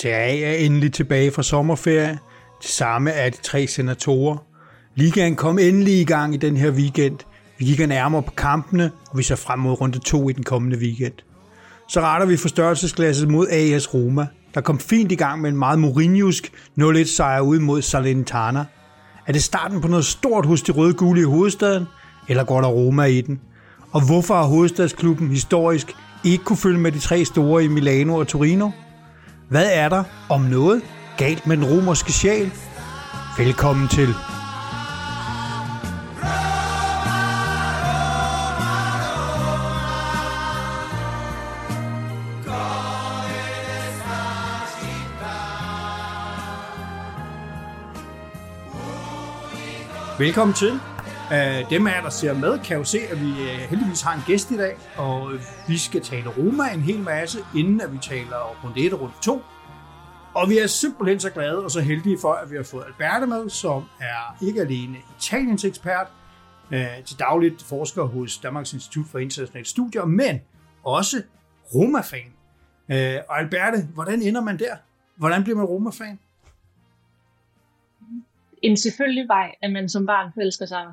Serie er endelig tilbage fra sommerferie. Det samme er de tre senatorer. Ligaen kom endelig i gang i den her weekend. Vi kigger nærmere på kampene, og vi ser frem mod runde 2 i den kommende weekend. Så retter vi forstørrelsesglasset mod AS Roma, der kom fint i gang med en meget Mourinhosk 0-1 sejr ud mod Salernitana. Er det starten på noget stort hos de røde-gule i hovedstaden, eller går der Roma i den? Og hvorfor har hovedstadsklubben historisk ikke kunne følge med de tre store i Milano og Torino? Hvad er der, om noget, galt med den romerske sjæl? Velkommen til. Velkommen til. Øh, dem af jer, der ser med, kan jo se, at vi øh, heldigvis har en gæst i dag, og øh, vi skal tale Roma en hel masse, inden at vi taler rundt 1 og rundt 2. Og vi er simpelthen så glade og så heldige for, at vi har fået Alberte med, som er ikke alene Italiens ekspert, til dagligt forsker hos Danmarks Institut for Internationale Studier, men også Roma-fan. Og Alberte, hvordan ender man der? Hvordan bliver man Roma-fan? en selvfølgelig vej, at man som barn forelsker sig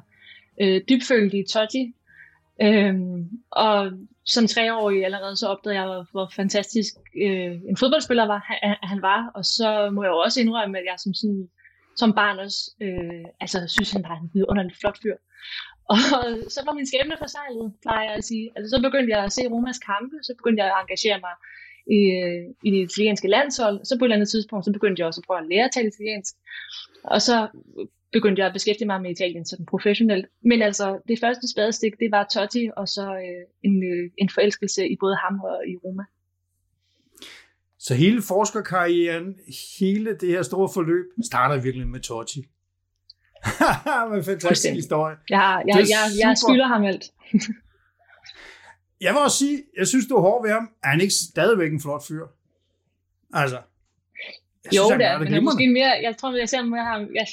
øh, dybfølt i Totti. Øhm, og som treårig allerede så opdagede jeg, hvor fantastisk øh, en fodboldspiller var, han, han var. Og så må jeg jo også indrømme, at jeg som, sådan, som barn også øh, altså, synes, han var en vidunderligt flot fyr. Og så var min skæbne forsejlet, plejer jeg at sige. Altså, så begyndte jeg at se Romas kampe, så begyndte jeg at engagere mig i, øh, i det italienske landshold. Så på et eller andet tidspunkt, så begyndte jeg også at prøve at lære at tale italiensk. Og så begyndte jeg at beskæftige mig med Italien sådan professionelt. Men altså, det første spadestik, det var Totti, og så øh, en, øh, en forelskelse i både ham og i Roma. Så hele forskerkarrieren, hele det her store forløb, starter virkelig med Totti. Hvad en fantastisk historie. Ja, jeg, jeg, jeg, jeg skylder ham alt. jeg vil også sige, jeg synes, du er hård ved ham. Er han ikke stadigvæk en flot fyr? Altså. Jo, synes, det er, men er måske mere, jeg tror, jeg ser mere ham, jeg,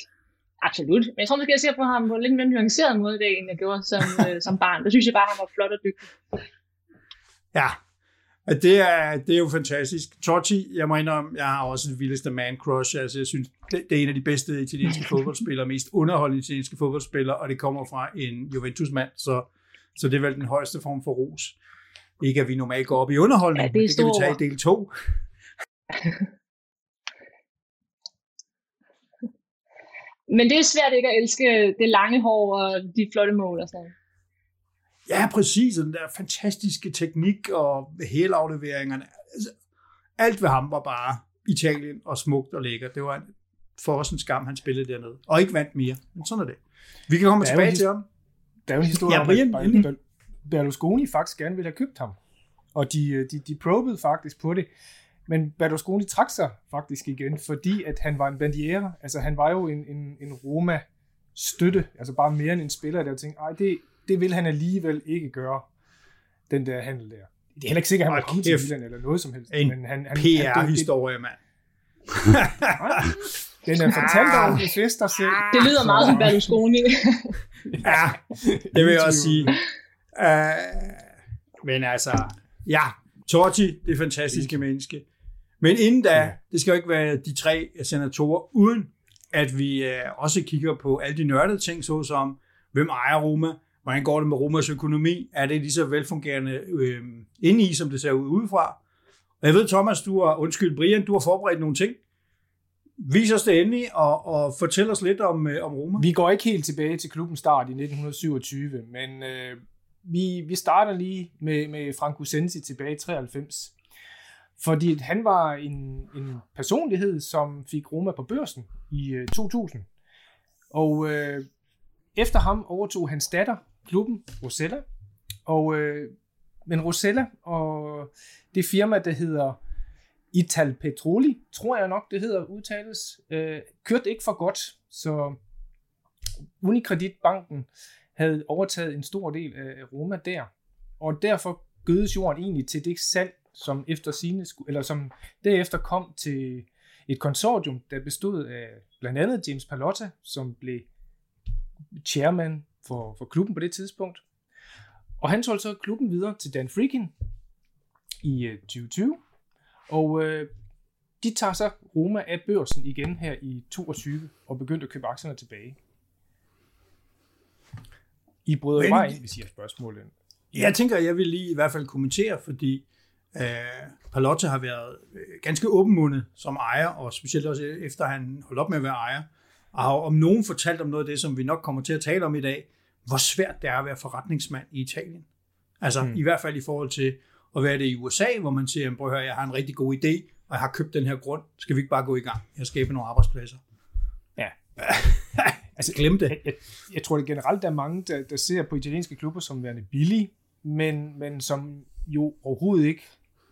absolut, men jeg tror måske, jeg ser på ham på en lidt mere nuanceret måde i dag, end jeg gjorde som, øh, som barn. Det synes jeg bare, han var flot og dygtig. Ja, det er, det er jo fantastisk. Totti, jeg må indrømme, jeg har også det vildeste man crush. Altså, jeg synes, det, det er en af de bedste italienske fodboldspillere, mest underholdende italienske fodboldspillere, og det kommer fra en Juventus-mand, så, så det er vel den højeste form for ros. Ikke at vi normalt går op i underholdning, ja, det, men det kan vi tage i del 2. Men det er svært ikke at elske det lange hår og de flotte mål og sådan Ja, præcis. Den der fantastiske teknik og helafleveringerne. Altså, alt ved ham var bare Italien og smukt og lækkert. Det var for os en skam, han spillede dernede. Og ikke vandt mere. Men sådan er det. Vi kan komme tilbage til ham. Der er jo en historie ja, Brian, om, at Berlusconi faktisk gerne ville have købt ham. Og de, de, de probede faktisk på det. Men Berlusconi trak sig faktisk igen, fordi at han var en bandiere. Altså han var jo en, en, en Roma-støtte, altså bare mere end en spiller, der tænkte, ej, det, det vil han alligevel ikke gøre, den der handel der. Det er heller ikke sikkert, at han var kommet til Milan eller noget som helst. En men han, han, PR-historie, mand. Den er fortalt om de fester selv. Det lyder meget som Berlusconi. ja, det vil jeg også sige. Uh, men altså, ja, Totti, det fantastiske menneske. Men inden da, det skal jo ikke være de tre senatorer, uden at vi øh, også kigger på alle de nørdede ting, såsom hvem ejer Roma, hvordan går det med Romas økonomi, er det lige så velfungerende øh, inde i, som det ser ud udefra. Og jeg ved, Thomas, du har, undskyld, Brian, du har forberedt nogle ting. Vis os det endelig, og, og fortæl os lidt om, øh, om Roma. Vi går ikke helt tilbage til klubbens start i 1927, men øh, vi, vi starter lige med, med Franco Sensi tilbage i 93. Fordi han var en, en personlighed, som fik Roma på børsen i øh, 2000. Og øh, efter ham overtog hans datter klubben, Rosella. Og, øh, men Rosella og det firma, der hedder Ital Petroli, tror jeg nok, det hedder udtales, øh, kørte ikke for godt. Så Unikreditbanken havde overtaget en stor del af Roma der. Og derfor gødes jorden egentlig til det salg, som efter sine, eller som derefter kom til et konsortium, der bestod af blandt andet James Palotta, som blev chairman for, for klubben på det tidspunkt. Og han solgte så klubben videre til Dan Freakin i 2020. Øh, og øh, de tager så Roma af børsen igen her i 22 og begyndte at købe aktierne tilbage. I bryder Men- mig ind, hvis I har spørgsmål. Jeg tænker, jeg vil lige i hvert fald kommentere, fordi øh, Palotte har været øh, ganske åbenmundet som ejer, og specielt også efter han holdt op med at være ejer, og har om nogen fortalt om noget af det, som vi nok kommer til at tale om i dag, hvor svært det er at være forretningsmand i Italien. Altså Mm. i hvert fald i forhold til at være det i USA, hvor man siger, prøv at høre, jeg har en rigtig god idé, og jeg har købt den her grund. Skal vi ikke bare gå i gang? Jeg skabe nogle arbejdspladser. Ja. altså glem det. Jeg, jeg, jeg tror det generelt, der er mange, der, der ser på italienske klubber som værende billige, men, men som jo overhovedet ikke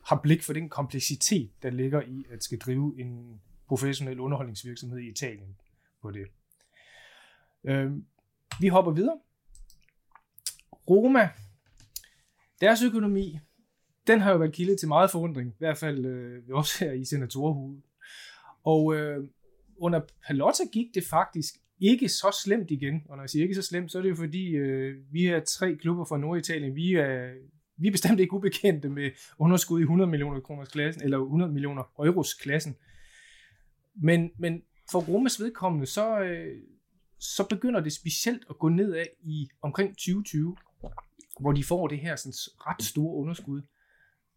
har blik for den kompleksitet, der ligger i at skal drive en professionel underholdningsvirksomhed i Italien på det. Øh, vi hopper videre. Roma, deres økonomi, den har jo været kilde til meget forundring, i hvert fald øh, vi også her i senatorhuset. Og øh, under Palotta gik det faktisk ikke så slemt igen. Og når jeg siger ikke så slemt, så er det jo fordi, øh, vi er tre klubber fra Norditalien. Vi er, vi er bestemt ikke ubekendte med underskud i 100 millioner kroners klassen, eller 100 millioner euros klassen. Men, men for Romas vedkommende, så, øh, så begynder det specielt at gå nedad i omkring 2020, hvor de får det her sådan, ret store underskud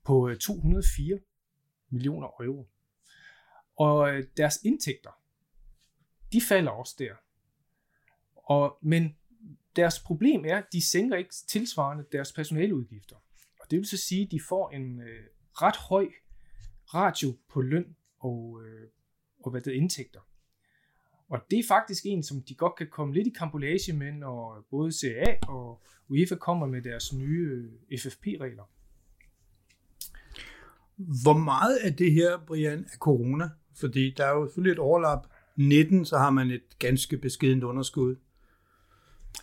på øh, 204 millioner euro. Og øh, deres indtægter, de falder også der. Og, men deres problem er, at de sænker ikke tilsvarende deres personaleudgifter. Og det vil så sige, at de får en øh, ret høj ratio på løn og, øh, og hvad det er, indtægter. Og det er faktisk en, som de godt kan komme lidt i kampolage med, når både CA og UEFA kommer med deres nye øh, FFP-regler. Hvor meget af det her, Brian, er corona? Fordi der er jo selvfølgelig et overlap. 19, så har man et ganske beskedent underskud.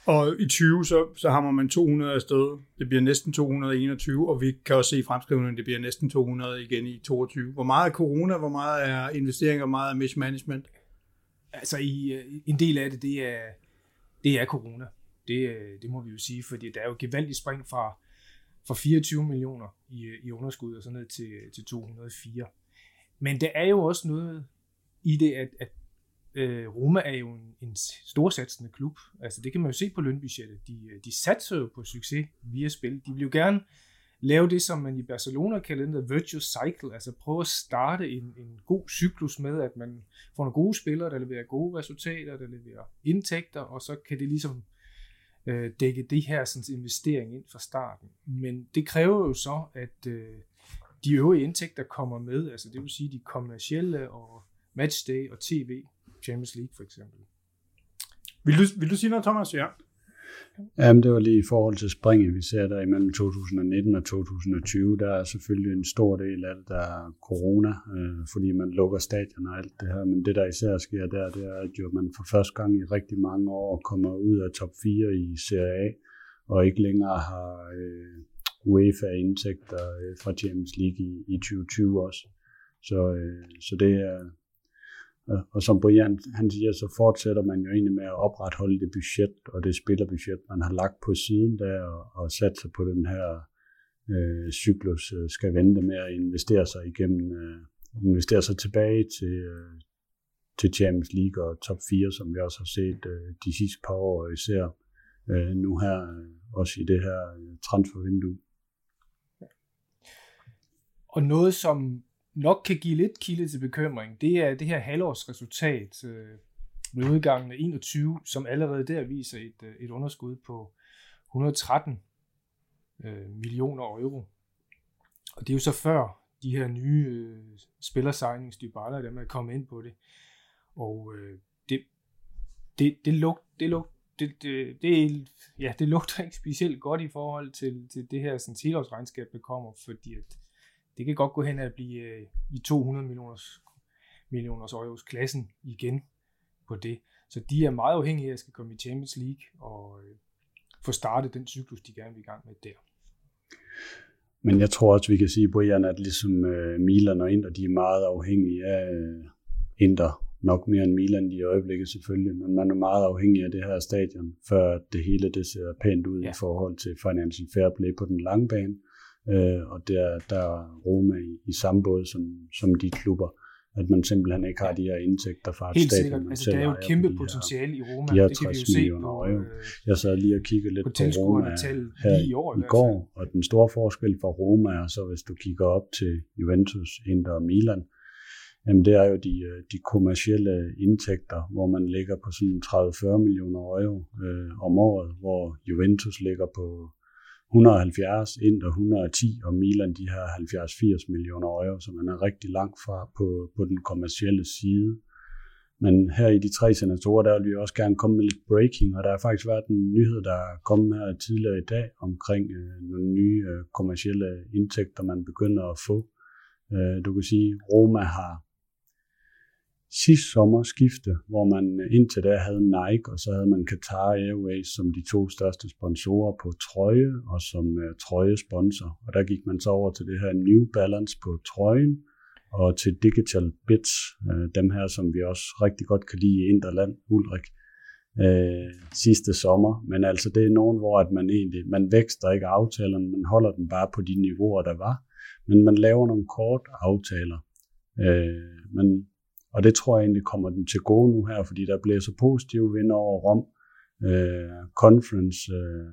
Og i 20, så, så hammer man 200 afsted. Det bliver næsten 221, og vi kan også se i fremskrivningen, det bliver næsten 200 igen i 22. Hvor meget er corona, hvor meget er investeringer, hvor meget er mismanagement? Altså i, øh, en del af det, det er, det er corona. Det, øh, det må vi jo sige, fordi der er jo gevaldigt spring fra, fra 24 millioner i, øh, i underskud og så ned til, til 204. Men der er jo også noget i det, at, at øh, Roma er jo en, en storsatsende klub. Altså det kan man jo se på lønbudgettet. De, øh, de satser jo på succes via spil. De vil jo gerne lave det, som man i Barcelona kalder den der virtuous cycle, altså prøve at starte en, en god cyklus med, at man får nogle gode spillere, der leverer gode resultater, der leverer indtægter, og så kan det ligesom øh, dække det her sådan, investering ind fra starten. Men det kræver jo så, at øh, de øvrige indtægter kommer med, altså det vil sige de kommercielle og matchday og tv, Champions League for eksempel. Vil du, vil du sige noget, Thomas? Ja. Jamen, det var lige i forhold til springet, vi ser der imellem 2019 og 2020. Der er selvfølgelig en stor del af det, der er corona, øh, fordi man lukker stadion og alt det her. Men det, der især sker der, det er, at jo, man for første gang i rigtig mange år kommer ud af top 4 i Serie A, og ikke længere har øh, UEFA-indtægter øh, fra Champions League i, i 2020 også. Så, øh, så det er, og- som Brian han siger, så fortsætter man jo egentlig med at opretholde det budget og det spillerbudget, man har lagt på siden der og, og satser på den her øh, cyklus, øh, skal vente med at investere sig igennem, øh, investere sig tilbage til, øh, til Champions League og top 4, som vi også har set øh, de sidste par år, og især øh, nu her, øh, også i det her øh, transfervindue. Og noget, som nok kan give lidt kilde til bekymring, det er det her halvårsresultat øh, med udgangen af 21, som allerede der viser et, øh, et underskud på 113 øh, millioner euro. Og det er jo så før de her nye øh, spillersignings, Dybala, dem er kommet ind på det. Og øh, det, det, det, lugter det, luk, det, det, det, ja, det lugter ikke specielt godt i forhold til, til det her sådan, regnskab der kommer, fordi at det kan godt gå hen at blive øh, i 200 millioners, millioners euros klassen igen på det. Så de er meget afhængige af at skal komme i Champions League og øh, få startet den cyklus, de gerne vil i gang med der. Men jeg tror også, vi kan sige, Brian, at ligesom øh, Milan og Inter, de er meget afhængige af øh, Inter. Nok mere end Milan i øjeblikket selvfølgelig, men man er meget afhængig af det her stadion, før det hele det ser pænt ud ja. I forhold til financial fair play på den lange bane. Øh, og der, der er Roma i, i samme båd som, som de klubber. at man simpelthen ikke har de her indtægter fra Helt sikkert. Altså, der er jo et kæmpe potentiale i Roma. de her det kan vi jo 60 se på, euro. øh, Jeg sad lige og kiggede lidt på på, Roma her lige i år. i går, og den store forskel for Roma er så, hvis du kigger op til Juventus, Inter og Milan, jamen det er jo de, øh, de kommercielle indtægter, hvor man ligger på sådan 30-40 millioner euro øh, om året, hvor Juventus ligger på 170, ind og 110, og Milan de her 70-80 millioner euro, så man er rigtig langt fra på, på den kommercielle side. Men her i de tre senatorer, der vil vi også gerne komme med lidt breaking, og der har faktisk været en nyhed, der er kommet her tidligere i dag omkring øh, nogle nye øh, kommercielle indtægter, man begynder at få. Øh, du kan sige, Roma har sidste sommer skifte, hvor man øh, indtil da havde Nike, og så havde man Qatar Airways som de to største sponsorer på trøje og som øh, uh, trøjesponsor. Og der gik man så over til det her New Balance på trøjen, og til Digital Bits, uh, dem her, som vi også rigtig godt kan lide i Interland, Ulrik, uh, sidste sommer. Men altså, det er nogen, hvor at man egentlig, man vækster ikke aftalerne, man holder den bare på de niveauer, der var, men man laver nogle kort aftaler. Uh, men og det tror jeg egentlig kommer den til gode nu her, fordi der bliver så positive vinder over Rom. Øh, conference øh,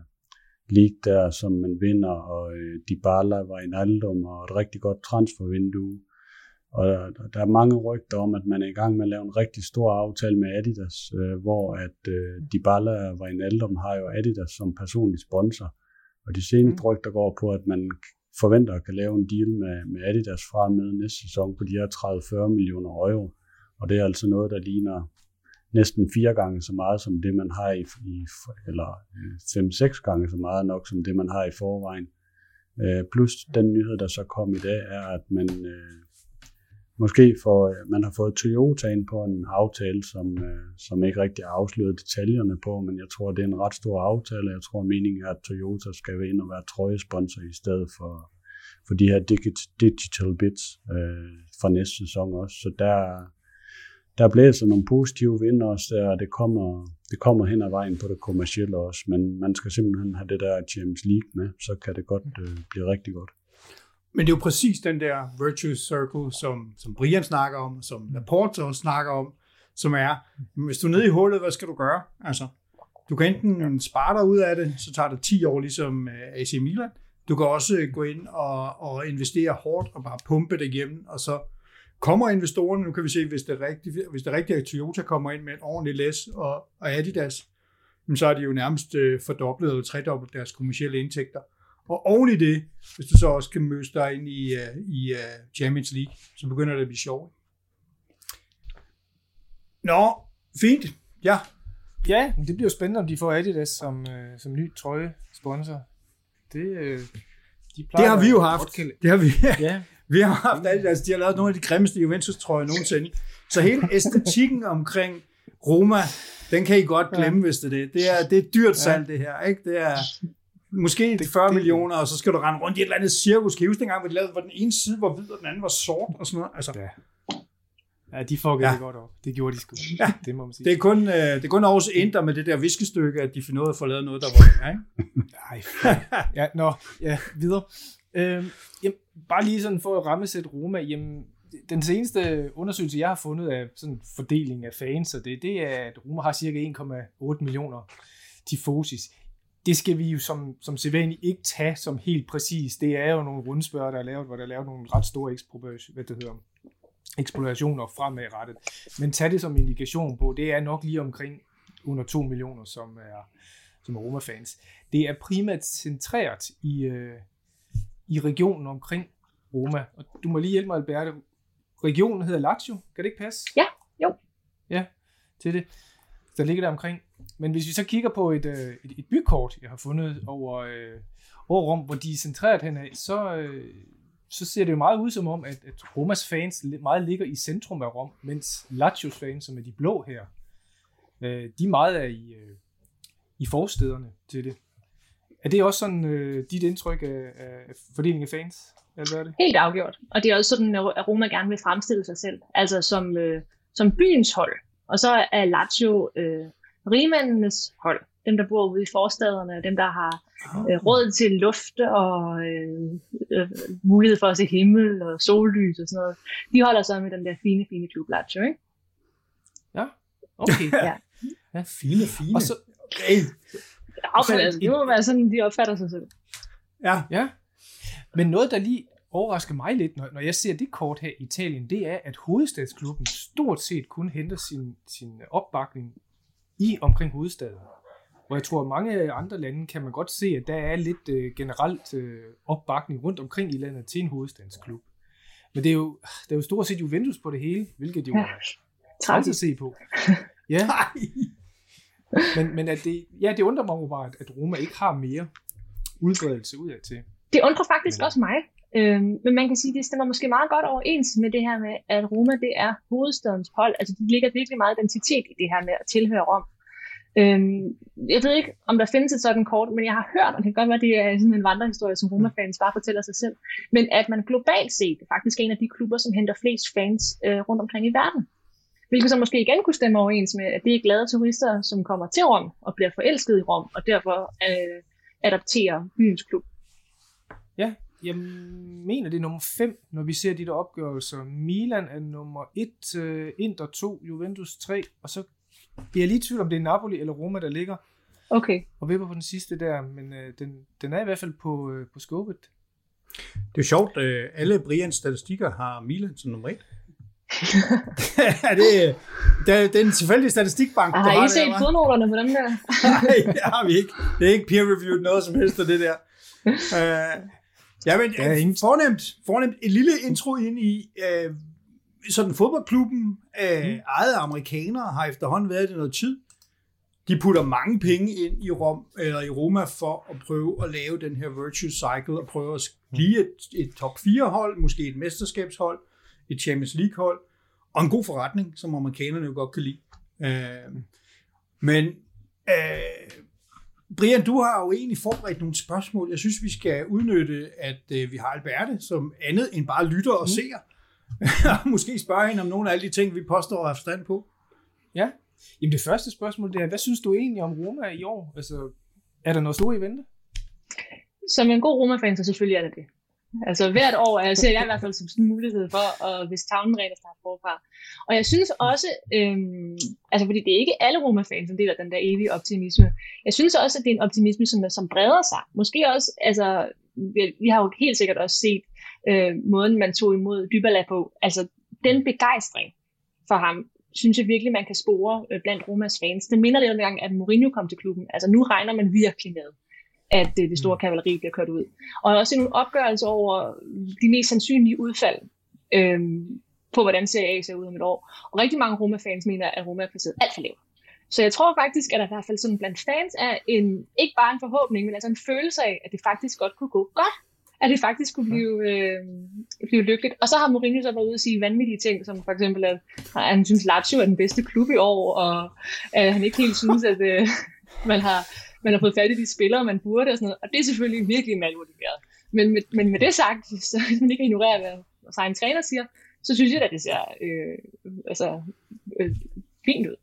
League der, som man vinder, og øh, Dybala var i Naldum, og et rigtig godt transfervindue. Og der, er mange rygter om, at man er i gang med at lave en rigtig stor aftale med Adidas, øh, hvor at øh, Dybala var i Naldum, har jo Adidas som personlig sponsor. Og de seneste mm. rygter går på, at man forventer at kan lave en deal med, med Adidas fra med næste sæson på de her 30-40 millioner euro. Og det er altså noget, der ligner næsten fire gange så meget som det, man har i, i eller øh, fem-seks gange så meget nok som det, man har i forvejen. Øh, plus den nyhed, der så kom i dag, er, at man øh, måske får, øh, man har fået Toyota ind på en aftale, som, øh, som ikke rigtig har afsløret detaljerne på, men jeg tror, det er en ret stor aftale. Jeg tror, meningen er, at Toyota skal ind og være trøjesponsor i stedet for, for de her digital bits øh, fra næste sæson også. Så der, der blæser nogle positive vind også der, og det kommer, det kommer hen ad vejen på det kommercielle også, men man skal simpelthen have det der Champions League med, så kan det godt øh, blive rigtig godt. Men det er jo præcis den der virtuous circle, som, som Brian snakker om, som Laporte også snakker om, som er, hvis du er nede i hullet, hvad skal du gøre? Altså, du kan enten spare dig ud af det, så tager det 10 år ligesom øh, AC Milan. Du kan også gå ind og, og investere hårdt og bare pumpe det igennem, og så kommer investorerne, nu kan vi se, hvis det er rigtigt, hvis det er rigtigt, at Toyota kommer ind med et ordentligt læs og, og Adidas, så er de jo nærmest øh, fordoblet eller tredoblet deres kommersielle indtægter. Og oven i det, hvis du så også kan møde dig ind i, uh, i uh, Champions League, så begynder det at blive sjovt. Nå, fint. Ja. Ja, det bliver jo spændende, om de får Adidas som, øh, som ny trøjesponsor. Det, øh, de det har vi jo haft. Det har vi. Ja. vi har haft Adidas. De har lavet nogle af de grimmeste Juventus-trøjer nogensinde. Så hele æstetikken omkring Roma, den kan I godt glemme, ja. hvis det er det. Det er, det er dyrt salg, det her. Ikke? Det er måske det, 40 det, millioner, og så skal du rende rundt i et eller andet cirkus. Kan I huske dengang, hvor de lavede, hvor den ene side var hvid, og den anden var sort og sådan noget? Altså, ja. Ja, de fuckede ja. det godt op. Det gjorde de sgu. Ja. Det må man sige. Det er kun, øh, det er kun Aarhus Inter med det der viskestykke, at de finder ud af at få lavet noget, der var ja, ikke? Nej, ja, nå, ja, videre. Øhm, jamen, bare lige sådan for at rammesætte Roma, jamen, den seneste undersøgelse, jeg har fundet af sådan fordeling af fans, og det, det er, at Roma har cirka 1,8 millioner tifosis. Det skal vi jo som, som sædvanligt ikke tage som helt præcis. Det er jo nogle rundspørger, der er lavet, hvor der er lavet nogle ret store hvad det hedder, eksplorationer fremadrettet. Men tag det som indikation på, det er nok lige omkring under 2 millioner, som er, som er Roma-fans. Det er primært centreret i, øh, i regionen omkring Roma. Og du må lige hjælpe mig, Alberte. Regionen hedder Lazio. Kan det ikke passe? Ja, jo. Ja, til det. Der ligger der omkring. Men hvis vi så kigger på et, et, et bykort, jeg har fundet over, øh, over Rom, hvor de er centreret henad, så, øh, så ser det jo meget ud som om, at, at Romas fans meget ligger i centrum af Rom, mens Lazios fans, som er de blå her, øh, de meget er i, øh, i forstederne til det. Er det også sådan øh, dit indtryk af, af fordelingen af fans? Eller det? Helt afgjort. Og det er også sådan, at Roma gerne vil fremstille sig selv. Altså som, øh, som byens hold. Og så er Lazio øh, rigmændenes hold. Dem, der bor ude i forstaderne, dem, der har øh, råd til luft og øh, øh, mulighed for at se himmel og sollys og sådan noget. De holder så med den der fine, fine Club Lazio, ikke? Ja, okay. Ja. Ja, fine, fine. Og så, Okay. Ja, men altså, det må være sådan, de opfatter sig selv. Ja, ja. Men noget, der lige overrasker mig lidt, når, når jeg ser det kort her i Italien, det er, at hovedstadsklubben stort set kun henter sin, sin opbakning i omkring hovedstaden. Hvor jeg tror, at mange andre lande kan man godt se, at der er lidt øh, generelt øh, opbakning rundt omkring i landet til en hovedstadsklub. Men det er jo, det er jo stort set Juventus på det hele, hvilket jo Ja. er træls at se på. Ja, nej. Men, men at det, ja, det undrer mig jo bare, at- Roma ikke har mere udbredelse udad til. Det undrer faktisk Men- også mig. Øhm, men man kan sige, at det stemmer måske meget godt overens med det her med, at Roma det er hovedstadens hold. Altså, de ligger virkelig meget identitet i det her med at tilhøre Rom. Øhm, jeg ved ikke, om der findes et sådan kort, men jeg har hørt, og det kan godt være, at det er sådan en vandrehistorie, som Roma-fans bare fortæller sig selv, men at man globalt set faktisk er en af de klubber, som henter flest fans øh, rundt omkring i verden. Hvilket så måske igen kunne stemme overens med, at det er glade turister, som kommer til Rom og bliver forelsket i Rom, og derfor øh, adapterer byens klub. Ja, jeg mener det er nummer 5, når vi ser de der opgørelser. Milan er nummer 1, øh, Inter 2, Juventus 3, og så bliver jeg lige i tvivl om det er Napoli eller Roma, der ligger. Okay. Og vipper på den sidste der, men øh, den, den er i hvert fald på, øh, på skubbet. Det er sjovt, øh, alle Brians statistikker har Milan som nummer 1. ja, det, det, det er en tilfældig statistikbank. Har, har I set fodnoterne på dem der? Nej, det har vi ikke. Det er ikke peer-reviewed noget som helst af det der. Uh, ja, men det er ingen... fornemt, fornemt. En lille intro ind i, uh, sådan fodboldklubben, øh, mm. ejet af amerikanere, har efterhånden været det noget tid. De putter mange penge ind i Rom, eller i Roma for at prøve at lave den her virtue cycle og prøve at mm. blive et, et top 4 hold, måske et mesterskabshold, et Champions League hold og en god forretning, som amerikanerne jo godt kan lide. Uh, men øh, Brian, du har jo egentlig forberedt nogle spørgsmål. Jeg synes, vi skal udnytte, at øh, vi har Alberte som andet end bare lytter og ser. Og Måske spørge hende om nogle af alle de ting, vi påstår at have forstand på. Ja, jamen det første spørgsmål det er, hvad synes du egentlig om Roma i år? Altså, er der noget stort i vente? Som en god Roma-fan, så selvfølgelig er det det. Altså hvert år jeg ser jeg i hvert fald som sådan en mulighed for, at hvis tavlen rent at starte forfra. Og jeg synes også, øhm, altså fordi det er ikke alle Roma-fans, som deler den der evige optimisme. Jeg synes også, at det er en optimisme, som, som breder sig. Måske også, altså vi, vi har jo helt sikkert også set øh, måden, man tog imod Dybala på. Altså den begejstring for ham, synes jeg virkelig, man kan spore øh, blandt Romas fans. Det minder lidt om gang, at Mourinho kom til klubben. Altså nu regner man virkelig med, at øh, det store kavaleri bliver kørt ud. Og også en opgørelse over de mest sandsynlige udfald øh, på, hvordan Serie A ser ud om et år. Og rigtig mange Roma-fans mener, at Roma er placeret alt for lavt. Så jeg tror faktisk, at der i hvert fald sådan blandt fans er en, ikke bare en forhåbning, men altså en følelse af, at det faktisk godt kunne gå godt. At det faktisk kunne blive, øh, blive lykkeligt. Og så har Mourinho så været ude og sige vanvittige ting, som for eksempel, at han synes, Lazio er den bedste klub i år, og at han ikke helt synes, at øh, man har man har fået fat i de spillere, man burde og sådan noget. Og det er selvfølgelig virkelig malmotiveret. Men med, men med det sagt, så hvis man ikke ignorerer, hvad vores egen træner siger, så synes jeg, at det ser øh, altså, øh, fint ud.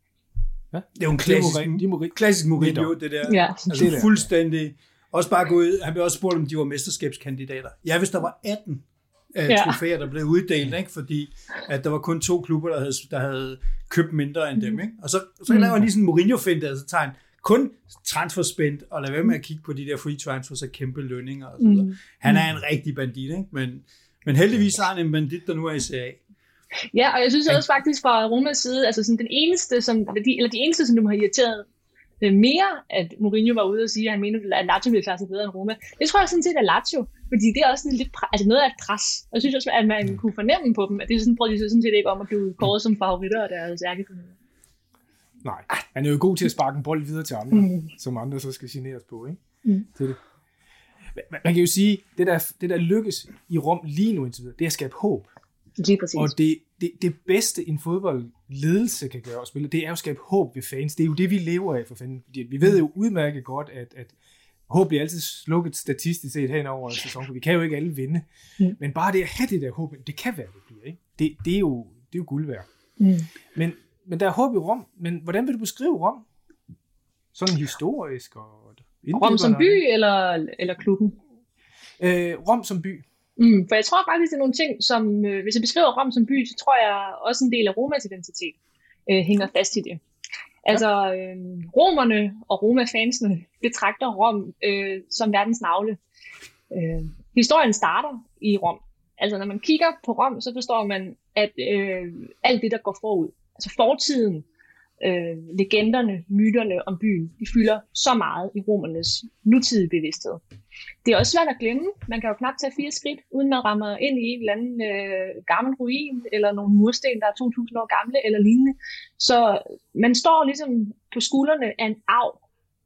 Ja? Det er jo en klassisk, de må, klassisk Mourinho, det der. Ja. Altså Det der. fuldstændig. Også bare gå ud. Han blev også spurgt, om de var mesterskabskandidater. Ja, hvis der var 18 uh, Ja. trofæer, der blev uddelt, ikke? fordi at der var kun to klubber, der havde, der havde købt mindre end dem. Ikke? Og så, så Mm. laver han lige sådan en Mourinho-finte, altså tager han kun transferspændt, og lad være med at kigge på de der free transfers og kæmpe lønninger. Og så videre. Mm. Han er en rigtig bandit, ikke? Men, men heldigvis er han en bandit, der nu er i CA. Ja, og jeg synes også faktisk fra Romas side, altså sådan den eneste, som, eller de, eller de eneste, som du har irriteret øh, mere, at Mourinho var ude og sige, at han mente, at Lazio ville klare sig bedre end Roma. Det tror jeg sådan set er Lazio, fordi det er også sådan lidt, altså noget af et pres. Og jeg synes også, at man kunne fornemme på dem, at det er sådan, prøver de så sådan set ikke om at blive kåret som favoritter af deres ærkefamilie. Nej, han er jo god til at sparke en bold videre til andre, Mm. som andre så skal generes på. Ikke? Mm. Det er det. Man, man kan jo sige, det der, det der lykkes i Rom lige nu indtil videre, det er at skabe håb. Lige præcis. Og det, det, det bedste en fodboldledelse kan gøre og spille, det er jo at skabe håb ved fans. Det er jo det, vi lever af for fanden. Fordi vi ved jo udmærket godt, at, at håb bliver altid slukket statistisk set hen over en sæson, for vi kan jo ikke alle vinde. Mm. Men bare det at have det der håb, det kan være, det bliver. Ikke? Det, det, er jo, det er jo guld værd. Mm. Men, men der er håb i Rom. Men hvordan vil du beskrive Rom? Sådan historisk og... Rom som by, eller, eller klubben? Øh, Rom som by. Mm, for jeg tror faktisk, det er nogle ting, som, øh, hvis jeg beskriver Rom som by, så tror jeg også en del af Romas identitet øh, hænger fast i det. Altså, øh, romerne og Roma-fansene betragter Rom øh, som verdens navle. Øh, historien starter i Rom. Altså, når man kigger på Rom, så forstår man, at øh, alt det, der går forud, altså fortiden, øh, legenderne, myterne om byen, de fylder så meget i romernes nutidige bevidsthed. Det er også svært at glemme. Man kan jo knap tage fire skridt, uden man rammer ind i en eller anden øh, gammel ruin, eller nogle mursten, der er 2000 år gamle, eller lignende. Så man står ligesom på skuldrene af en arv,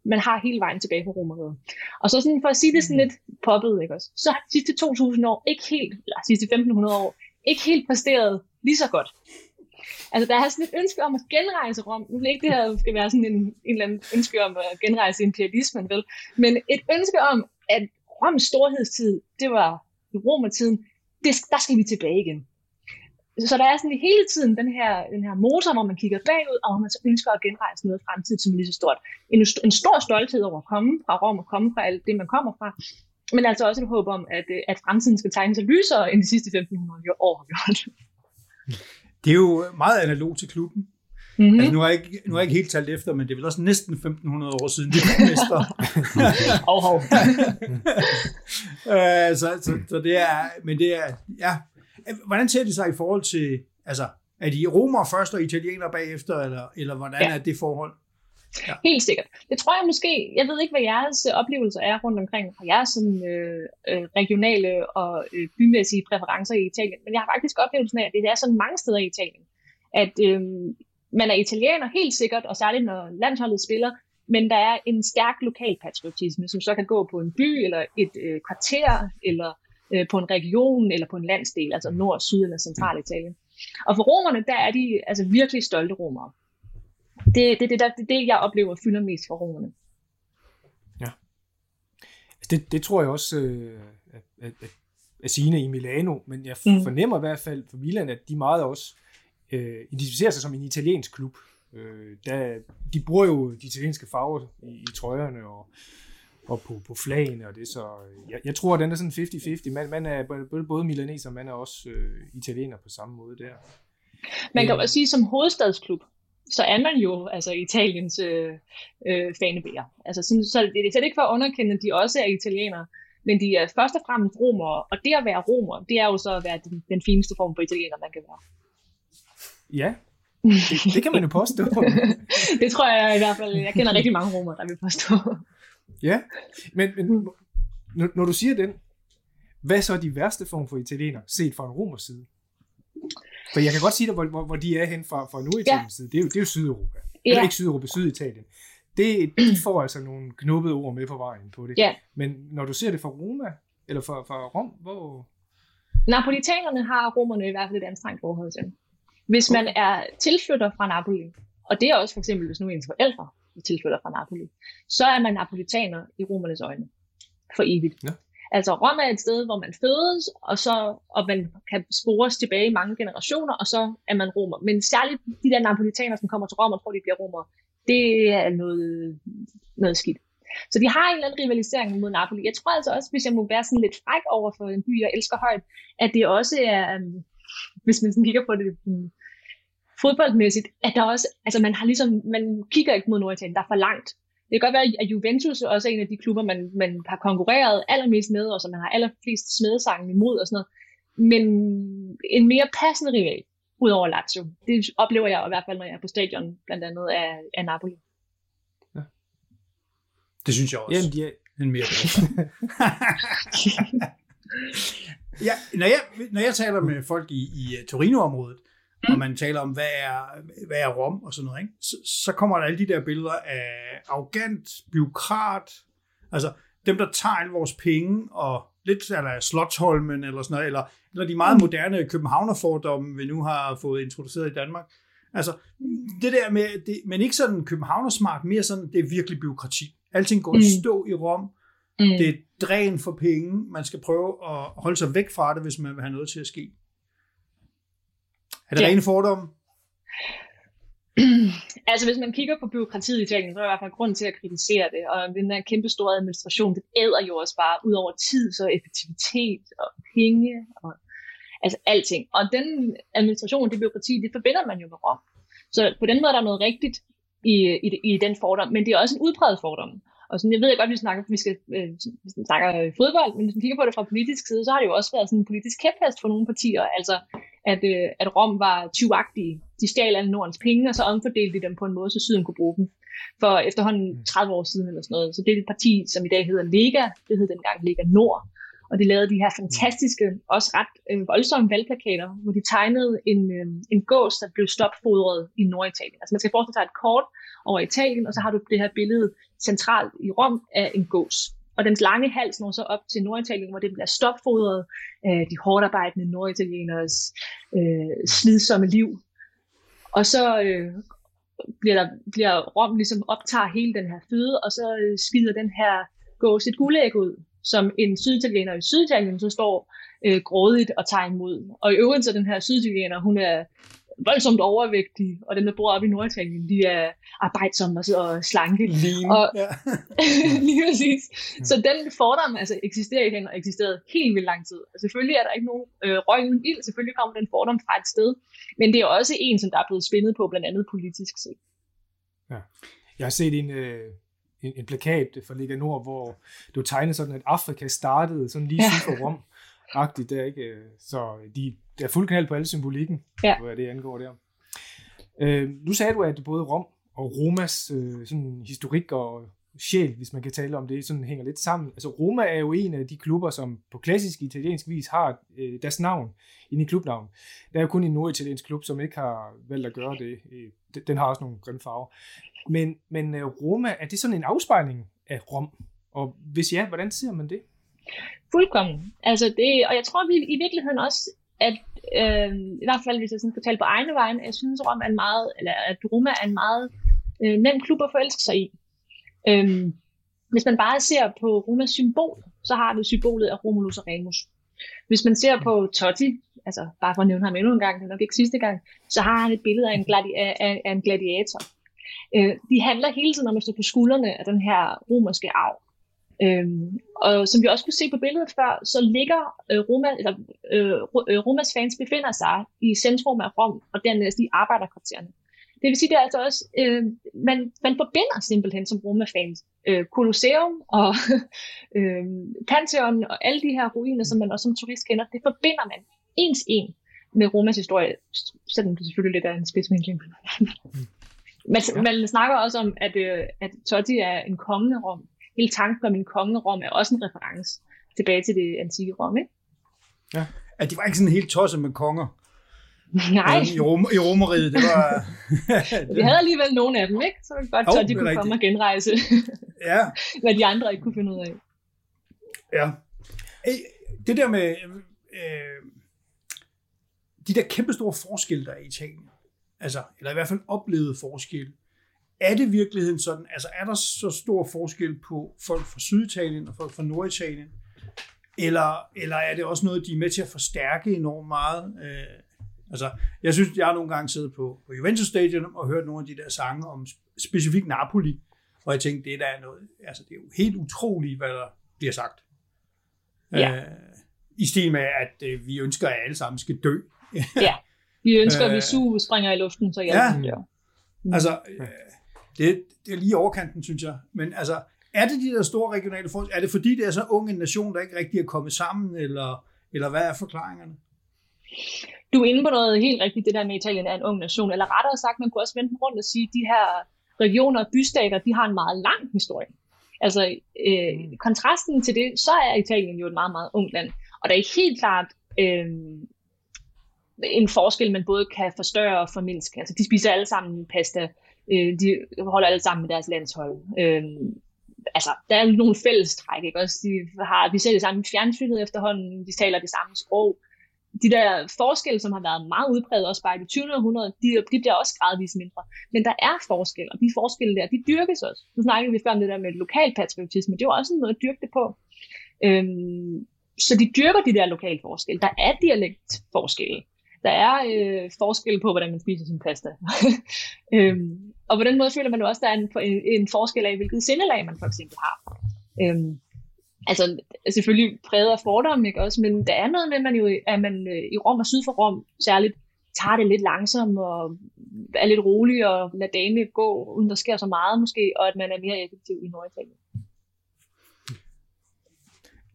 man har hele vejen tilbage på romeriet. Og så sådan, for at sige det sådan lidt poppet, ikke også? så har de sidste 2000 år ikke helt, eller sidste 1500 år, ikke helt præsteret lige så godt. Altså, der er sådan et ønske om at genrejse Rom. Nu ikke det her skal være sådan en, en eller anden ønske om at genrejse imperialismen, vel? Men et ønske om, at Roms storhedstid, det var i romertiden, det, der skal vi tilbage igen. Så der er sådan hele tiden den her, den her motor, hvor man kigger bagud, og man så ønsker at genrejse noget fremtid, som er lige så stort. En, en stor stolthed over at komme fra Rom og komme fra alt det, man kommer fra. Men altså også et håb om, at, at fremtiden skal tegne sig lysere end de sidste 1500 år har gjort. Det er jo meget analog til klubben. Mm-hmm. Altså, nu, har jeg ikke, nu har jeg ikke helt talt efter, men det er vel også næsten 1500 år siden, de var mester. oh, oh. øh, så, så, så, det er, men det er, ja. Hvordan ser det sig i forhold til, altså, er de romere først og italienere bagefter, eller, eller hvordan ja. er det forhold? Ja. Helt sikkert. Det tror jeg måske, jeg ved ikke, hvad jeres øh, oplevelser er rundt omkring fra jeres sådan, øh, øh, regionale og øh, bymæssige præferencer i Italien, men jeg har faktisk oplevelsen af, at det er sådan mange steder i Italien, at øh, man er italiener helt sikkert, og særligt når landsholdet spiller, men der er en stærk lokal patriotisme, som så kan gå på en by, eller et øh, kvarter, eller øh, på en region, eller på en landsdel, altså nord, syd eller central Italien. Og for romerne, der er de altså virkelig stolte romere. Det, det, det, det, det, det jeg oplever fylder mest for romerne. Ja. Altså, det, det tror jeg også øh, at, at, at, at Signe i Milano, men jeg mm. fornemmer i hvert fald for Milan, at de meget også øh, identificerer sig som en italiensk klub. Øh, der, de bruger jo de italienske farver i, i trøjerne og, og på, på flagene og det, så øh, jeg, jeg tror, at den er sådan 50-50. Man, man er både, både milaneser, man er også øh, italiener på samme måde der. Man kan øh, også sige, som hovedstadsklub, så er man jo altså Italiens øh, øh, fanebærer. Altså, sådan, så det, det er ikke for at underkende, at de også er italienere, men de er først og fremmest romere, og det at være romer, det er jo så at være den, den fineste form for italiener, man kan være. Ja, det, det kan man jo påstå. det tror jeg i hvert fald, jeg kender rigtig mange romer, der vil påstå. ja, men, men når, når du siger den, hvad er så de værste form for italiener, set fra en romers side? For jeg kan godt sige dig, hvor, hvor, hvor de er hen fra, fra Norditaliens ja. side. Det er jo, det er jo Sydeuropa. Ja. Eller ikke Sydeuropa, Syditalien. Det, de får altså nogle knuppede ord med på vejen på det. Ja. Men når du ser det fra Roma, eller fra, fra Rom, hvor... Napolitanerne har romerne i hvert fald et anstrengt forhold til. Hvis man er tilflytter fra Napoli, og det er også for eksempel, hvis nu ens forældre er tilflytter fra Napoli, så er man napolitaner i romernes øjne for evigt. Ja. Altså Rom er et sted, hvor man fødes, og, så, og man kan spores tilbage i mange generationer, og så er man romer. Men særligt de der napolitanere, som kommer til Rom og tror, de bliver romer, det er noget, noget skidt. Så de har en eller anden rivalisering mod Napoli. Jeg tror altså også, hvis jeg må være sådan lidt fræk over for en by, jeg elsker højt, at det også er, øhm, hvis man sådan kigger på det mm, fodboldmæssigt, at der også, altså man har ligesom, man kigger ikke mod Norditalien, der er for langt. Det kan godt være, at Juventus er også en af de klubber, man, man har konkurreret allermest med, og som man har allerflest smedesangen imod og sådan noget. Men en mere passende rival, ud over Lazio. Det oplever jeg i hvert fald, når jeg er på stadion, blandt andet af, af Napoli. Ja. Det synes jeg også. Jamen, de er... En mere ja, når jeg, når jeg taler med folk i, i Torino-området, mm. og man taler om, hvad er, hvad er Rom og sådan noget, ikke? Så, så kommer der alle de der billeder af arrogant, byråkrat, altså dem, der tager alle vores penge, og lidt eller Slottholmen eller sådan noget, eller, eller de meget moderne københavnerfordomme, vi nu har fået introduceret i Danmark. Altså, det der med, det, men ikke sådan københavnersmart, mere sådan, det er virkelig byråkrati. Alting går mm. i stå i Rom. Mm. Det er dræn for penge. Man skal prøve at holde sig væk fra det, hvis man vil have noget til at ske. Er det ja. rene fordomme? altså hvis man kigger på byråkratiet i Italien, så er der i hvert fald grund til at kritisere det, og den der kæmpe store administration, det æder jo også bare ud over tid, så effektivitet og penge og altså alting. Og den administration, det byråkrati, det forbinder man jo med Rom. Så på den måde er der noget rigtigt i, i, i den fordom, men det er også en udbredt fordom. Og sådan, jeg ved godt, at vi snakker, vi skal, øh, vi snakker fodbold, men hvis man kigger på det fra politisk side, så har det jo også været sådan en politisk kæphest for nogle partier, altså at, øh, at Rom var tyvagtige. De stjal alle Nordens penge, og så omfordelte de dem på en måde, så Syden kunne bruge dem. For efterhånden 30 år siden eller sådan noget, så det er et parti, som i dag hedder Lega, det hed dengang Lega Nord, og de lavede de her fantastiske, også ret øh, voldsomme valgplakater, hvor de tegnede en, øh, en gås, der blev stopfodret i Norditalien. Altså man skal forestille sig et kort over Italien, og så har du det her billede centralt i Rom af en gås. Og dens lange hals når så op til Norditalien, hvor det bliver stopfodret af de hårdt arbejdende norditalieners øh, slidsomme liv. Og så øh, bliver, der, bliver Rom ligesom optager hele den her føde, og så øh, skider den her gås et guldæg ud, som en syditaliener i Syditalien så står øh, grådigt og tager imod. Og i øvrigt så den her syditaliener, hun er voldsomt overvægtige, og dem, der bor oppe i Norditalien, de er arbejdsomme og, og slanke. Lean, og, ja. lige præcis. Så den fordom altså, eksisterer i den, og eksisteret helt vildt lang tid. Og selvfølgelig er der ikke nogen øh, røg uden ild, selvfølgelig kommer den fordom fra et sted, men det er også en, som der er blevet spændet på, blandt andet politisk set. Ja. Jeg har set en, øh, en, en plakat fra Liga Nord, hvor var tegnet sådan, at Afrika startede sådan lige syd for Rom. Agtigt der, ikke? Så de, der er fuld kanal på alle symbolikken, Ja. hvad det angår der. Øh, nu sagde du, at både Rom og Romas øh, sådan historik og sjæl, hvis man kan tale om det, sådan hænger lidt sammen. Altså Roma er jo en af de klubber, som på klassisk italiensk vis har øh, deres navn inde i klubnavn. Der er jo kun en norditaliensk klub, som ikke har valgt at gøre det. Øh, den- har også nogle grimme farver. Men, men øh, Roma, er det sådan en afspejling af Rom? Og hvis ja, hvordan ser man det? Fuldkommen. Altså det, og jeg tror vi i virkeligheden også, at øh, i hvert fald hvis jeg sådan skal tale på egne vegne, jeg synes Rom er en meget, eller at Roma er en meget øh, nem klub at forelske sig i. Øhm, hvis man bare ser på Romas symbol, så har det symbolet af Romulus og Remus. Hvis man ser på Totti, altså bare for at nævne ham endnu en gang, det er nok ikke sidste gang, så har han et billede af en, gladi- af, af, af en gladiator. Øh, de handler hele tiden om at stå på skuldrene af den her romerske arv. Øhm, og som vi også kunne se på billedet før, så ligger øh, Roma, eller, øh, øh, Romas fans befinder sig i centrum af Rom, og dernæst i arbejderkvartererne. Det vil sige, det er altså også, øh, man, man forbinder simpelthen som Roma-fans øh, Colosseum og øh, Pantheon og alle de her ruiner, som man også som turist kender, det forbinder man ens en med Romas historie, selvom det selvfølgelig lidt er en spidsvinkling. man, man snakker også om, at, øh, at Totti er en kommende Rom. Hele tanken om en kommende Rom er også en reference tilbage til det antikke Rom, ikke? At de var ikke sådan helt tosset med konger Nej, i, Rom, i Romeriet. Det var... vi havde alligevel nogle af dem, ikke? Så var det godt, Jo, at de kunne komme rigtigt. og genrejse, ja, hvad de andre ikke kunne finde ud af. ja. Det der med øh, de der kæmpe store forskelle, der er i Italien, altså, eller i hvert fald oplevede forskelle, er det virkeligheden sådan, altså er der så stor forskel på folk fra Syditalien og folk fra Norditalien, eller, eller er det også noget, de er med til at forstærke enormt meget? Øh, altså, jeg synes, jeg har nogle gange siddet på, på Juventus Stadion og hørt nogle af de der sange om sp- specifikt Napoli, og jeg tænkte, det der er noget, altså det er jo helt utroligt, hvad der bliver sagt. Ja. Øh, I stil med, at øh, vi ønsker, at alle sammen skal dø. Vi ønsker, at Øh, Vesuv springer i luften, så jeg ja. ja. dør. Altså, øh, det, det er lige overkanten, synes jeg. Men altså, er det de der store regionale forskelle? Er det fordi, det er så ung en nation, der ikke rigtig er kommet sammen, eller, eller hvad er forklaringerne? Du er inde på noget helt rigtigt, det der med, at Italien er en ung nation. Eller rettere sagt, man kunne også vende rundt og sige, at de her regioner og bystater, de har en meget lang historie. Altså, øh, kontrasten til det, så er Italien jo et meget, meget ungt land. Og der er helt klart øh, en forskel, man både kan forstørre og formindske. Altså, de spiser alle sammen pasta. Øh, de holder alle sammen med deres landshold. Øh, altså, der er nogle fælles træk, ikke? Også de, har, vi ser det samme fjernsynet efterhånden, de taler det samme sprog. De der forskelle, som har været meget udbredt også bare i det 20. århundrede, de, de bliver også gradvist mindre. Men der er forskelle, og de forskelle der, de dyrkes også. Nu snakkede vi før om det der med lokal patriotisme, det er jo også en måde at dyrke det på. Øhm, så de dyrker de der lokale forskelle. Der er dialektforskelle der er øh, forskel på, hvordan man spiser sin pasta. øhm, og på den måde føler man jo også, at der er en, en, en forskel af, hvilket sindelag man for eksempel har. Øhm, altså selvfølgelig præget af fordomme, ikke også, men der er noget med, at man jo at man, øh, i Rom og syd for Rom særligt tager det lidt langsomt og er lidt rolig og lader dagene gå, uden der sker så meget måske, og at man er mere effektiv i Norditalien.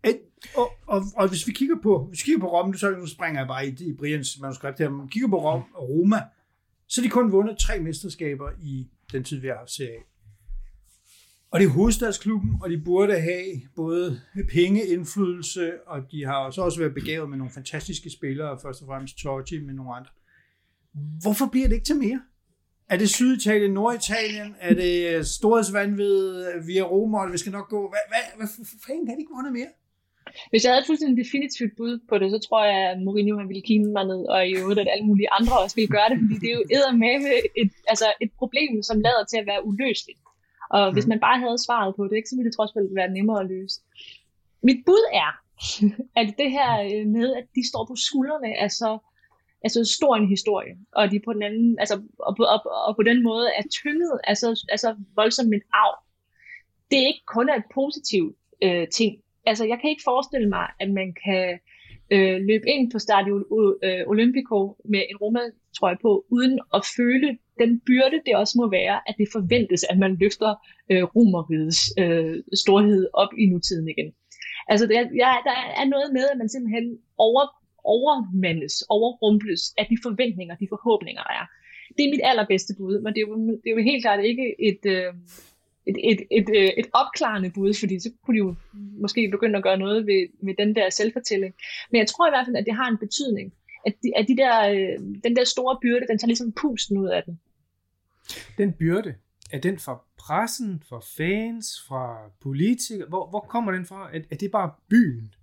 Et, og, og, og, hvis vi kigger på, hvis vi kigger på Rom, så nu springer jeg bare i, i Brians manuskript her, men kigger på Rom og Roma, så de kun vundet tre mesterskaber i den tid, vi har haft serie. Og det er hovedstadsklubben, og de burde have både penge, indflydelse, og de har også, også været begavet med nogle fantastiske spillere, først og fremmest Torchi med nogle andre. Hvorfor bliver det ikke til mere? Er det Syditalien, Norditalien? Er det øh, storhedsvandved øh, via Roma, og vi skal nok gå? Hvad, hvad, hvad fanden kan de ikke vundet mere? Hvis jeg havde fuldstændig definitivt bud på det, så tror jeg, at Mourinho han ville kime mig ned, og i øvrigt, at alle mulige andre også ville gøre det, fordi det er jo med et, altså et problem, som lader til at være uløseligt. Og mm. hvis man bare havde svaret på det, ikke, så ville det trods alt være nemmere at løse. Mit bud er, at det her øh, med, at de står på skuldrene af så altså stor en historie, og de på den anden, altså, og, og, og, og på den måde er tynget altså, altså voldsomt en arv. Det er ikke kun et positivt øh, ting, altså jeg kan ikke forestille mig, at man kan øh, løbe ind på Stadio øh, Olympico med en Roma-trøje på, uden at føle den byrde, det også må være, at det forventes, at man løfter øh, romerrigets øh, storhed op i nutiden igen. Altså der, jeg, der er noget med, at man simpelthen over, overmandes, overrumples af de forventninger, de forhåbninger, der er. Det er mit allerbedste bud, men det er jo, det er jo helt klart ikke et, øh, et, et, et, øh, et opklarende bud, fordi så kunne de jo måske begynde at gøre noget ved, ved den der selvfortælling. Men jeg tror i hvert fald, at det har en betydning, at, de, at de der, øh, den der store byrde, den tager ligesom pusten ud af den. Den byrde, er den fra pressen, fra fans, fra politikere? Hvor, hvor kommer den fra? Er, er det bare byen?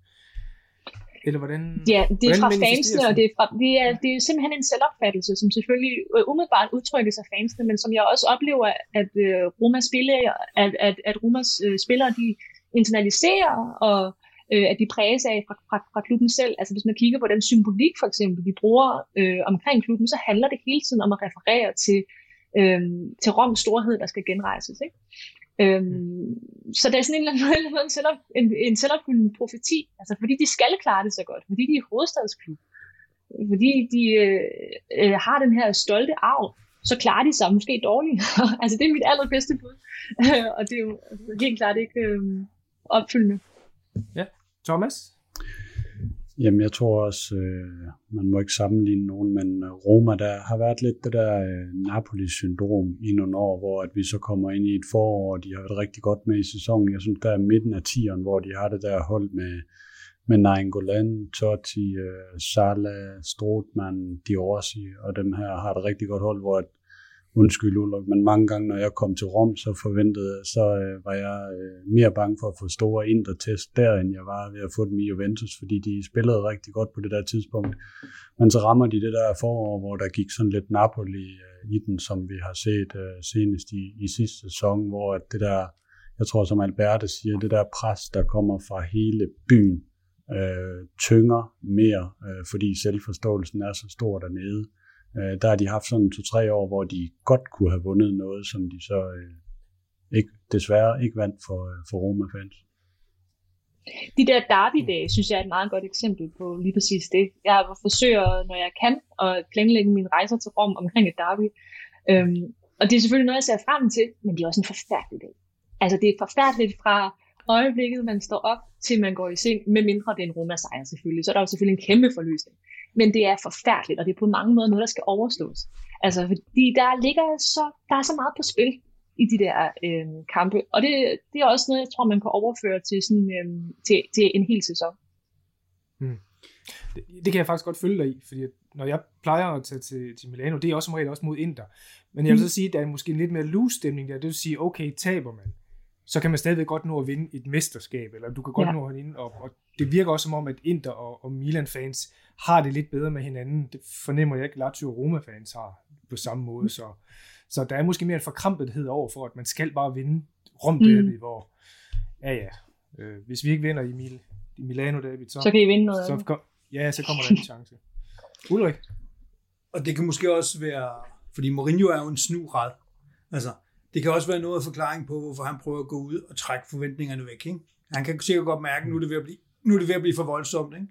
Eller hvordan, ja, det er fra fansene, og det er, fra, det, er, det er simpelthen en selvopfattelse, som selvfølgelig øh, umiddelbart udtrykkes af fansene, men som jeg også oplever, at uh, Romas spiller, at, at, at Romas uh, spillere, de internaliserer, og uh, at de præges af fra, fra, fra klubben selv. Altså hvis man kigger på den symbolik, for eksempel, de bruger uh, omkring klubben, så handler det hele tiden om at referere til, uh, til Roms storhed, der skal genrejses. Ikke? Øhm, mm. så det er sådan en eller anden måde en, selvop, en, en selvopfyldende profeti, altså fordi de skal klare det så godt, fordi de er hovedstadsklub, fordi de øh, øh, har den her stolte arv, så klarer de sig måske dårligt. altså det er mit allerbedste bud, og det er jo helt klart ikke øh, opfyldende. Ja, Thomas? Jamen, jeg tror også, øh, man må ikke sammenligne nogen, men øh, Roma, der har været lidt det der øh, Napoli-syndrom i nogle år, hvor at vi så kommer ind i et forår, og de har været rigtig godt med i sæsonen. Jeg synes, der er midten af tieren, hvor de har det der hold med, med Nainggolan, Totti, øh, Sala, Strootman, Diorsi, og dem her har et rigtig godt hold, hvor at undskyld Ulrik, men mange gange, når jeg kom til Rom, så forventede, så øh, var jeg øh, mere bange for at få store intertest der, end jeg var ved at få dem i Juventus, fordi de spillede rigtig godt på det der tidspunkt. Men så rammer de det der forår, hvor der gik sådan lidt Napoli øh, i den, som vi har set øh, senest i, i sidste sæson, hvor at det der, jeg tror som Alberte siger, det der pres, der kommer fra hele byen, øh, tynger mere, øh, fordi selvforståelsen er så stor dernede. Øh, Øh, der har de haft sådan to-tre år, hvor de godt kunne have vundet noget, som de så øh, ikke, desværre ikke vandt for, øh, for Roma-fans. De der derby-dage, synes jeg er et meget godt eksempel på lige præcis det. Jeg forsøger, når jeg kan, at planlægge mine rejser til Rom omkring et derby. Øhm, og det er selvfølgelig noget, jeg ser frem til, men det er også en forfærdelig dag. Altså det er forfærdeligt fra øjeblikket, man står op, til man går i seng, med mindre det er en Roma-sejr selvfølgelig. Så er der jo selvfølgelig en kæmpe forløsning men det er forfærdeligt, og det er på mange måder noget, der skal overstås. Altså, fordi der ligger så, der er så meget på spil i de der øh, kampe, og det, det er også noget, jeg tror, man kan overføre til, sådan, øh, til, til en hel sæson. Hmm. Det, det kan jeg faktisk godt følge dig i, fordi når jeg plejer at tage til, til Milano, det er også som regel også mod Inter. Men jeg vil hmm. så sige, at der er måske en lidt mere loose stemning der. Det vil sige, okay, taber man, så kan man stadigvæk godt nå at vinde et mesterskab, eller du kan godt ja. nå at vinde, og, og det virker også som om, at Inter og, og Milan-fans har det lidt bedre med hinanden. Det fornemmer jeg ikke, Lazio og Roma-fans har på samme måde, så, så der er måske mere en forkrampethed over for, at man skal bare vinde Rom derby, mm. hvor, ja ja, øh, hvis vi ikke vinder i, Mil, i Milano derby, så, så kan I vinde noget så, kom, Ja, så kommer der en chance. Ulrik? og det kan måske også være, fordi Mourinho er jo en snugrad. Altså, det kan også være noget af forklaring på, hvorfor han prøver at gå ud og trække forventningerne væk. Ikke? Han kan sikkert godt mærke, at nu er det ved at blive, nu er det ved at blive for voldsomt. Ikke?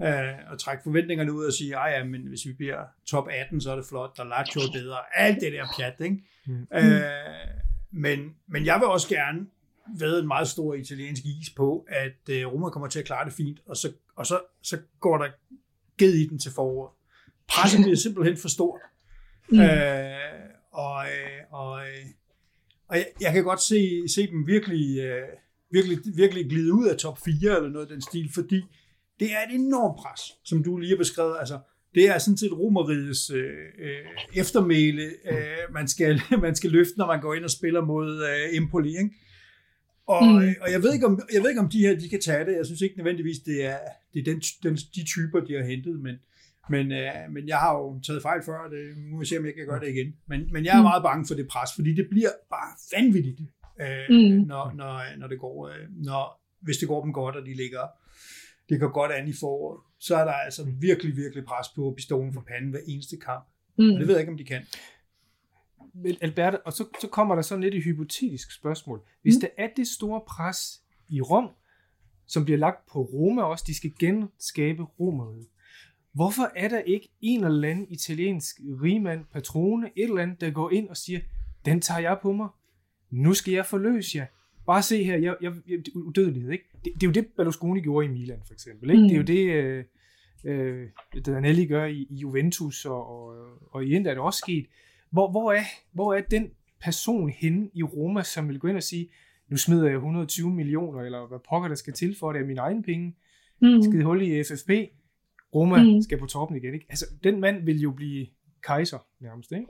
øh, og trække forventningerne ud og sige, ej ja, men hvis vi bliver top 18, så er det flot, der Lazio er bedre, alt det der pjat, ikke? Mm. Øh, men, men jeg vil også gerne ved en meget stor italiensk is på, at øh, Roma kommer til at klare det fint, og så, og så, så går der ged i den til foråret. Presset bliver simpelthen for stort. Mm. Øh, og øh, og, øh, og jeg, jeg kan godt se, se dem virkelig, øh, virkelig, virkelig glide ud af top 4 eller noget af den stil, fordi det er et enormt pres, som du lige har beskrevet. Altså, det er sådan set romerigets øh, øh, eftermæle, øh, man, skal, man skal løfte, når man går ind og spiller mod øh, Empoli. Ikke? Og, mm. og jeg, ved ikke, om, jeg ved ikke, om de her de kan tage det. Jeg synes ikke nødvendigvis, det er, det er den, den, de typer, de har hentet. Men, men, øh, men jeg har jo taget fejl før, det, nu må vi se, om jeg kan gøre det igen. Men, men jeg er mm. meget bange for det pres, fordi det bliver bare vanvittigt, øh, mm. når, når, når det går, øh, når, hvis det går dem godt, og de ligger det går godt an i foråret, så er der altså virkelig, virkelig pres på pistolen for panden hver eneste kamp. Mm. Og det ved jeg ikke, om de kan. Men Albert, og så, så kommer der sådan lidt et hypotetisk spørgsmål. Hvis mm. der er det store pres i Rom, som bliver lagt på Roma også, de skal genskabe Romeriet. Hvorfor er der ikke en eller anden italiensk rigmand, patrone, et eller andet, der går ind og siger, den tager jeg på mig. Nu skal jeg forløse jer. Bare se her, jeg, jeg, jeg, udødelighed, ikke? Det, det, er jo det, Berlusconi gjorde i Milan, for eksempel, ikke? Mm. Det er jo det, øh, øh, Danelli gør i, i Juventus, og, og, og i Inter er det også sket. Hvor, hvor, er, hvor er den person henne i Roma, som vil gå ind og sige, nu smider jeg 120 millioner, eller hvad pokker der skal til for det, er mine egne penge, mm. skide hul i FFP, Roma mm. skal på toppen igen, ikke? Altså, den mand vil jo blive kejser, nærmest, ikke?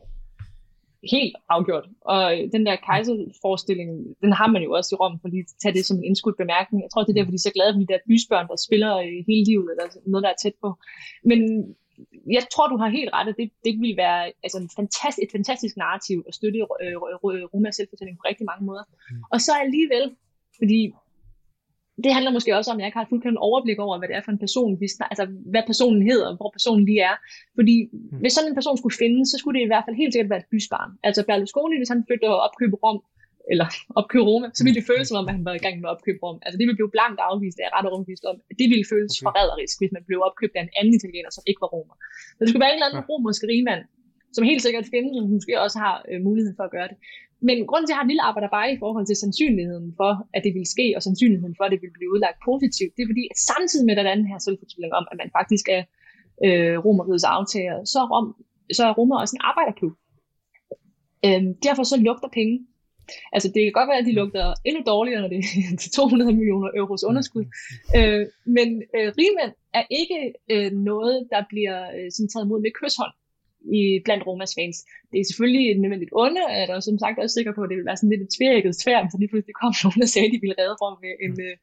Helt afgjort. Og den der kejserforestilling, den har man jo også i Rom, for lige at tage det som en indskudt bemærkning. Jeg tror, det er derfor, de er så glade for de der bysbørn, der spiller hele livet, eller noget, der er tæt på. Men jeg tror, du har helt ret, at det, det vil være altså, en fantastisk, et fantastisk narrativ at støtte øh, Rumas selvfortælling på rigtig mange måder. Mm. Og så alligevel, fordi det handler måske også om, at jeg ikke har et fuldstændig overblik over, hvad det er for en person, vi snakker, altså hvad personen hedder, hvor personen lige er. Fordi mm. hvis sådan en person skulle findes, så skulle det i hvert fald helt sikkert være et bysbarn. Altså Berlusconi, hvis han flyttede og opkøbe Rom, eller opkøbe Roma, så ville det føles som om, at han var i gang med at opkøbe Rom. Altså det ville blive blankt afvist, det er ret overbevist om. Det ville føles okay. forræderisk, hvis man blev opkøbt af en anden italiener, som ikke var romer. Så det skulle være en eller anden ja. romersk rigmand, som helt sikkert findes, og måske også har øh, muligheden for at gøre det. Men grunden til, at jeg har en lille arbejde bare i forhold til sandsynligheden for, at det vil ske, og sandsynligheden for, at det vil blive udlagt positivt, det er fordi, at samtidig med den her selvfortælling om, at man faktisk er øh, romerigets aftager, så er, Rom, så er Romer også en arbejderklub. Øhm, derfor så lugter penge. Altså det kan godt være, at de lugter endnu dårligere, når det er til 200 millioner euros underskud. Øh, men øh, rigmænd er ikke øh, noget, der bliver øh, sådan taget imod med kysshånd i, blandt Romas fans. Det er selvfølgelig et nødvendigt onde, og jeg er som sagt også sikker på, at det vil være sådan lidt et tvækket tvær, så lige pludselig kom nogen og sagde, at de ville redde Rom med en, øh,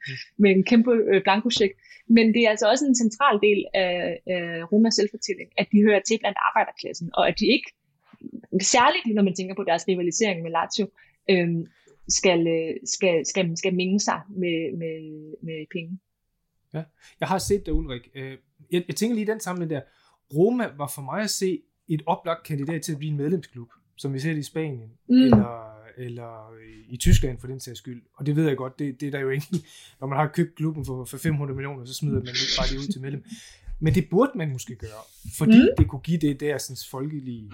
med en kæmpe øh, blankocheck. Men det er altså også en central del af, af Romas selvfortælling, at de hører til blandt arbejderklassen, og at de ikke, særligt når man tænker på deres rivalisering med Lazio, øh, skal, skal, skal, skal minge sig med, med, med penge. Ja, jeg har set det, Ulrik. Øh, jeg, jeg tænker lige den sammenhæng der. Roma var for mig at se et oplagt kandidat til at blive en medlemsklub, som vi ser det i Spanien, mm. eller, eller i Tyskland for den sags skyld. Og det ved jeg godt, det, det er der jo ikke. Når man har købt klubben for, for 500 millioner, så smider man ikke bare det ud til medlem. Men det burde man måske gøre, fordi mm. det kunne give det der sådan, folkelige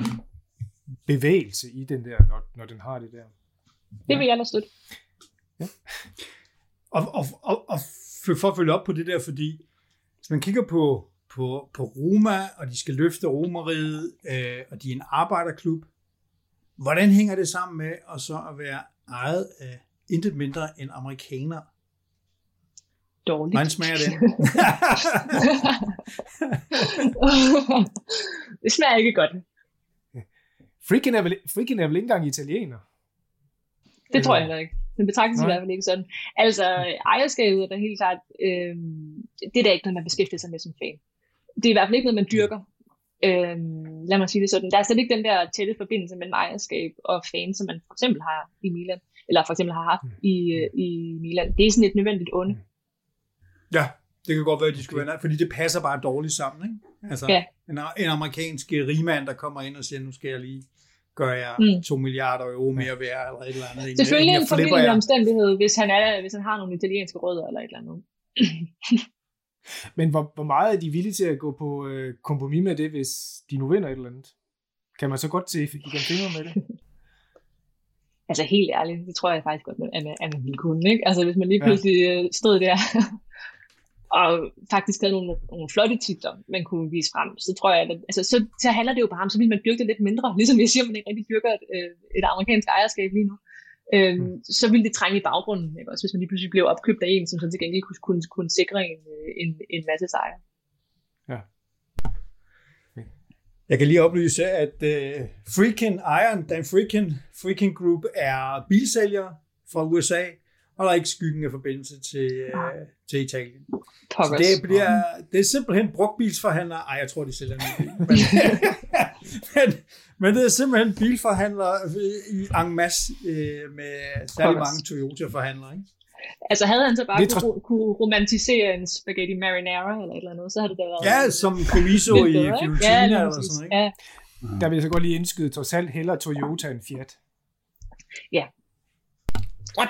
bevægelse i den der, når, når den har det der. Det vil jeg lade støtte. Ja. Og, og, og, og for at følge op på det der, fordi hvis man kigger på på, på Roma, og de skal løfte Romeriet, øh, og de er en arbejderklub. Hvordan hænger det sammen med at så at være ejet af intet mindre end amerikanere? Dårligt. Hvordan smager det? det smager ikke godt. Freaking er vel, freaking er vel ikke engang italiener? Det tror jeg heller ikke. Den betragtes i hvert fald ikke sådan. Altså, ejerskabet er da helt klart, øh, det er da ikke noget, man beskæftiger sig med som fan det er i hvert fald ikke noget, man dyrker. Øhm, lad mig sige det sådan. Der er slet ikke den der tætte forbindelse mellem ejerskab og fans, som man for eksempel har i Milan, eller for eksempel har haft i, øh, i Milan. Det er sådan et nødvendigt onde. Ja, Det kan godt være, at de skulle være fordi det passer bare dårligt sammen, ikke? Altså, Ja. en, en amerikansk rigmand, der kommer ind og siger, nu skal jeg lige gøre jer Mm. 2 milliarder euro mere værd, eller et eller andet. Selvfølgelig Jeg en formidlende omstændighed, hvis han, er, hvis han har nogle italienske rødder eller et eller andet. Men hvor, hvor meget er de villige til at gå på øh, kompromis med det, hvis de nu vinder et eller andet? Kan man så godt se igennem fingre med det? Altså helt ærligt, det tror jeg faktisk godt, at man, at man ville kunne. Ikke? Altså hvis man lige pludselig ja. stod der og faktisk havde nogle, nogle flotte titler, man kunne vise frem, så tror jeg, at altså, så, så handler det jo bare om, så vil man dyrke det lidt mindre. Ligesom jeg siger, man ikke rigtig dyrker et, øh, et amerikansk ejerskab lige nu. Øhm, Mm. Så ville det trænge i baggrunden, ikke? også hvis man lige pludselig blev opkøbt af en, som så til gengæld kunne, kunne, kunne sikre en, øh, en, en masse sejre. Jeg kan lige oplyse, at uh, Freakin Iron, Dan Freakin, Freakin Group er bilsælger fra USA, og der er ikke skyggen af forbindelse til, uh, til Italien. Så det, bliver, det er simpelthen brugtbilsforhandlere. Ej, jeg tror, de sælger en. Men, men, men det er simpelthen bilforhandlere i en masse øh, med særlig mange Toyota-forhandlere. Ikke? Altså havde han så bare er kunne, kunne romantisere en spaghetti marinara eller et eller andet, så havde det da været Ja, som Chorizo lidt i? Fiorentina lige eller sådan noget. Ikke? Ja, Der vil jeg så godt lige indskyde, trods alt hellere Toyota end Fiat.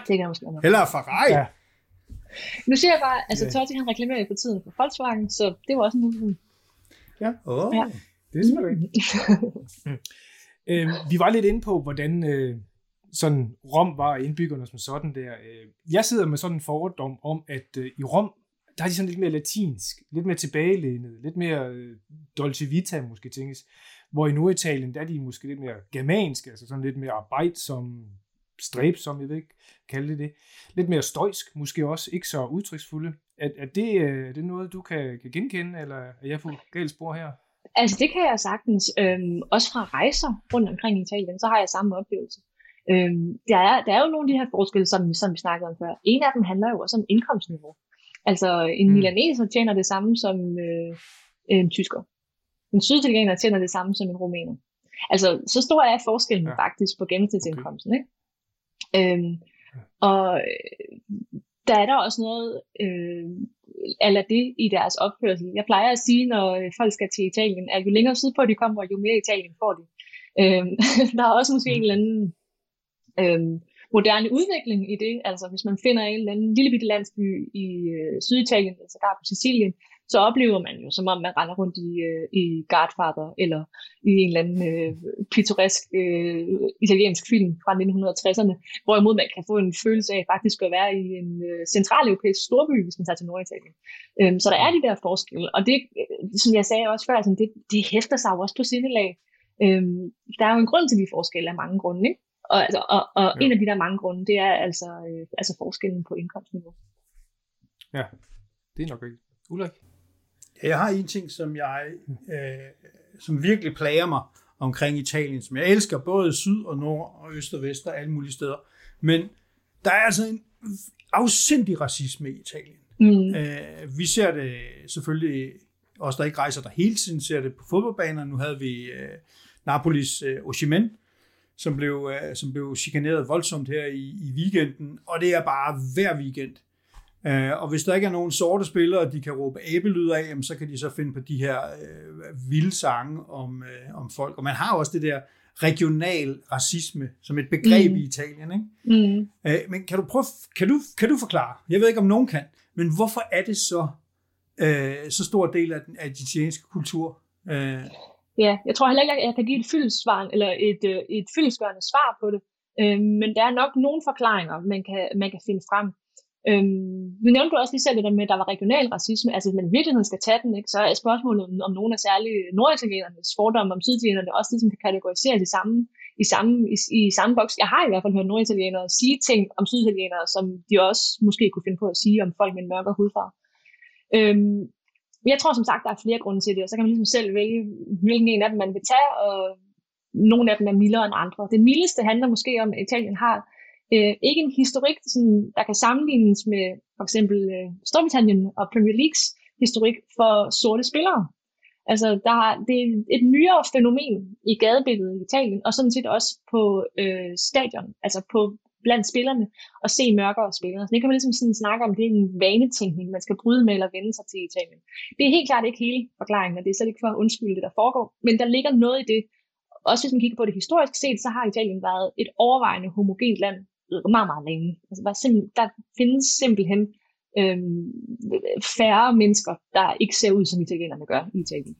Det kan måske være. Eller Ferrari. Ja. Ja. Nu siger jeg bare, altså Ja. Totti han reklamerer jo for tiden for Volkswagen, så det var også en mulighed. Oh. Ja. Det er simpelthen rigtigt. øh, vi var lidt inde på, hvordan øh, sådan Rom var indbyggerne som sådan der. Øh, jeg sidder med sådan en fordom om, at øh, i Rom, der er de sådan lidt mere latinsk, lidt mere tilbagelænet, lidt mere øh, Dolce Vita måske tænkes. Hvor i Norditalien, der er de måske lidt mere germanske, altså sådan lidt mere arbejdsom, stræbsom, jeg ved ikke, kalde det det. Lidt mere støjsk, måske også, ikke så udtryksfulde. Er, er, det, øh, er det noget, du kan, kan genkende, eller er jeg på galt spor her? Altså det kan jeg sagtens, øhm, også fra rejser rundt omkring i Italien, så har jeg samme oplevelse. Øhm, der, er, der er jo nogle af de her forskelle, som, som vi snakkede om før. En af dem handler jo også om indkomstniveau. Altså en Mm. milaneser tjener det samme som øh, en tysker. En syditaliener tjener det samme som en rumæner. Altså så stor er forskellen Ja. faktisk på gennemsnitsindkomsten. Ikke? Øhm, og øh, der er der også noget øh, eller det i deres opførsel. Jeg plejer at sige, når øh, folk skal til Italien, at jo længere sydpå de kommer, jo mere Italien får de. Øhm, der er også måske en eller anden øhm, moderne udvikling i det. Altså hvis man finder en eller anden lille bitte landsby i øh, Syditalien, altså der på Sicilien, så oplever man jo, som om man render rundt i, øh, i Godfather, eller i en eller anden øh, pittoresk øh, italiensk film fra 1960'erne, hvorimod man kan få en følelse af faktisk at være i en øh, centraleuropæisk storby, hvis man tager til Norditalien. Øhm, så der er de der forskelle, og det, øh, som jeg sagde også før, sådan, det, det hæfter sig jo også på sindelag. Øhm, der er jo en grund til de forskelle af mange grunde, ikke? Og, altså, og, og Ja. en af de der mange grunde, det er altså, øh, altså forskellen på indkomstniveau. Ja, det er nok rigtigt. Ulrik? Jeg har en ting, som jeg øh, som virkelig plager mig omkring Italien, som jeg elsker, både syd og nord og øst og vest og alle mulige steder. Men der er altså en afsindig racisme i Italien. Mm. Øh, vi ser det selvfølgelig, os der ikke rejser der hele tiden, ser det på fodboldbaner. Nu havde vi øh, Napolis øh, Oshimen, som blev, øh, som blev chikaneret voldsomt her i, i weekenden, og det er bare hver weekend. Øh, og hvis der ikke er nogen sorte spillere, de kan råbe æbelyd af, jamen, så kan de så finde på de her øh, vilde sange om, øh, om folk. Og man har også det der regional racisme som et begreb Mm. i Italien. Ikke? Mm. Øh, men kan du, prøve, kan, du, kan du forklare, jeg ved ikke om nogen kan, men hvorfor er det så øh, så stor del af den, af den italienske kultur? Øh, Ja, jeg tror heller ikke, at jeg kan give et fyldesvar, eller et, øh, et fyldesgørende svar på det. Men der er nok nogle forklaringer, man kan, man kan finde frem. Øhm, vi nævnte jo også lige selv det der med, at der var regional racisme. Altså, hvis man i virkeligheden skal tage den, ikke, så er spørgsmålet, om, om nogle af særlige norditalienernes fordomme om syditalienerne også ligesom kan kategoriseres i samme, i, samme, i, i samme boks. Jeg har i hvert fald hørt norditalienere sige ting om syditalienere, som de også måske kunne finde på at sige om folk med en mørkere hudfarve. Øhm, jeg tror som sagt, der er flere grunde til det, og så kan man ligesom selv vælge, hvilken en af dem man vil tage, og nogle af dem er mildere end andre. Det mildeste handler måske om, at Italien har øh, ikke en historik, sådan, der kan sammenlignes med for eksempel øh, Storbritannien og Premier Leagues historik for sorte spillere. Altså, der er, det er et nyere fænomen i gadebilledet i Italien, og sådan set også på øh, stadion, altså på blandt spillerne og se mørkere spillere. Så det kan man ligesom sådan snakke om, det er en vanetænkning, man skal bryde med eller vende sig til i Italien. Det er helt klart ikke hele forklaringen, og det er slet ikke for at undskylde det, der foregår, men der ligger noget i det. Også hvis man kigger på det historisk set, så har Italien været et overvejende homogent land meget, meget længe. Altså, der, simp- der findes simpelthen øhm, færre mennesker, der ikke ser ud, som italienerne gør i Italien.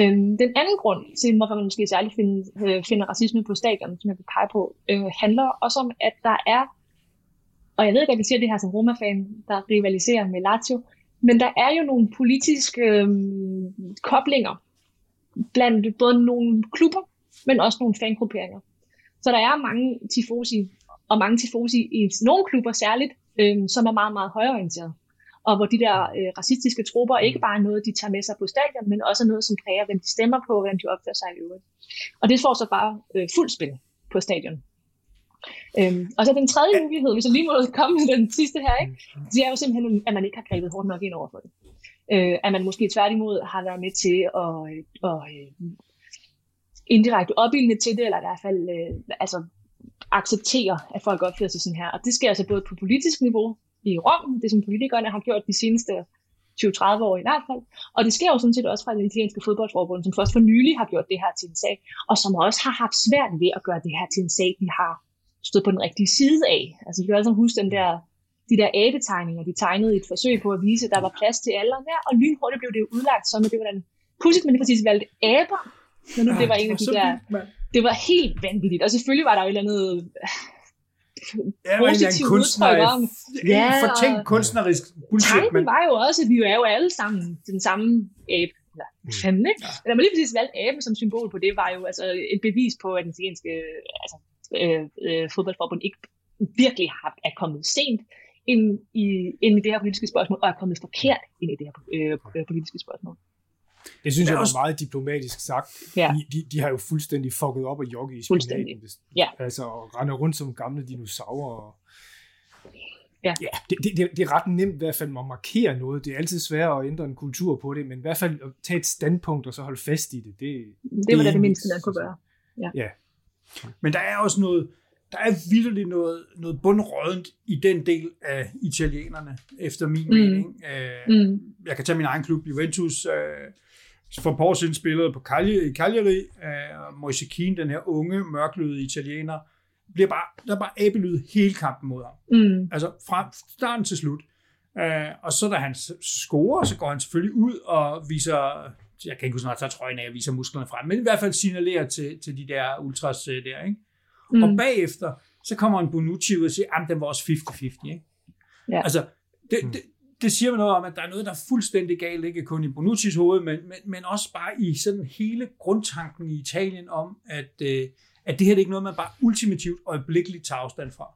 Øhm, den anden grund til, hvorfor man måske særligt finder, øh, finder racisme på stadion, som jeg vil pege på, øh, handler også om, at der er, og jeg ved ikke, at jeg siger det her som Roma-fan, der rivaliserer med Lazio, men der er jo nogle politiske øh, koblinger blandt både nogle klubber, men også nogle fangrupperinger. Så der er mange tifosi, og mange tifosi i nogle klubber særligt, øh, som er meget, meget højorienterede. og hvor de der øh, racistiske trupper ikke bare er noget, de tager med sig på stadion, men også noget, som præger, hvem de stemmer på, hvordan de opfører sig i øvrigt. Og det får så bare øh, fuld spil på stadion. Øhm, og så den tredje mulighed, hvis jeg lige må komme med den sidste her, ikke? det er jo simpelthen, at man ikke har grebet hårdt nok ind over for det. Øh, at man måske tværtimod har været med til at, øh, at, at indirekte opildne til det, eller i hvert fald øh, altså, acceptere, at folk opfører sig sådan her. Og det sker altså både på politisk niveau, i Rom, det som politikerne har gjort de seneste 20-30 år i hvert fald. Og det sker jo sådan set også fra det italienske fodboldforbund, som først for nylig har gjort det her til en sag, og som også har haft svært ved at gøre det her til en sag, de har stået på den rigtige side af. Altså, vi kan altså huske den der, de der abetegninger, de tegnede i et forsøg på at vise, at der var plads til alle og der, og lynhurtigt blev det udlagt som, at det var den pudsigt, men det præcis valgte aber, men nu det var en af de der, det var helt vanvittigt, og selvfølgelig var der jo et eller andet ja, positiv udtryk om. Ja, fortænkt kunstnerisk bullshit. Tanken men... var jo også, at vi er jo alle sammen den samme abe. Ja, mm. fanden, ikke? Ja. Da man lige præcis valgte abe som symbol på det, var jo altså et bevis på, at den italienske altså, øh, øh, fodboldforbund ikke virkelig har, er kommet sent ind i, ind i det her politiske spørgsmål, og er kommet forkert ind i det her øh, politiske spørgsmål. Det synes jeg var også... meget diplomatisk sagt. Ja. De, de, de har jo fuldstændig fucket op og jogge i spinaten. Ja. Altså, og render rundt som gamle dinosaurer. Ja. ja det, det, det, er ret nemt i hvert fald at markere noget. Det er altid svært at ændre en kultur på det, men i hvert fald at tage et standpunkt og så holde fast i det. Det, det var det, det mindste, man kunne gøre. Ja. ja. Men der er også noget, der er vildt noget, noget bundrådent i den del af italienerne, efter min mm. mening. Øh, mm. Jeg kan tage min egen klub, Juventus. Øh, for et par år siden spillede på Cagliari, i Cagliari, uh, Moise Keane, den her unge, mørkløde italiener, bliver bare, der er bare abelyd hele kampen mod ham. Mm. Altså fra starten til slut. Uh, og så da han scorer, så går han selvfølgelig ud og viser, jeg kan ikke huske, når jeg tager trøjen af og viser musklerne frem, men i hvert fald signalerer til, til de der ultras uh, der, ikke? Mm. Og bagefter, så kommer en Bonucci ud og siger, at den var også 50-50, ikke? Ja. Altså, det, det, det siger noget om, at der er noget, der er fuldstændig galt, ikke kun i Bonucci's hoved, men, men, men også bare i sådan hele grundtanken i Italien om, at, øh, at det her det er ikke noget, man bare ultimativt og øjeblikkeligt tager afstand fra.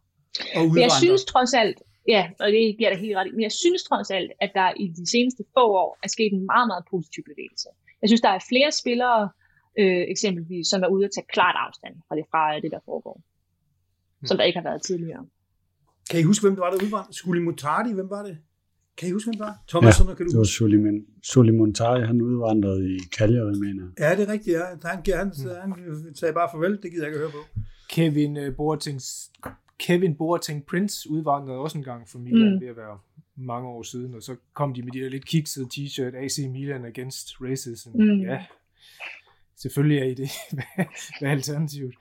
Og men jeg synes trods alt, ja, og det giver dig helt ret men jeg synes trods alt, at der i de seneste få år er sket en meget, meget positiv bevægelse. Jeg synes, der er flere spillere, øh, eksempelvis, som er ude at tage klart afstand fra det, fra det der foregår, hmm. som der ikke har været tidligere. Kan I huske, hvem det var, der udvandrede? Skulle Mutardi, hvem var det? Kan I huske, hvem var? Thomas, ja, kan du det var Suleiman, Suleiman Tari, han udvandrede i Cagliari, mener. Ja, det er rigtigt, ja. Han, han, han, sagde bare farvel, det gider jeg ikke at høre på. Kevin uh, Boateng's Kevin Boateng Prince udvandrede også en gang for Milan mm. ved at være mange år siden, og så kom de med de der lidt kiksede t-shirt, AC Milan against racism. Mm. Ja, selvfølgelig er I det. Hvad er alternativet?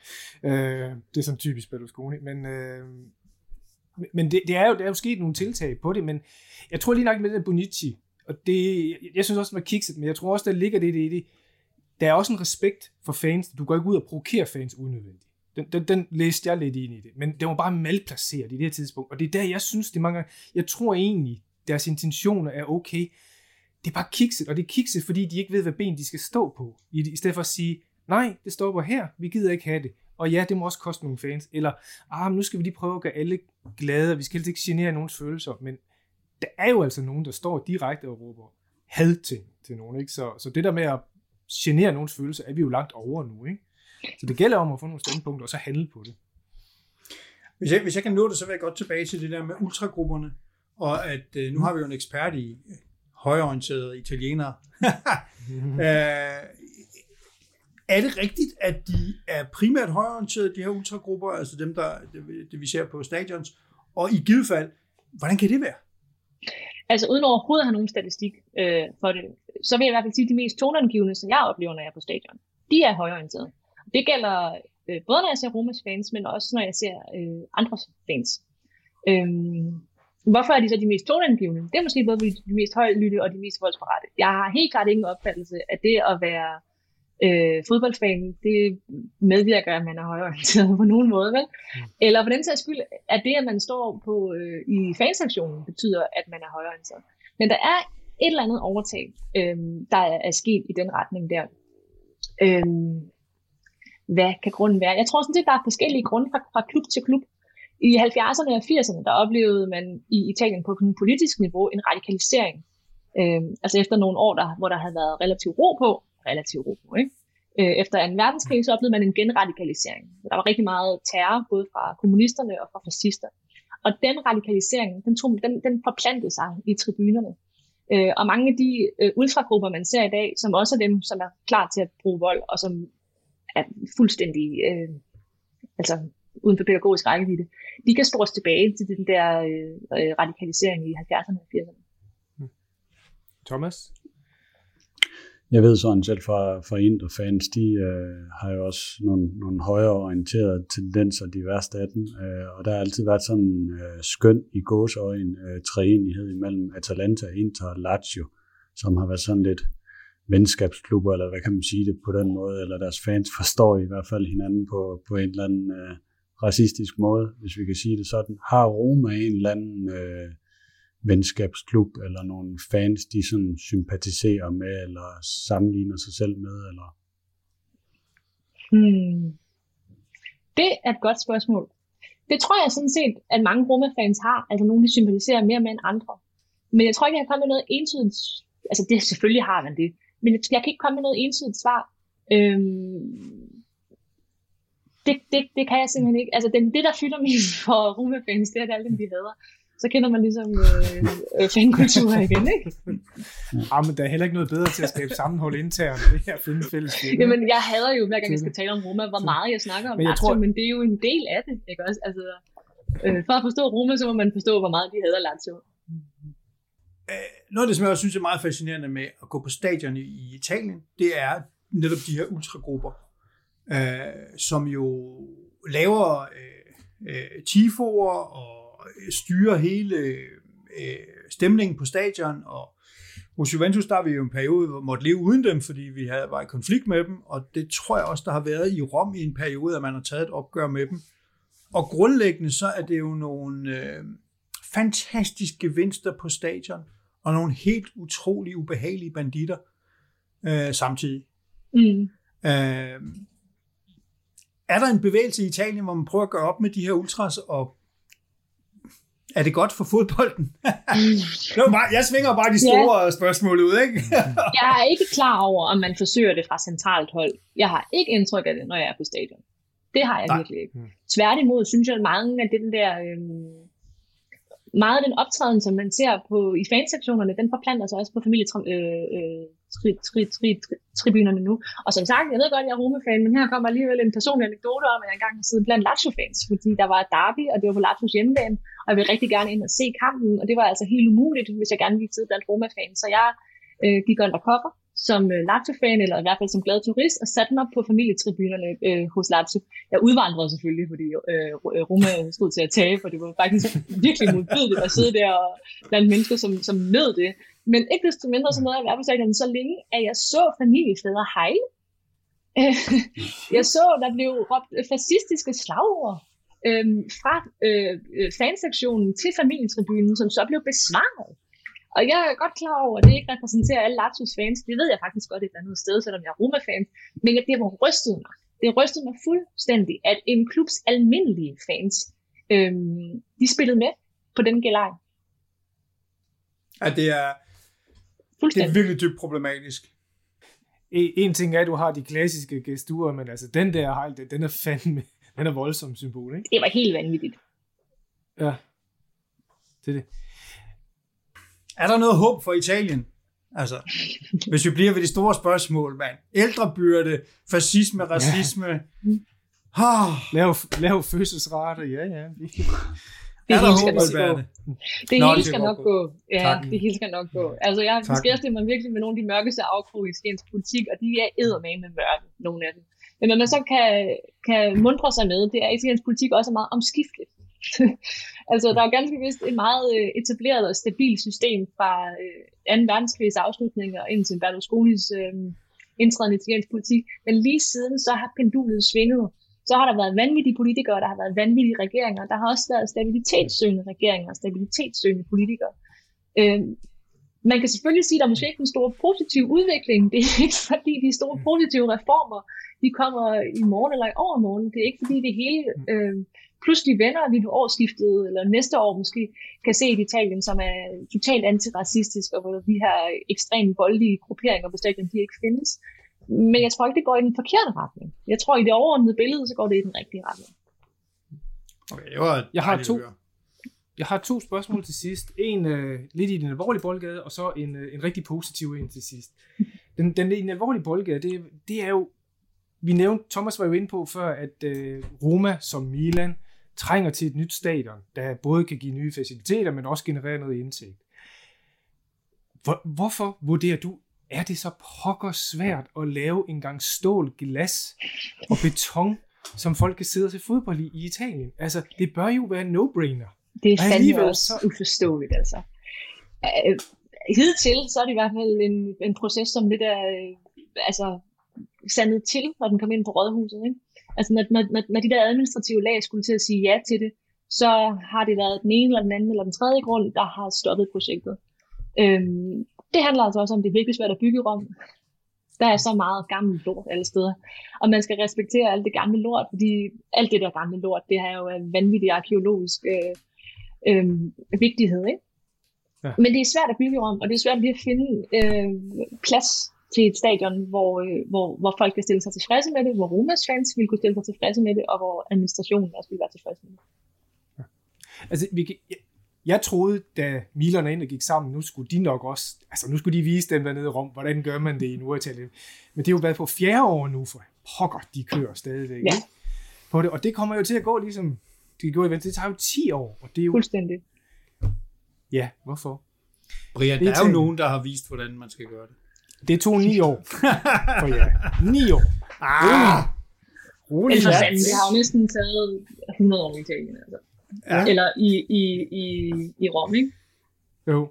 Uh, det er som typisk Berlusconi, men uh, men det, det, er jo, der er jo sket nogle tiltag på det, men jeg tror lige nok med den Bonici, og det, jeg synes også, man kikset, men jeg tror også, der ligger det i det. Der er også en respekt for fans. Du går ikke ud og provokerer fans unødvendigt. Den, den, den læste jeg lidt ind i det, men det var bare malplaceret i det her tidspunkt, og det er der, jeg synes, det mange gange, jeg tror egentlig, deres intentioner er okay. Det er bare kikset, og det er kikset, fordi de ikke ved, hvad ben de skal stå på, i, i stedet for at sige, nej, det stopper her, vi gider ikke have det. Og ja, det må også koste nogle fans. Eller, ah, nu skal vi lige prøve at gøre alle glade, vi skal helst ikke genere nogens følelser. Men der er jo altså nogen, der står direkte og råber had til, til nogen. Ikke? Så, så det der med at genere nogens følelser, er vi jo langt over nu. Ikke? Så det gælder om at få nogle standpunkter, og så handle på det. Hvis jeg, hvis jeg kan nå det, så vil jeg godt tilbage til det der med ultragrupperne, og at øh, nu har vi jo en ekspert i højorienterede italienere. øh, er det rigtigt, at de er primært højorienterede, de her ultragrupper, altså dem, der, det, det vi ser på stadions, og i givet fald, hvordan kan det være? Altså uden overhovedet at have nogen statistik øh, for det, så vil jeg i hvert fald sige, at de mest toneangivende, som jeg oplever, når jeg er på stadion, de er højorienterede. Det gælder øh, både når jeg ser Romas fans, men også når jeg ser øh, andres fans. Øhm, hvorfor er de så de mest toneangivende? Det er måske både de mest højlytte og de mest voldsparate. Jeg har helt klart ingen opfattelse af det at være øh, fodboldfan, det medvirker, at man er højorienteret på nogen måde, vel? Mm. Eller for den sags skyld, at det, at man står på øh, i fansaktionen, betyder, at man er højorienteret. Men der er et eller andet overtag, øh, der er, er sket i den retning der. Øh, hvad kan grunden være? Jeg tror sådan set, der er forskellige grunde fra, fra klub til klub. I 70'erne og 80'erne, der oplevede man i Italien på en politisk niveau en radikalisering. Øh, altså efter nogle år, der, hvor der havde været relativt ro på, relativt ro på, ikke? Øh, efter 2. verdenskrig, så oplevede man en genradikalisering. Der var rigtig meget terror, både fra kommunisterne og fra fascister. Og den radikalisering, den, tog, den, den forplantede sig i tribunerne. Øh, og mange af de øh, ultragrupper, man ser i dag, som også er dem, som er klar til at bruge vold, og som er fuldstændig, øh, altså uden for pædagogisk rækkevidde, de kan spores tilbage til den der øh, øh radikalisering i 70'erne og 80'erne. Thomas? Jeg ved sådan selv fra, fra Inter-fans, de øh, har jo også nogle, nogle højere orienterede tendenser, de værste af dem. Øh, og der har altid været sådan en øh, skøn i gåsøjen øh, træenighed imellem Atalanta, Inter og Lazio, som har været sådan lidt venskabsklubber, eller hvad kan man sige det på den måde, eller deres fans forstår i hvert fald hinanden på, på en eller anden øh, racistisk måde, hvis vi kan sige det sådan. Har Roma en eller anden øh, venskabsklub, eller nogle fans, de sådan sympatiserer med, eller sammenligner sig selv med, eller? Hmm. Det er et godt spørgsmål. Det tror jeg sådan set, at mange Roma-fans har, altså nogle, de sympatiserer mere med end andre. Men jeg tror ikke, jeg kan komme med noget entydigt, altså det selvfølgelig har man det, men jeg kan ikke komme med noget entydigt svar. Øhm, det, det, det kan jeg simpelthen ikke. Altså den, det der fylder mig for Roma-fans, det er, at alle dem, de hader så kender man ligesom øh, øh, fankultur igen, ikke? Ja, men der er heller ikke noget bedre til at skabe sammenhold internt, det her at finde fælles Jamen, jeg hader jo, hver gang jeg skal tale om Roma, hvor meget jeg snakker om men, jeg Lazio, tror... men det er jo en del af det, ikke også? Altså, øh, for at forstå Roma, så må man forstå, hvor meget de hader Lazio. Øh, noget af det, som jeg synes er meget fascinerende med at gå på stadion i Italien, det er netop de her ultragrupper, øh, som jo laver øh, øh, tifoer og styre hele øh, stemningen på stadion, og hos Juventus, der har vi jo en periode, hvor vi måtte leve uden dem, fordi vi havde, var i konflikt med dem, og det tror jeg også, der har været i Rom i en periode, at man har taget et opgør med dem. Og grundlæggende så er det jo nogle øh, fantastiske gevinster på stadion, og nogle helt utrolig ubehagelige banditter øh, samtidig. Mm. Øh, er der en bevægelse i Italien, hvor man prøver at gøre op med de her ultras og er det godt for fodbolden? bare, jeg svinger bare de store ja. spørgsmål ud, ikke? jeg er ikke klar over, om man forsøger det fra centralt hold. Jeg har ikke indtryk af det, når jeg er på stadion. Det har jeg Nej. virkelig ikke. Tværtimod synes jeg, at mange af den der... Øhm, meget af den optræden, som man ser på i fansektionerne, den forplanter sig også på familietribunerne øh, øh, nu. Og som sagt, jeg ved godt, at jeg er Roma-fan, men her kommer alligevel en personlig anekdote om, at jeg engang har siddet blandt Lazio-fans, fordi der var et derby, og det var på Lazios hjemmebane, og jeg ville rigtig gerne ind og se kampen, og det var altså helt umuligt, hvis jeg gerne ville sidde blandt Roma-fans. Så jeg øh, gik undercover som øh, Lazio-fan, eller i hvert fald som glad turist, og satte mig på familietribunerne øh, hos Lazio. Jeg udvandrede selvfølgelig, fordi øh, øh Roma stod til at tage, for det var faktisk virkelig modbydeligt at sidde der og, blandt mennesker, som, som nød det. Men ikke desto mindre så nåede jeg i hvert fald så længe, at jeg så familiefædre hejle. jeg så, der blev råbt øh, fascistiske slagord øh, fra øh, fansektionen til familietribunen, som så blev besvaret. Og jeg er godt klar over, at det ikke repræsenterer alle Lazio's fans. Det ved jeg faktisk godt et andet sted, selvom jeg er Roma-fan. Men det var rystet mig. Det rystede mig fuldstændig, at en klubs almindelige fans, øhm, de spillede med på den gelej. Ja, det er, det er virkelig dybt problematisk. En ting er, at du har de klassiske gesturer, men altså den der hejl, den er fandme, den er voldsom symbol, ikke? Det var helt vanvittigt. Ja, det er det. Er der noget håb for Italien? Altså, hvis vi bliver ved de store spørgsmål, mand. Ældrebyrde, fascisme, racisme. Ja. Oh. Lav, lav fødselsrate, ja, ja. Det hele skal nok gå. Det hele skal nok gå. Ja, det hele skal nok gå. Altså, jeg beskæftiger mig virkelig med nogle af de mørkeste afkroge i Skens politik, og de er eddermame med mørke, nogle af dem. Men hvad man så kan, kan mundre sig med, det er, at italiensk politik også er meget omskifteligt. altså, der er ganske vist et meget øh, etableret og stabilt system fra øh, 2. Verdenskrigs afslutning og indtil Berlusconis øh, indtræden i italiensk politik. Men lige siden, så har pendulet svinget så har der været vanvittige politikere, der har været vanvittige regeringer. Der har også været stabilitetssøgende regeringer og stabilitetssøgende politikere. Øh, man kan selvfølgelig sige, at der er måske ikke en stor positiv udvikling. Det er ikke fordi, de store positive reformer, de kommer i morgen eller i overmorgen. Det er ikke fordi, det hele øh, pludselig vender vi ved årsskiftet, eller næste år måske, kan se et Italien, som er totalt antiracistisk, og hvor de her ekstremt voldelige grupperinger på stadion, de ikke findes. Men jeg tror ikke, det går i den forkerte retning. Jeg tror, i det overordnede billede, så går det i den rigtige retning. Okay, det var jeg har to, jeg har to spørgsmål til sidst. En uh, lidt i den alvorlige boldgade, og så en, uh, en rigtig positiv en til sidst. Den, den, den alvorlige boldgade, det, det er jo, vi nævnte, Thomas var jo inde på før, at uh, Roma som Milan trænger til et nyt stadion, der både kan give nye faciliteter, men også generere noget indtægt. Hvor, hvorfor vurderer du er det så pokker svært at lave en gang stål, glas og beton, som folk kan sidde og se fodbold i i Italien. Altså, det bør jo være en no-brainer. Det er fandme også så... uforståeligt, altså. Uh, hidtil, så er det i hvert fald en, en proces, som lidt er uh, altså, sandet til, når den kom ind på rådhuset. Ikke? Altså, når, når, når de der administrative lag skulle til at sige ja til det, så har det været den ene eller den anden eller den tredje grund, der har stoppet projektet. Øhm, det handler altså også om, at det er virkelig svært at bygge Rom. Der er så meget gammel lort alle steder. Og man skal respektere alt det gamle lort, fordi alt det der gamle lort, det har jo en vanvittig arkeologisk øh, øh, vigtighed. Ikke? Ja. Men det er svært at bygge Rom, og det er svært lige at finde øh, plads til et stadion, hvor, øh, hvor, hvor folk kan stille sig tilfredse med det, hvor Romas fans vil kunne stille sig tilfredse med det, og hvor administrationen også vil være tilfredse med det. Ja. Altså, vi kan, jeg troede, da Milan og Inter gik sammen, nu skulle de nok også, altså nu skulle de vise dem dernede i Rom, hvordan gør man det i Norditalien. Men det er jo været på fjerde år nu, for pokker, de kører stadigvæk. Ja. På det, og det kommer jo til at gå ligesom, det går i det tager jo 10 år. Og det er jo, Fuldstændig. Ja, hvorfor? Brian, det er der er jo nogen, der har vist, hvordan man skal gøre det. Det tog 9 år for jer. 9 år. Ah! Rolig. Interessant, det har jo næsten taget 100 år i Italien. Altså. Ja. Eller i, i, i, i Rom, ikke? Jo.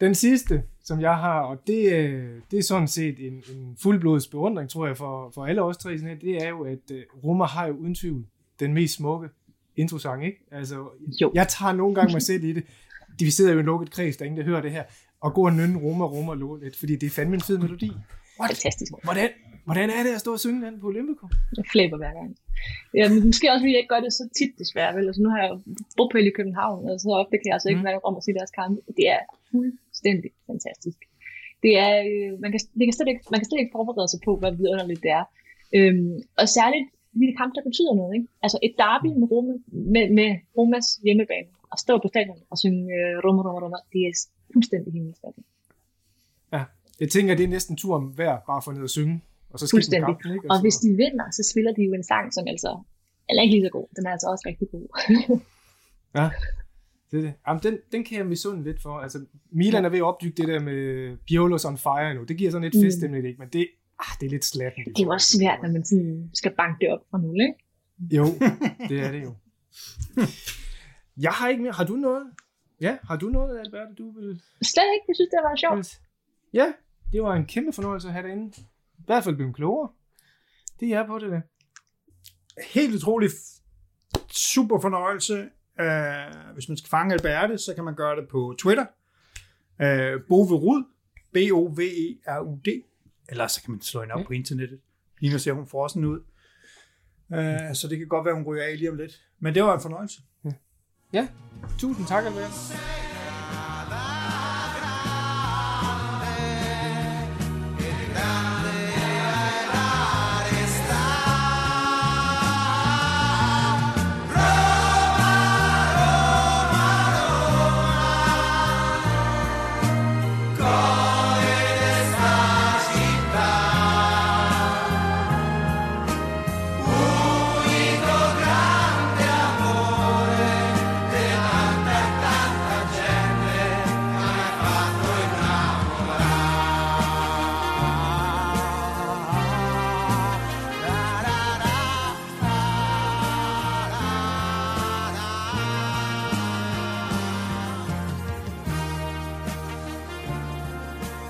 Den sidste, som jeg har, og det, øh, det er sådan set en, en fuldblods beundring, tror jeg, for, for alle os tre, sådan her, det er jo, at uh, Roma har jo uden tvivl den mest smukke introsang, ikke? Altså, jo. jeg tager nogle gange mig selv i det. De, vi sidder jo i en lukket kreds, der er ingen, der hører det her, og går og nynne Roma, Roma, Roma lidt, fordi det er fandme en fed melodi. What? Fantastisk. Hvordan, hvordan er det at stå og synge den på Olympico? Jeg flæber hver gang. Ja, men måske også, fordi jeg ikke gør det så tit desværre. Vel? Altså, nu har jeg bopæl i København, og så ofte kan jeg altså ikke mm. være om at se deres kampe. Det er fuldstændig fantastisk. Det er, øh, man, kan, det kan slet ikke, man kan slet ikke forberede sig på, hvad vidunderligt det er. Øhm, og særligt de kampe, der betyder noget. Ikke? Altså et derby med, Roma, med, med Romas hjemmebane, og stå på stadion og synge uh, Roma, Roma, Roma, det er fuldstændig himmelskabet. Ja, jeg tænker, det er næsten turen værd, bare for ned at synge. Og så Fuldstændig. Kampen, ikke? Og, og hvis de vinder, så spiller de jo en sang, som altså er ikke lige så god. Den er altså også rigtig god. ja, det er det. Jamen, den, den kan jeg misunde lidt for. Altså, Milan er ved at opbygge det der med Biolos on fire nu. Det giver sådan lidt mm. feststemning, ikke? Men det, ah, det er lidt slatten. Det er jo også svært, når man sådan skal banke det op fra nul, ikke? Jo, det er det jo. Jeg har ikke mere. Har du noget? Ja, har du noget, Albert, du vil... Slet ikke. Jeg synes, det var sjovt. Ja, det var en kæmpe fornøjelse at have dig inde. I hvert fald blive klogere. Det er på det der. Helt utrolig super fornøjelse. Uh, hvis man skal fange Alberte, så kan man gøre det på Twitter. Uh, Boverud, B-O-V-E-R-U-D. Eller så kan man slå hende op ja. på internettet. Lige nu ser hun frossen ud. Uh, så det kan godt være, hun ryger af lige om lidt. Men det var en fornøjelse. Ja, tusind tak, Andreas.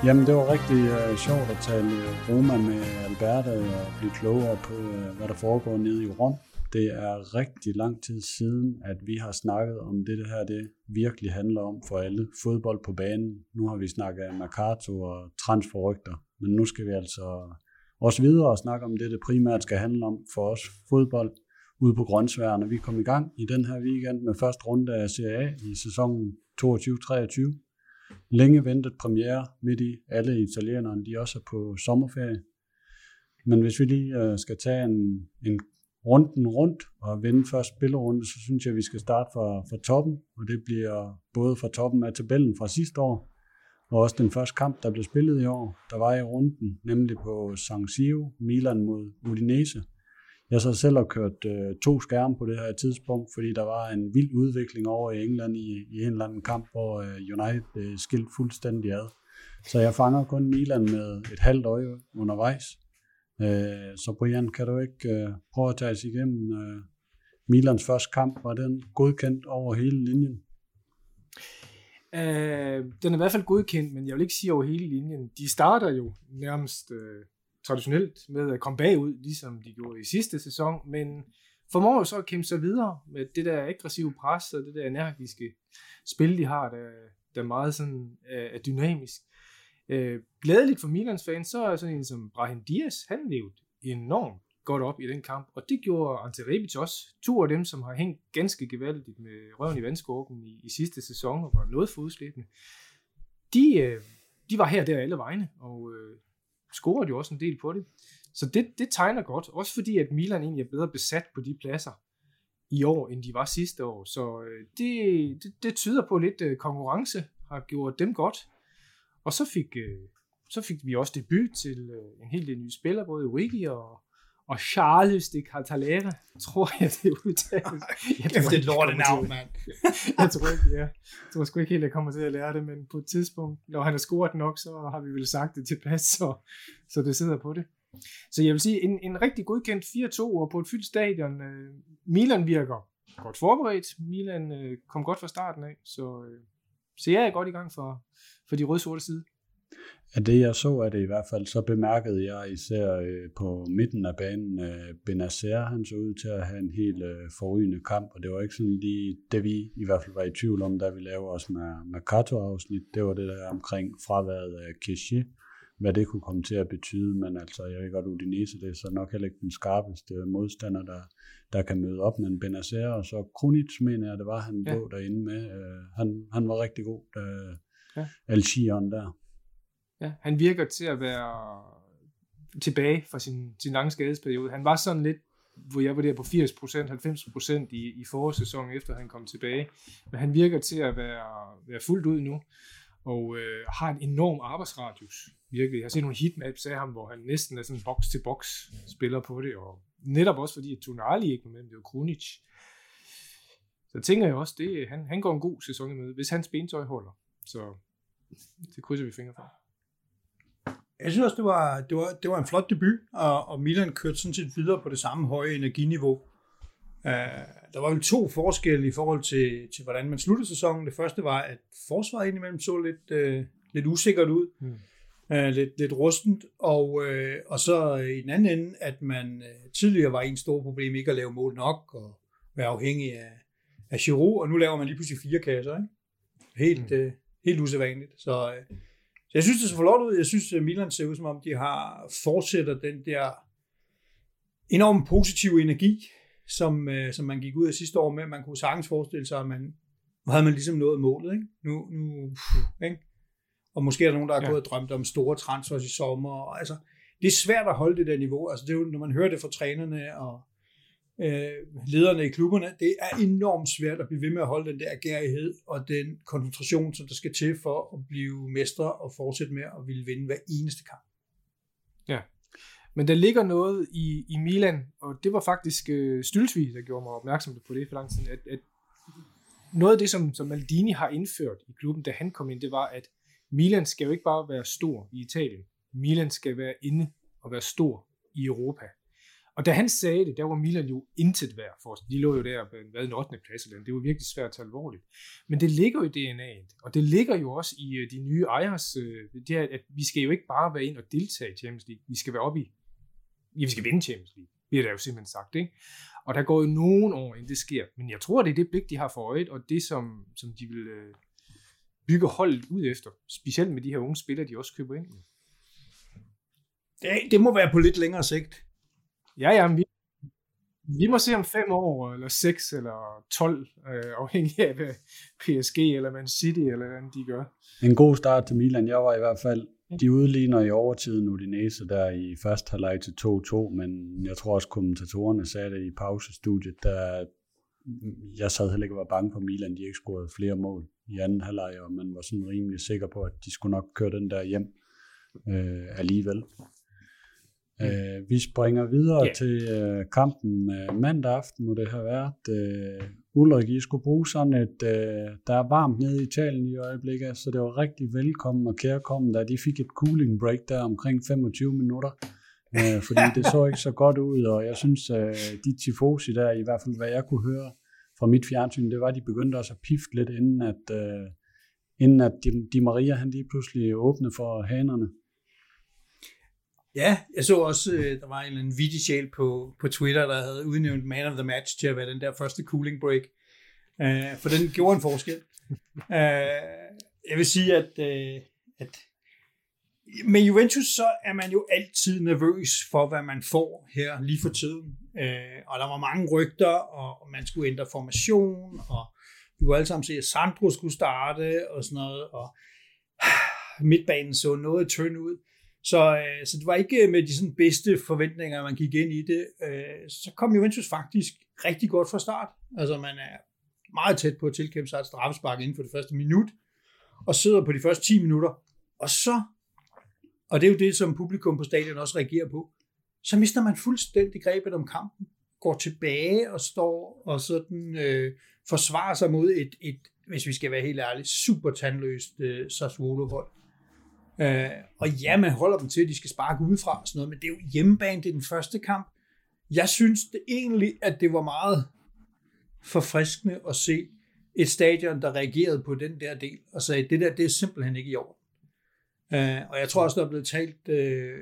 Jamen, det var rigtig øh, sjovt at tale øh, Roma med Alberta og blive klogere på, øh, hvad der foregår nede i Rom. Det er rigtig lang tid siden, at vi har snakket om det, det her det virkelig handler om for alle. Fodbold på banen. Nu har vi snakket Mercato og transferrygter, men nu skal vi altså også videre og snakke om det, det primært skal handle om for os. Fodbold ude på grøntsværene. vi kom i gang i den her weekend med første runde af Serie A i sæsonen 22-23 længe ventet premiere midt i. Alle italienerne, de også er på sommerferie. Men hvis vi lige øh, skal tage en, en runden rundt og vinde første spillerunde, så synes jeg, at vi skal starte fra, fra toppen, og det bliver både fra toppen af tabellen fra sidste år, og også den første kamp, der blev spillet i år, der var i runden, nemlig på San Siro, Milan mod Udinese. Jeg så selv har kørt øh, to skærme på det her tidspunkt, fordi der var en vild udvikling over i England i, i en eller anden kamp, hvor øh, United øh, skilt fuldstændig ad. Så jeg fanger kun Milan med et halvt øje undervejs. Øh, så Brian, kan du ikke øh, prøve at tage os igennem øh, Milans første kamp? Var den godkendt over hele linjen? Øh, den er i hvert fald godkendt, men jeg vil ikke sige over hele linjen. De starter jo nærmest øh, traditionelt med at komme bagud, ligesom de gjorde i sidste sæson, men formår så at kæmpe sig videre med det der aggressive pres og det der energiske spil, de har, der, der meget sådan er, er dynamisk. Øh, glædeligt for Milans fans, så er sådan en som Brahim Diaz, han levede enormt godt op i den kamp, og det gjorde Ante Rebic også. To af dem, som har hængt ganske gevaldigt med røven i vandskorben i, i sidste sæson og var noget fodslæbende, de, øh, de var her der alle vegne, og øh, scorede jo også en del på det. Så det, det tegner godt, også fordi at Milan egentlig er bedre besat på de pladser i år, end de var sidste år. Så øh, det, det, det tyder på lidt øh, konkurrence, har gjort dem godt. Og så fik, øh, så fik vi også debut til øh, en hel del nye spillere, både Wiggy og, og Charles de Catalera, tror jeg, det udtales. Jeg tror, det er lortet navn, mand. jeg tror ikke, ja. Jeg tror sgu ikke helt, jeg kommer til at lære det, men på et tidspunkt, når han har scoret nok, så har vi vel sagt det tilpas, så, så det sidder på det. Så jeg vil sige, en, en rigtig godkendt 4-2 og på et fyldt stadion. Øh, Milan virker godt forberedt. Milan øh, kom godt fra starten af, så, øh, så jeg er godt i gang for, for de røde-sorte side. Af det jeg så af det i hvert fald, så bemærkede jeg især øh, på midten af banen, øh, Benacer, han så ud til at have en helt øh, forrygende kamp, og det var ikke sådan lige det, vi i hvert fald var i tvivl om, da vi lavede os med, med Kato-afsnit, det var det der omkring fraværet af Keshe, hvad det kunne komme til at betyde, men altså, jeg ved godt, Udinese, det er så nok heller ikke den skarpeste modstander, der, der kan møde op, men Benacer, og så Krunic, mener jeg, det var, han ja. lå derinde med, øh, han, han var rigtig god, øh, ja. Algieren der. Ja, han virker til at være tilbage fra sin, sin lange skadesperiode. Han var sådan lidt, hvor jeg var der på 80%, 90% i, i forårssæsonen, efter han kom tilbage. Men han virker til at være, være fuldt ud nu, og øh, har en enorm arbejdsradius. Virkelig. Jeg har set nogle heatmaps af ham, hvor han næsten er sådan box-til-box spiller på det, og netop også fordi, at Tonali ikke med, det var Krunic. Så tænker jeg også, det, han, han går en god sæson med, hvis hans bentøj holder. Så det krydser vi fingre for. Jeg synes også, det var, det var, det var en flot debut, og, og Milan kørte sådan set videre på det samme høje energiniveau. Uh, der var vel to forskelle i forhold til, til, hvordan man sluttede sæsonen. Det første var, at forsvaret indimellem så lidt, uh, lidt usikkert ud. Mm. Uh, lidt, lidt rustent. Og, uh, og så i den anden ende, at man uh, tidligere var en stor problem ikke at lave mål nok, og være afhængig af, af Giroud, og nu laver man lige pludselig fire kasser. Ikke? Helt, mm. uh, helt usædvanligt. Så uh, så jeg synes, det ser flot ud. Jeg synes, at Milan ser ud, som om de har fortsætter den der enormt positive energi, som, øh, som man gik ud af sidste år med. Man kunne sagtens forestille sig, at man nu havde man ligesom nået målet. Ikke? Nu, nu, ikke? Og måske er der nogen, der har ja. gået og drømt om store transfers i sommer. Og, altså, det er svært at holde det der niveau. Altså, det er jo, når man hører det fra trænerne og øh, lederne i klubberne, det er enormt svært at blive ved med at holde den der gærighed og den koncentration, som der skal til for at blive mestre og fortsætte med at ville vinde hver eneste kamp. Ja, men der ligger noget i, i Milan, og det var faktisk øh, Stylsvig, der gjorde mig opmærksom på det for lang tid, at, at noget af det, som, som Maldini har indført i klubben, da han kom ind, det var, at Milan skal jo ikke bare være stor i Italien. Milan skal være inde og være stor i Europa. Og da han sagde det, der var Milan jo intet værd for os. De lå jo der på hvad, en 8. plads eller Det var virkelig svært at tage alvorligt. Men det ligger jo i DNA'et, og det ligger jo også i øh, de nye ejers, øh, det er, at vi skal jo ikke bare være ind og deltage i Champions League. Vi skal være oppe i, ja, vi skal vinde Champions League, bliver der jo simpelthen sagt. Ikke? Og der går jo nogle år, inden det sker. Men jeg tror, det er det blik, de har for øjet, og det, som, som de vil øh, bygge holdet ud efter. Specielt med de her unge spillere, de også køber ind. Det, det må være på lidt længere sigt. Ja, ja, vi, vi må se om fem år, eller seks, eller 12, øh, afhængig af hvad PSG eller Man City, eller hvad de gør. En god start til Milan. Jeg var i hvert fald, de udligner i overtiden Udinese der i første halvleg til 2-2, men jeg tror også kommentatorerne sagde det i pausestudiet, der jeg sad heller ikke og var bange for Milan, de ikke scorede flere mål i anden halvleg, og man var sådan rimelig sikker på, at de skulle nok køre den der hjem øh, alligevel. Øh, vi springer videre yeah. til øh, kampen øh, mandag aften, må det have været. Øh, Ulrik, I skulle bruge sådan et, øh, der er varmt nede i Italien i øjeblikket, så det var rigtig velkommen og kærkommen, da de fik et cooling break der omkring 25 minutter. Øh, fordi det så ikke så godt ud, og jeg synes, øh, de tifosi der, i hvert fald hvad jeg kunne høre fra mit fjernsyn, det var, at de begyndte også at pifte lidt, inden at, øh, inden at Di, Di Maria han lige pludselig åbnede for hanerne. Ja, jeg så også, øh, der var en eller anden vittig sjæl på, på Twitter, der havde udnævnt man of the match til at være den der første cooling break. Uh, for den gjorde en forskel. Uh, jeg vil sige, at, uh, at med Juventus, så er man jo altid nervøs for, hvad man får her lige for tiden. Uh, og der var mange rygter, og man skulle ændre formation, og vi kunne alle sammen se, at Sandro skulle starte, og sådan noget, og midtbanen så noget tynd ud. Så, øh, så det var ikke øh, med de sådan bedste forventninger, man gik ind i det. Øh, så kom Juventus faktisk rigtig godt fra start. Altså man er meget tæt på at tilkæmpe sig et straffespark inden for det første minut, og sidder på de første 10 minutter. Og så, og det er jo det, som publikum på stadion også reagerer på, så mister man fuldstændig grebet om kampen, går tilbage og står og sådan øh, forsvarer sig mod et, et, hvis vi skal være helt ærlige, super tandløst øh, Sassuolo-hold. Øh, og ja, man holder dem til, at de skal sparke udefra og sådan noget, men det er jo hjemmebane, det er den første kamp. Jeg synes det egentlig, at det var meget forfriskende at se et stadion, der reagerede på den der del, og sagde, det der, det er simpelthen ikke i orden. Øh, og jeg tror også, der er blevet talt øh,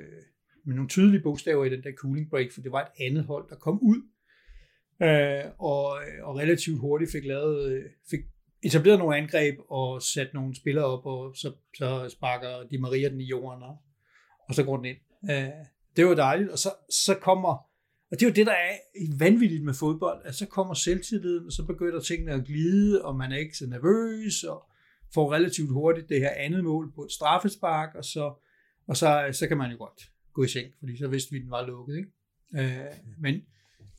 med nogle tydelige bogstaver i den der cooling break, for det var et andet hold, der kom ud, øh, og, og relativt hurtigt fik lavet, øh, fik etableret nogle angreb og sat nogle spillere op, og så, så sparker de Maria den i jorden, og, og så går den ind. Øh, det var dejligt, og så, så kommer, og det er jo det, der er vanvittigt med fodbold, at så kommer selvtilliden, og så begynder tingene at glide, og man er ikke så nervøs, og får relativt hurtigt det her andet mål på et straffespark, og så, og så, så kan man jo godt gå i seng, fordi så vidste vi, at den var lukket. Ikke? Øh, men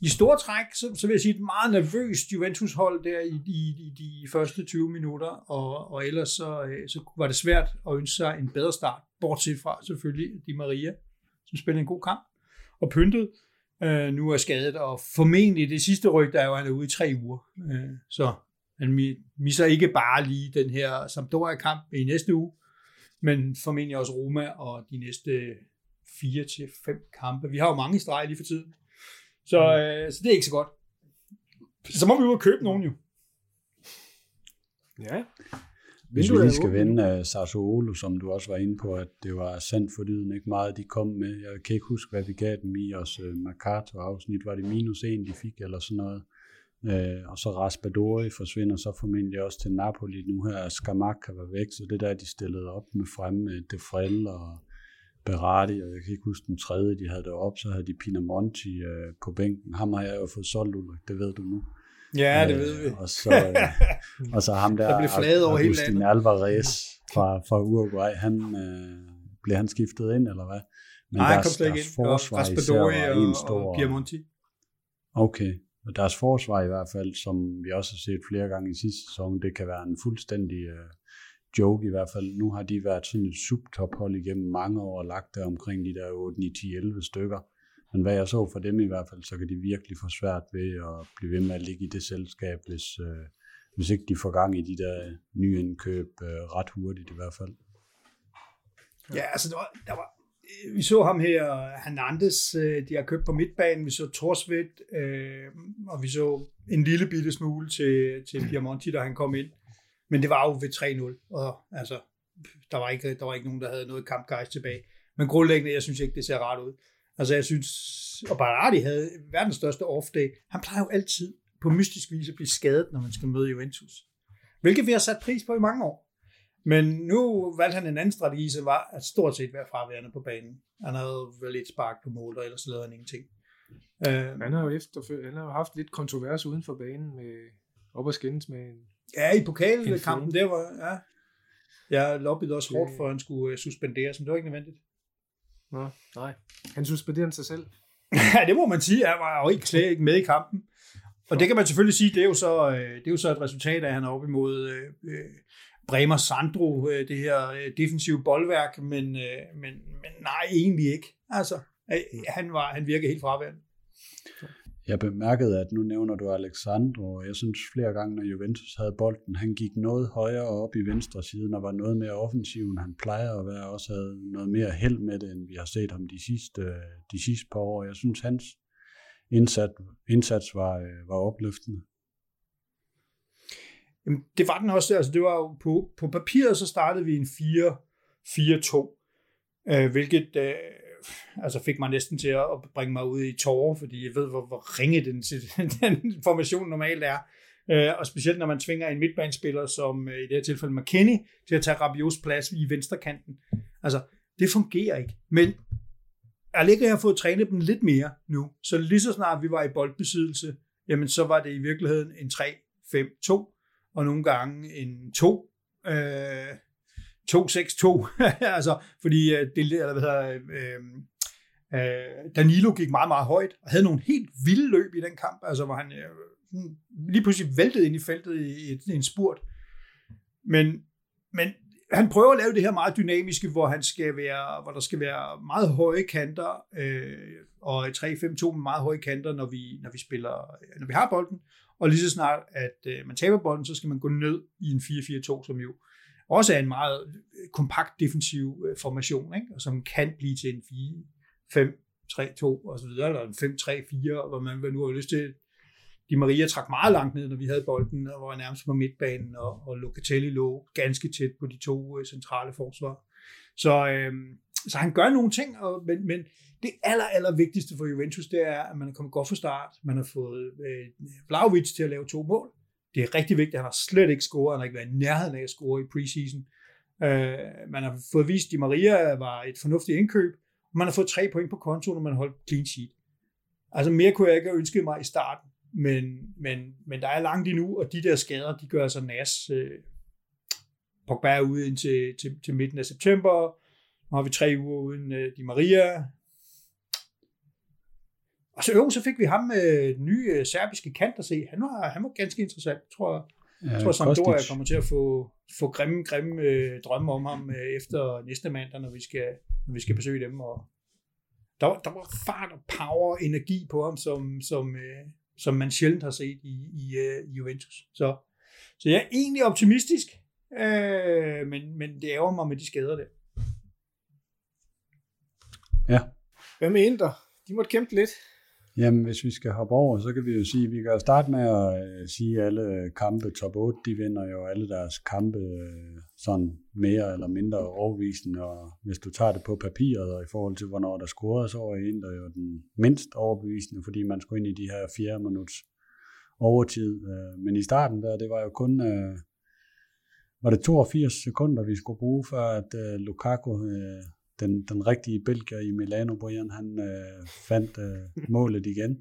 i store træk, så, så vil jeg sige et meget nervøst Juventus-hold der i, i, i de første 20 minutter, og, og ellers så, øh, så var det svært at ønske sig en bedre start, bortset fra selvfølgelig Di Maria, som spillede en god kamp, og pyntet, øh, nu er skadet, og formentlig det sidste ryg, der er jo, han er ude i tre uger, øh, så han misser ikke bare lige den her Sampdoria-kamp i næste uge, men formentlig også Roma og de næste fire til fem kampe. Vi har jo mange i streg lige for tiden. Så, mm. øh, så det er ikke så godt. Så må vi ud og købe nogen jo. Ja. Hvis vi lige skal vende uh, Sassuolo, som du også var inde på, at det var sandt for lyden, ikke meget de kom med. Jeg kan ikke huske, hvad vi gav dem i os. Uh, Mercato-afsnit, var det minus 1, de fik, eller sådan noget. Uh, og så Raspadori forsvinder så formentlig også til Napoli nu her. Skamaka var væk, så det der, de stillede op med fremme med Defrel og Berardi, og jeg kan ikke huske den tredje, de havde derop, så havde de Pinamonti øh, på bænken. Ham har jeg jo fået solgt, Ulrik, det ved du nu. Ja, det øh, ved vi. Og så, øh, og så ham der, der blev flaget over hele landet. Alvarez fra, fra Uruguay, han, øh, blev han skiftet ind, eller hvad? Men Nej, deres, han kom slet ikke ind. Forsvar Raspadori og, en stor, og Piemonti. Okay, og deres forsvar i hvert fald, som vi også har set flere gange i sidste sæson, det kan være en fuldstændig øh, joke i hvert fald. Nu har de været sådan et subtophold igennem mange år og lagt der omkring de der 8, 9, 10, 11 stykker. Men hvad jeg så for dem i hvert fald, så kan de virkelig få svært ved at blive ved med at ligge i det selskab, hvis, øh, hvis ikke de får gang i de der nye indkøb øh, ret hurtigt i hvert fald. Ja, altså der var, der var øh, vi så ham her, Hernandez, øh, de har købt på midtbanen, vi så Torsvedt, øh, og vi så en lille bitte smule til, til Piemonti, da han kom ind. Men det var jo ved 3-0, og altså, der var, ikke, der var ikke nogen, der havde noget kampgejst tilbage. Men grundlæggende, jeg synes ikke, det ser rart ud. Altså, jeg synes, og Berardi havde verdens største off-day. Han plejer jo altid på mystisk vis at blive skadet, når man skal møde Juventus. Hvilket vi har sat pris på i mange år. Men nu valgte han en anden strategi, som var at stort set være fraværende på banen. Han havde vel lidt spark på mål, og ellers lavede han ingenting. Uh, han har jo efter, han har haft lidt kontrovers uden for banen med op og skændes med en, Ja, i pokalkampen, der var, ja. Jeg lobbyede også hårdt for, at han skulle uh, suspenderes, men det var ikke nødvendigt. Nå, nej. Han suspenderede sig selv. ja, det må man sige. Han var jo ikke, slet ikke med i kampen. Og det kan man selvfølgelig sige, det er jo så, øh, det er jo så et resultat af, at han er op imod øh, Bremer Sandro, øh, det her øh, defensive boldværk, men, øh, men, men nej, egentlig ikke. Altså, øh, han, var, han virker helt fraværende. Jeg bemærkede, at nu nævner du Alexandro, og jeg synes flere gange, når Juventus havde bolden, han gik noget højere op i venstre side, og var noget mere offensiv, end han plejer at være, også havde noget mere held med det, end vi har set ham de sidste, de sidste par år. Jeg synes, hans indsats, indsats var, øh, var opløftende. Jamen, det var den også. Altså, det var jo på, på papiret, så startede vi en 4-4-2, øh, hvilket øh, altså fik mig næsten til at bringe mig ud i tårer, fordi jeg ved, hvor, hvor ringe den, den formation normalt er. Øh, og specielt når man tvinger en midtbanespiller, som øh, i det her tilfælde McKinney, til at tage Rabios plads i venstrekanten. Altså, det fungerer ikke. Men Allegri har fået trænet dem lidt mere nu, så lige så snart vi var i boldbesiddelse, jamen så var det i virkeligheden en 3-5-2, og nogle gange en 2, øh, 2-6-2, altså fordi øh, det, eller hvad hedder, øh, øh, Danilo gik meget, meget højt, og havde nogle helt vilde løb i den kamp, altså hvor han øh, lige pludselig væltede ind i feltet i, et, i en spurt. Men, men han prøver at lave det her meget dynamiske, hvor han skal være, hvor der skal være meget høje kanter, øh, og 3-5-2 med meget høje kanter, når vi, når vi spiller, når vi har bolden, og lige så snart, at øh, man taber bolden, så skal man gå ned i en 4-4-2, som jo også er en meget øh, kompakt defensiv øh, formation, ikke? og som kan blive til en 4-5-3-2 og så videre, eller en 5-3-4, hvor man nu har lyst til. Di Maria trak meget langt ned, når vi havde bolden, og var nærmest på midtbanen, og, og Locatelli lå ganske tæt på de to øh, centrale forsvar. Så, øh, så han gør nogle ting, og, men, men det aller, aller vigtigste for Juventus, det er, at man er kommet godt fra start. Man har fået øh, Vlaovic til at lave to mål. Det er rigtig vigtigt. Han har slet ikke scoret. Han har ikke været i nærheden af at score i preseason. Øh, man har fået vist, at Di Maria var et fornuftigt indkøb. Og man har fået tre point på konto, når man har holdt clean sheet. Altså mere kunne jeg ikke have ønsket mig i starten. Men, men, men der er langt endnu, og de der skader, de gør altså nas. Øh, Pogba er ude indtil til, til midten af september. Nu har vi tre uger uden øh, Di Maria. Og så, jo, så fik vi ham med den nye uh, serbiske kant at se. Han var, han var ganske interessant, tror jeg. Ja, jeg tror, Sampdoria kommer til at få, få grimme, grimme øh, drømme om ham øh, efter næste mandag, når vi skal, når vi skal besøge dem. Og der, var, der var fart og power og energi på ham, som, som, øh, som man sjældent har set i, i, øh, i Juventus. Så, så jeg er egentlig optimistisk, øh, men, men det ærger mig med de skader der. Ja. Hvad med Inter? De måtte kæmpe lidt. Jamen, hvis vi skal hoppe over, så kan vi jo sige, at vi kan starte med at øh, sige, at alle kampe, top 8, de vinder jo alle deres kampe øh, sådan mere eller mindre overbevisende, og hvis du tager det på papiret, og i forhold til, hvornår der scorede, så var der jo den mindst overbevisende, fordi man skulle ind i de her fjerde minuts overtid. Øh, men i starten der, det var jo kun, var det 82 sekunder, vi skulle bruge, for at Lukaku den, den rigtige belgier i Milano, Brian, han øh, fandt øh, målet igen.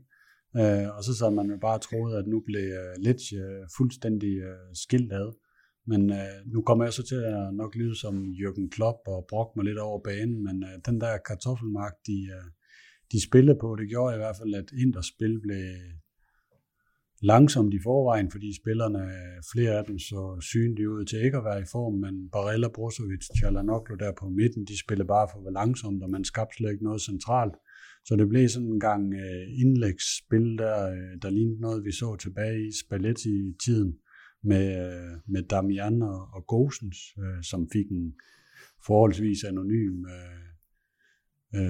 Øh, og så sad man jo bare troet, at nu blev øh, Litch øh, fuldstændig øh, skilt ad. Men øh, nu kommer jeg så til at nok lyde som Jürgen Klopp og brokke mig lidt over banen, men øh, den der kartoffelmark, de, øh, de spillede på, det gjorde i hvert fald, at Inders spil blev langsomt i forvejen, fordi spillerne, flere af dem så synlige ud til ikke at være i form, men Barella, Brozovic, Chalanoglu der på midten, de spillede bare for langsomt, og man skabte slet ikke noget centralt. Så det blev sådan en gang øh, indlægsspil, der, øh, der lignede noget, vi så tilbage i Spalletti-tiden med, øh, med Damian og, og Gosens, som fik en forholdsvis anonym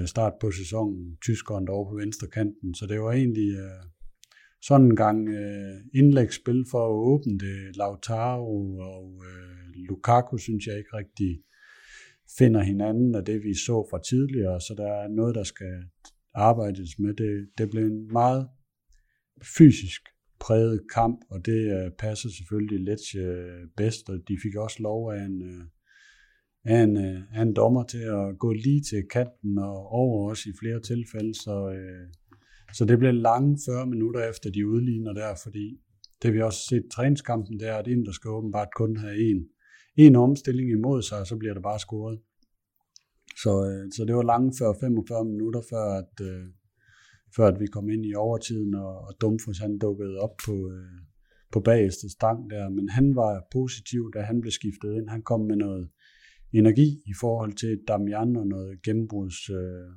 start på sæsonen, tyskeren derovre på venstre kanten, så det var egentlig sådan en gang øh, indlægsspil for at åbne det. Lautaro og øh, Lukaku synes jeg ikke rigtig finder hinanden af det, vi så fra tidligere, så der er noget, der skal arbejdes med. Det, det blev en meget fysisk præget kamp, og det øh, passer selvfølgelig lidt øh, bedst, og de fik også lov af en, øh, af en, øh, af en dommer til at gå lige til kanten og over os i flere tilfælde, så, øh, så det blev lange 40 minutter efter de udligner der, fordi det vi også set i træningskampen, det er, at Inter skal åbenbart kun have en, en omstilling imod sig, og så bliver der bare scoret. Så, øh, så det var lange før 45 minutter, før at, øh, før at vi kom ind i overtiden, og, og Dumfries han dukkede op på, øh, på bageste stang der, men han var positiv, da han blev skiftet ind. Han kom med noget energi i forhold til Damian og noget gennembruds øh,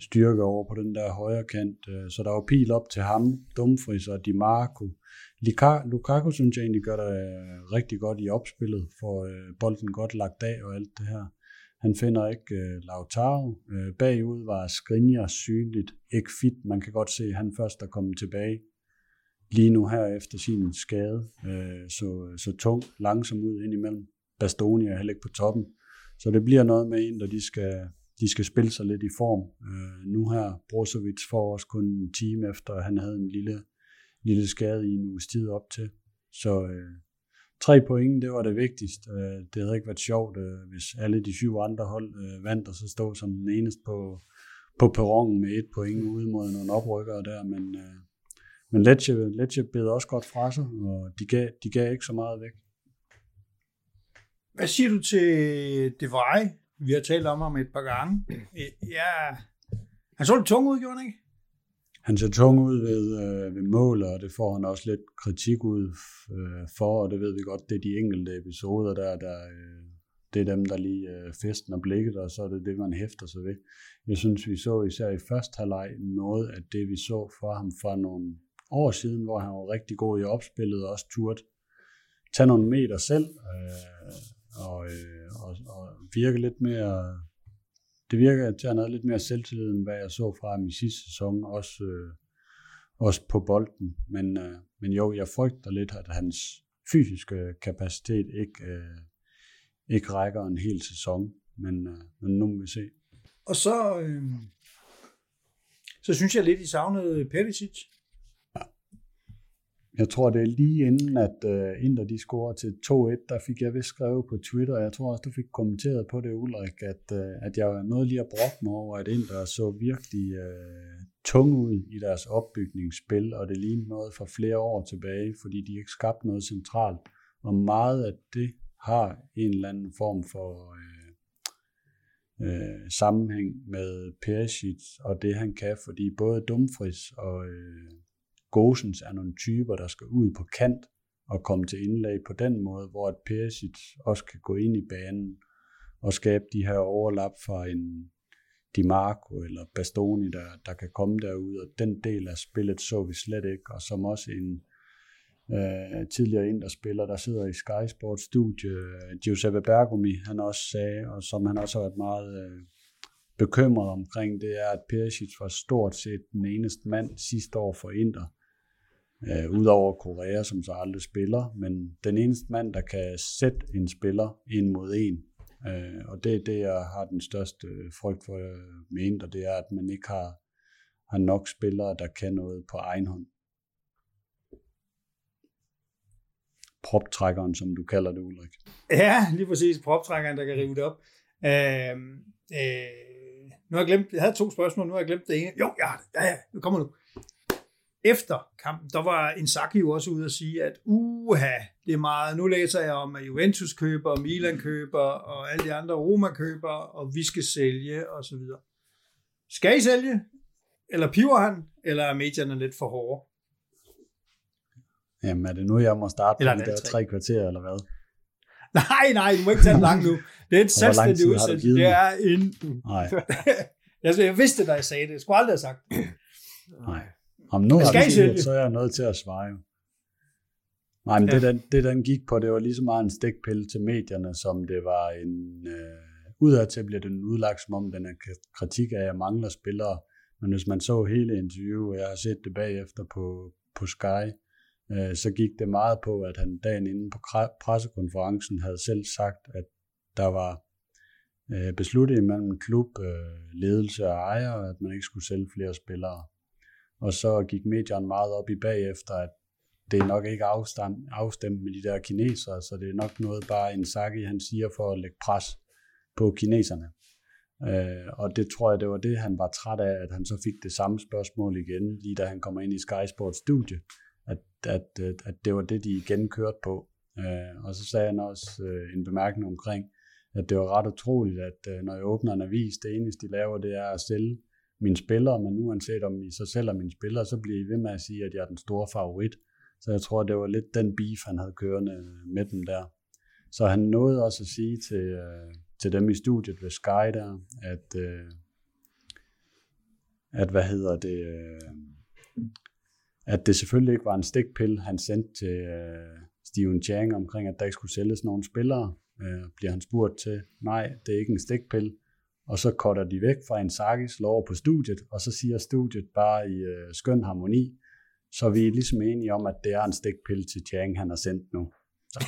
styrke over på den der højre kant. Øh, så der var pil op til ham, Dumfries og Di Marco. Lukaku synes jeg egentlig gør det øh, rigtig godt i opspillet, for øh, bolden godt lagt af og alt det her. Han finder ikke Lautaro. Bagud var Skriniar synligt ikke fit. Man kan godt se, at han først er kommet tilbage lige nu her efter sin skade. Så, så tung, langsom ud ind imellem. Bastoni er heller ikke på toppen. Så det bliver noget med en, der de skal, de skal spille sig lidt i form. Øh, nu her, Brozovic får også kun en time efter, at han havde en lille, lille skade i en uges tid op til. Så øh, tre point, det var det vigtigste. Øh, det havde ikke været sjovt, øh, hvis alle de syv andre hold øh, vandt, og så stod som den eneste på, på perronen med et point ude mod nogle oprykkere der, men, øh, men Lecce, Lecce bed også godt fra sig, og de gav, de gav ikke så meget væk. Hvad siger du til De Vrij? Vi har talt om ham et par gange. Ja, han så lidt tung ud, gjorde han ikke? han ser tung ud ved, øh, ved mål, og det får han også lidt kritik ud øh, for, og det ved vi godt, det er de enkelte episoder der, der øh, det er dem, der lige øh, festner blikket, og så er det det, man hæfter sig ved. Jeg synes, vi så især i første halvleg noget af det, vi så fra ham fra nogle år siden, hvor han var rigtig god i opspillet, og også turde tage nogle meter selv, øh, og, øh, og, og virke lidt mere det virker, at han havde lidt mere selvtillid, end hvad jeg så fra ham i sidste sæson, også, øh, også på bolden. Men, øh, men jo, jeg frygter lidt, at hans fysiske kapacitet ikke, øh, ikke rækker en hel sæson, men, øh, men nu må vi se. Og så, øh, så synes jeg lidt, I savnede Perisic. Jeg tror, det er lige inden, at uh, Inter de scorer til 2-1, der fik jeg vist skrevet på Twitter, og jeg tror også, du fik kommenteret på det, Ulrik, at, uh, at jeg var lige at brokke mig over, at Inter så virkelig uh, tung ud i deres opbygningsspil, og det lignede noget fra flere år tilbage, fordi de ikke skabte noget centralt. Og meget af det har en eller anden form for uh, øh, sammenhæng med Perisic og det, han kan, fordi både Dumfries og Øh, Gosens er nogle typer, der skal ud på kant og komme til indlæg på den måde, hvor at Perisic også kan gå ind i banen og skabe de her overlap fra en Di Marco eller Bastoni, der, der kan komme derud, og den del af spillet så vi slet ikke, og som også en øh, tidligere inderspiller, der sidder i Sky Sports studie, Giuseppe Bergomi, han også sagde, og som han også har været meget øh, bekymret omkring, det er, at Perisic var stort set den eneste mand sidste år for Inter, øh, udover Korea, som så aldrig spiller, men den eneste mand, der kan sætte en spiller ind mod en, øh, og det er det, jeg har den største øh, frygt for med Inter, det er, at man ikke har, har nok spillere, der kan noget på egen hånd. proptrækkeren, som du kalder det, Ulrik. Ja, lige præcis. Proptrækkeren, der kan rive det op. Øh, øh, nu har jeg glemt, jeg havde to spørgsmål, nu har jeg glemt det ene. Jo, ja, ja, ja, nu kommer nu efter kampen, der var Inzaghi jo også ude at sige, at uha, det er meget, nu læser jeg om, at Juventus køber, Milan køber, og alle de andre Roma køber, og vi skal sælge, og så videre. Skal I sælge? Eller piver han? Eller er medierne lidt for hårde? Jamen, er det nu, jeg må starte eller på de der tre kvarter, eller hvad? Nej, nej, du må ikke tage den lang nu. Det er et selvstændigt udsendelse. Det er en... Nej. jeg vidste, da jeg sagde det. Jeg skulle aldrig have sagt det. Nej. Om nu har du siger, så er jeg nødt til at svare. Nej, men ja. det, den, det den gik på, det var lige så meget en stikpille til medierne, som det var en øh, udadtil bliver den udlagt, som om den er kritik af, at jeg mangler spillere. Men hvis man så hele interviewet, og jeg har set det bagefter på, på Sky, øh, så gik det meget på, at han dagen inden på pressekonferencen havde selv sagt, at der var øh, besluttet imellem klub, øh, ledelse og ejer, at man ikke skulle sælge flere spillere. Og så gik medierne meget op i bagefter, at det er nok ikke afstand, afstemt med de der kinesere, så det er nok noget bare en Saki, han siger for at lægge pres på kineserne. Øh, og det tror jeg, det var det, han var træt af, at han så fik det samme spørgsmål igen, lige da han kommer ind i Sky Sports studie, at, at, at det var det, de igen kørte på. Øh, og så sagde han også øh, en bemærkning omkring, at det var ret utroligt, at øh, når jeg åbner en avis, det eneste, de laver, det er at sælge mine spillere, men uanset om I så sælger mine spillere, så bliver I ved med at sige, at jeg er den store favorit. Så jeg tror, det var lidt den beef, han havde kørende med dem der. Så han nåede også at sige til, øh, til dem i studiet ved Sky der, at, øh, at hvad hedder det, øh, at det selvfølgelig ikke var en stikpille, han sendte til øh, Steven Chang omkring, at der ikke skulle sælges nogen spillere. Øh, bliver han spurgt til, nej, det er ikke en stikpille. Og så korter de væk fra en sakis, over på studiet, og så siger studiet bare i øh, skøn harmoni, så vi er ligesom enige om, at det er en stikpille til Chang, han har sendt nu. Så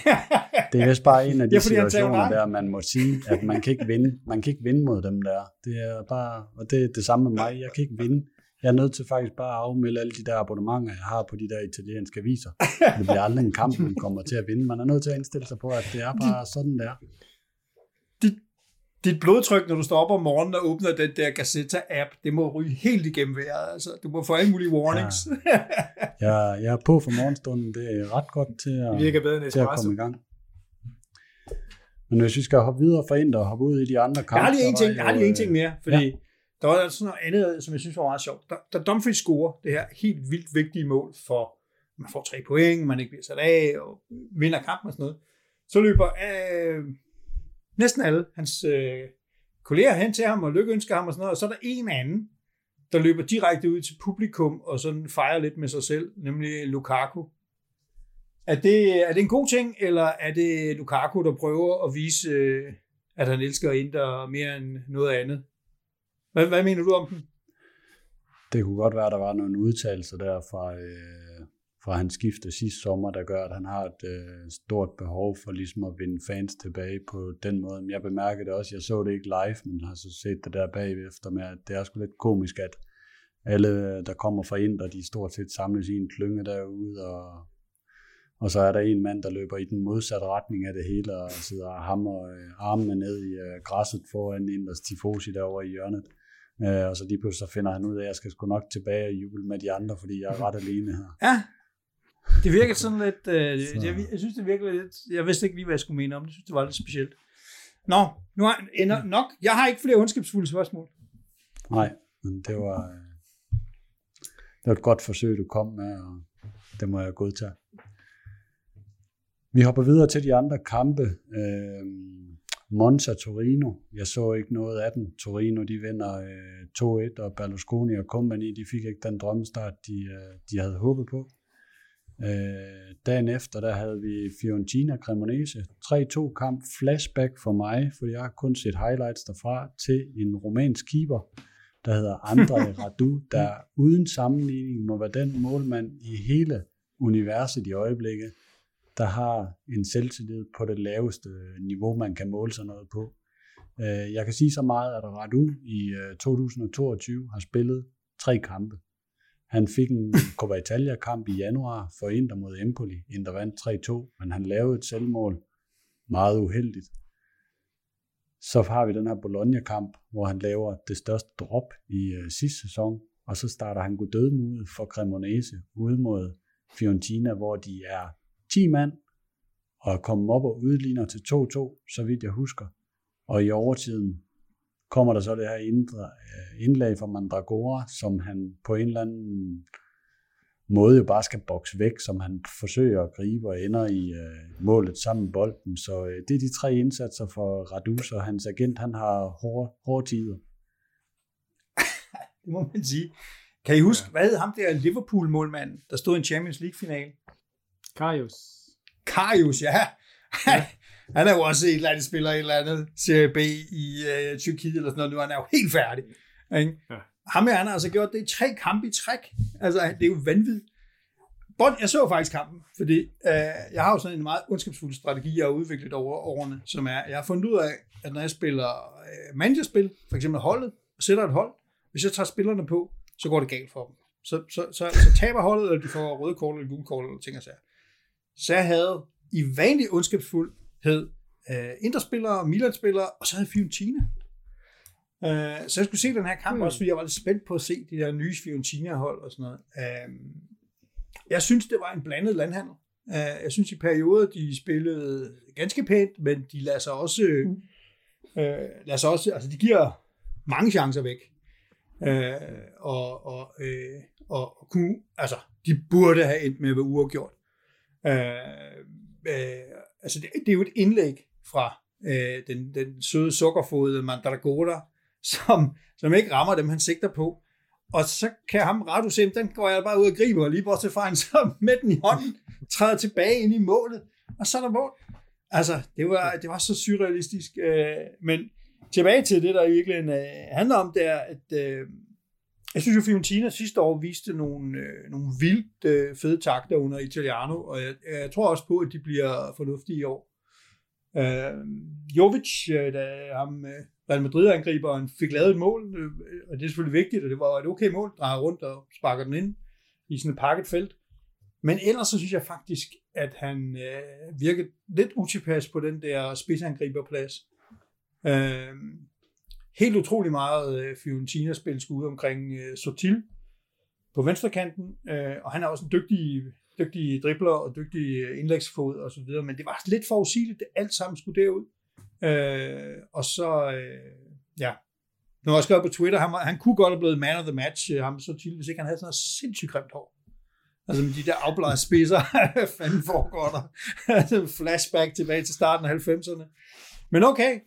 det er vist bare en af de ja, situationer, der man må sige, at man kan ikke vinde. Man kan ikke vinde mod dem der. Det er bare, og det er det samme med mig. Jeg kan ikke vinde. Jeg er nødt til faktisk bare at afmelde alle de der abonnementer, jeg har på de der italienske aviser. Det bliver aldrig en kamp, man kommer til at vinde. Man er nødt til at indstille sig på, at det er bare sådan der dit blodtryk, når du står op om morgenen og åbner den der Gazeta-app, det må ryge helt igennem vejret. Altså, du må få alle mulige warnings. Ja. jeg, jeg er på for morgenstunden. Det er ret godt til at, det bedre end til at komme i gang. Men hvis vi skal hoppe videre fra ind og hoppe ud i de andre kampe... Jeg har lige en ting, jeg har lige en ting mere, fordi ja. der var sådan noget andet, som jeg synes var meget sjovt. Da, da Dumfries scorer det her helt vildt vigtige mål for, man får tre point, man ikke bliver sat af, og vinder kampen og sådan noget, så løber øh, næsten alle hans øh, kolleger hen til ham og lykkeønsker ham og sådan noget, og så er der en anden, der løber direkte ud til publikum og sådan fejrer lidt med sig selv, nemlig Lukaku. Er det, er det en god ting, eller er det Lukaku, der prøver at vise, øh, at han elsker Inter mere end noget andet? Hvad, hvad mener du om den? Det kunne godt være, at der var nogle udtalelser der fra, øh, fra hans skifte sidste sommer, der gør, at han har et øh, stort behov for ligesom at vinde fans tilbage på den måde. Men jeg bemærkede det også, jeg så det ikke live, men har så set det der bagefter med, at det er sgu lidt komisk, at alle, øh, der kommer fra Inter, de stort set samles i en klynge derude, og, og så er der en mand, der løber i den modsatte retning af det hele, og sidder og hammer øh, armene ned i øh, græsset foran Inters tifosi derovre i hjørnet. Øh, og så lige pludselig så finder han ud af, at jeg skal sgu nok tilbage og juble med de andre, fordi jeg er ret alene her. Ja, det virker sådan lidt, øh, så. jeg, jeg, synes det virker lidt, jeg vidste ikke lige, hvad jeg skulle mene om det, jeg synes det var lidt specielt. Nå, nu har, ender, nok, jeg har ikke flere ondskabsfulde spørgsmål. Nej, men det var, øh, det var et godt forsøg, du kom med, og det må jeg godtage. Vi hopper videre til de andre kampe. Øh, Monza Torino. Jeg så ikke noget af den. Torino de vinder øh, 2-1, og Berlusconi og company de fik ikke den drømmestart, de, øh, de havde håbet på. Øh, dagen efter, der havde vi Fiorentina Cremonese. 3-2 kamp, flashback for mig, for jeg har kun set highlights derfra, til en romansk keeper, der hedder Andrej Radu, der uden sammenligning må være den målmand i hele universet i øjeblikket, der har en selvtillid på det laveste niveau, man kan måle sig noget på. Øh, jeg kan sige så meget, at Radu i 2022 øh, har spillet tre kampe. Han fik en Coppa Italia-kamp i januar for Inter mod Empoli. Inter vandt 3-2, men han lavede et selvmål meget uheldigt. Så har vi den her Bologna-kamp, hvor han laver det største drop i øh, sidste sæson, og så starter han dødmude for Cremonese ude mod Fiorentina, hvor de er 10 mand, og kommer op og udligner til 2-2, så vidt jeg husker. Og i overtiden kommer der så det her indre, øh, indlag fra Mandragora, som han på en eller anden måde jo bare skal bokse væk, som han forsøger at gribe og ender i øh, målet sammen med bolden. Så øh, det er de tre indsatser for Radus, og hans agent han har hårde, hårde tider. det må man sige. Kan I huske, ja. hvad hed ham der Liverpool-målmand, der stod i en Champions League-final? Karius. Karius, ja. Ja. han er jo også et eller andet spiller, et eller andet Serie B i uh, Tyrkiet eller sådan noget, nu han er jo helt færdig. Ikke? Ja. Ham her, han har altså gjort det i tre kampe i træk. Altså, det er jo vanvittigt. Bon, jeg så faktisk kampen, fordi øh, jeg har jo sådan en meget ondskabsfuld strategi, jeg har udviklet over årene, som er, jeg har fundet ud af, at når jeg spiller øh, managerspil, for eksempel holdet, og sætter et hold, hvis jeg tager spillerne på, så går det galt for dem. Så, så, så, så taber holdet, eller de får røde kort eller gule kort, eller ting og sager. Så jeg havde i vanlig ondskabsfuldhed øh, Interspillere, Milan-spillere, og så havde Fiorentina. Øh, så jeg skulle se den her kamp mm. også, fordi jeg var lidt spændt på at se de der nye Fiorentina-hold og sådan noget. Øh, jeg synes, det var en blandet landhandel. Øh, jeg synes i perioder, de spillede ganske pænt, men de lader sig også, mm. øh, lader sig også altså de giver mange chancer væk. Øh, og, og, øh, og kunne, altså, de burde have endt med at være uafgjort. Øh, øh, altså, det, det er jo et indlæg fra øh, den, den søde sukkerfodede Mandragora, som, som ikke rammer dem, han sigter på. Og så kan ham Radu se, den går jeg bare ud og griber, og lige bortset fra en så med den i hånden, træder tilbage ind i målet, og så er der mål. Altså, det var, det var så surrealistisk. Øh, men tilbage til det, der i virkeligheden øh, handler om, det er, at øh, jeg synes jo, Fiorentina sidste år viste nogle, øh, nogle vildt øh, fede takter under Italiano, og jeg, jeg tror også på, at de bliver fornuftige i år. Øh, Jovic, øh, da ham, øh, Real Madrid-angriberen fik lavet et mål, øh, og det er selvfølgelig vigtigt, og det var et okay mål, drejer rundt og sparker den ind i sådan et pakket felt. Men ellers så synes jeg faktisk, at han øh, virkede lidt utilpas på den der spidsangriberplads. Øh, helt utrolig meget øh, Fiorentina-spil skulle ud omkring øh, Sotil på venstrekanten, øh, og han er også en dygtig, dygtig dribler og dygtig øh, indlægsfod og så videre, men det var lidt forudsigeligt, det alt sammen skulle derud. Øh, og så, øh, ja, nu jeg skrev på Twitter, han, han kunne godt have blevet man of the match, øh, ham så til, hvis ikke han havde sådan noget sindssygt grimt hår. Altså med de der afbladede spidser, fanden foregår der? Flashback tilbage til starten af 90'erne. Men okay,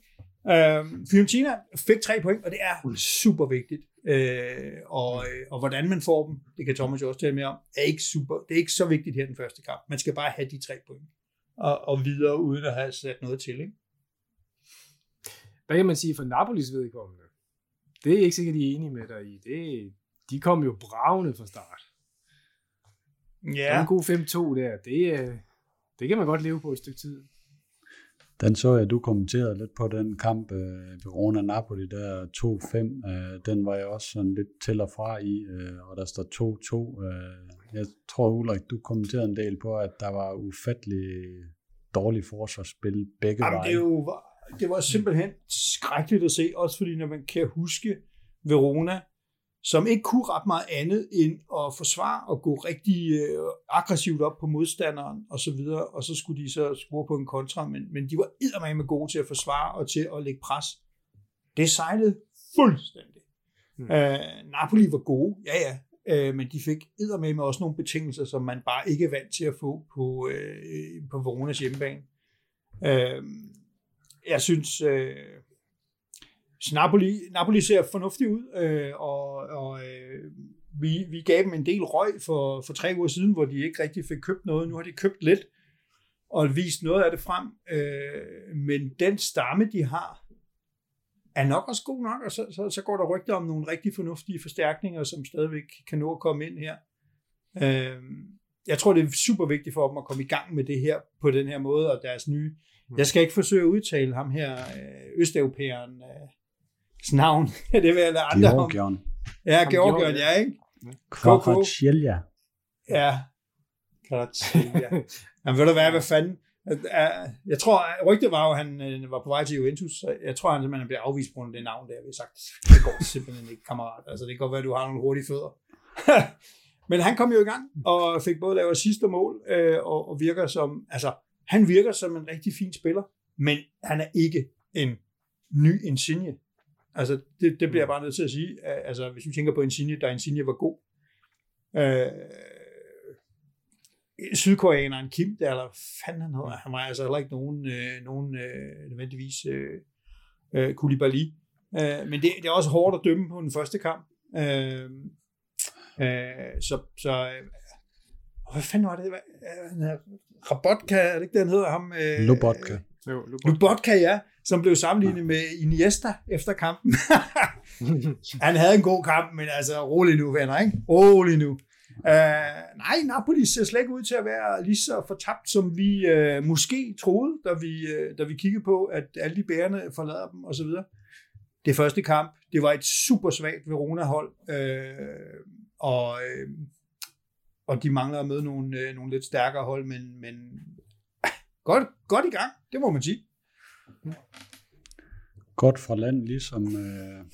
øh, Fiorentina fik tre point, og det er super vigtigt. Øh, og, øh, og hvordan man får dem, det kan Thomas jo også tale mere om, er ikke super, det er ikke så vigtigt her den første kamp. Man skal bare have de tre point. Og, og videre, uden at have sat noget til, ikke? hvad kan man sige for Napolis vedkommende? Det er ikke sikkert, de er enige med dig i. Det, de kom jo bravende fra start. Ja. En god 5-2 der, det, det kan man godt leve på et stykke tid. Den så jeg, du kommenterede lidt på den kamp, øh, Verona-Napoli, der 2-5. Øh, den var jeg også sådan lidt til og fra i, øh, og der står 2-2. Øh, jeg tror, Ulrik, du kommenterede en del på, at der var ufattelig dårlig forsvarsspil begge Jamen, veje. Det jo, det var simpelthen skrækkeligt at se, også fordi når man kan huske Verona, som ikke kunne ret meget andet end at forsvare og gå rigtig øh, aggressivt op på modstanderen og så videre, og så skulle de så score på en kontra, men, men de var eddermame gode til at forsvare og til at lægge pres. Det sejlede fuldstændig. Hmm. Øh, Napoli var gode, ja ja, øh, men de fik eddermame også nogle betingelser, som man bare ikke er vant til at få på, øh, på Veronas hjemmebane. Øh, jeg synes, øh, Napoli, Napoli ser fornuftigt ud, øh, og, og øh, vi, vi gav dem en del røg for, for tre uger siden, hvor de ikke rigtig fik købt noget. Nu har de købt lidt og vist noget af det frem. Øh, men den stamme, de har, er nok også god nok, og så, så, så går der rygter om nogle rigtig fornuftige forstærkninger, som stadigvæk kan nå at komme ind her. Øh, jeg tror, det er super vigtigt for dem at komme i gang med det her på den her måde, og deres nye Jeg skal ikke forsøge at udtale ham her, øh, østeuropæeren, øh, navn. det vil jeg lade andre Georgian. Ja, Georgian, ja, ikke? Kvaratskhelia. Ja, Kvaratskhelia. Jamen ved du hvad, hvad fanden? Jeg tror, rygtet var jo, at han øh, var på vej til Juventus, så jeg tror, han simpelthen bliver afvist på det navn der. Vi har sagt, det går simpelthen ikke, kammerat. Altså, det kan godt være, at du har nogle hurtige fødder. Men han kom jo i gang, og fik både lavet sidste mål, og, og virker som, altså, han virker som en rigtig fin spiller, men han er ikke en ny Insigne. Altså, det, det bliver jeg bare nødt til at sige. Altså, hvis vi tænker på Insigne, da Insigne var god. Øh, Sydkoreaneren Kim, der eller fanden han hedder, han var altså heller ikke nogen, øh, nogen øh, nødvendigvis øh, øh, Koulibaly. Øh, men det, det er også hårdt at dømme på den første kamp. Øh, øh, så, så øh, hvad fanden var det? øh, Rabotka, er det ikke det, han hedder ham? Øh, Lobotka. Jo, Lubotka, ja, som blev sammenlignet med Iniesta efter kampen. han havde en god kamp, men altså rolig nu, venner, ikke? Rolig nu. Uh, nej, Napoli ser slet ikke ud til at være lige så fortabt, som vi uh, måske troede, da vi, uh, da vi kiggede på, at alle de bærende forlader dem osv. Det første kamp, det var et super svagt Verona-hold, uh, og, uh, og de mangler at møde nogle, uh, nogle lidt stærkere hold, men, men godt, godt i gang, det må man sige. Godt fra land, ligesom øh,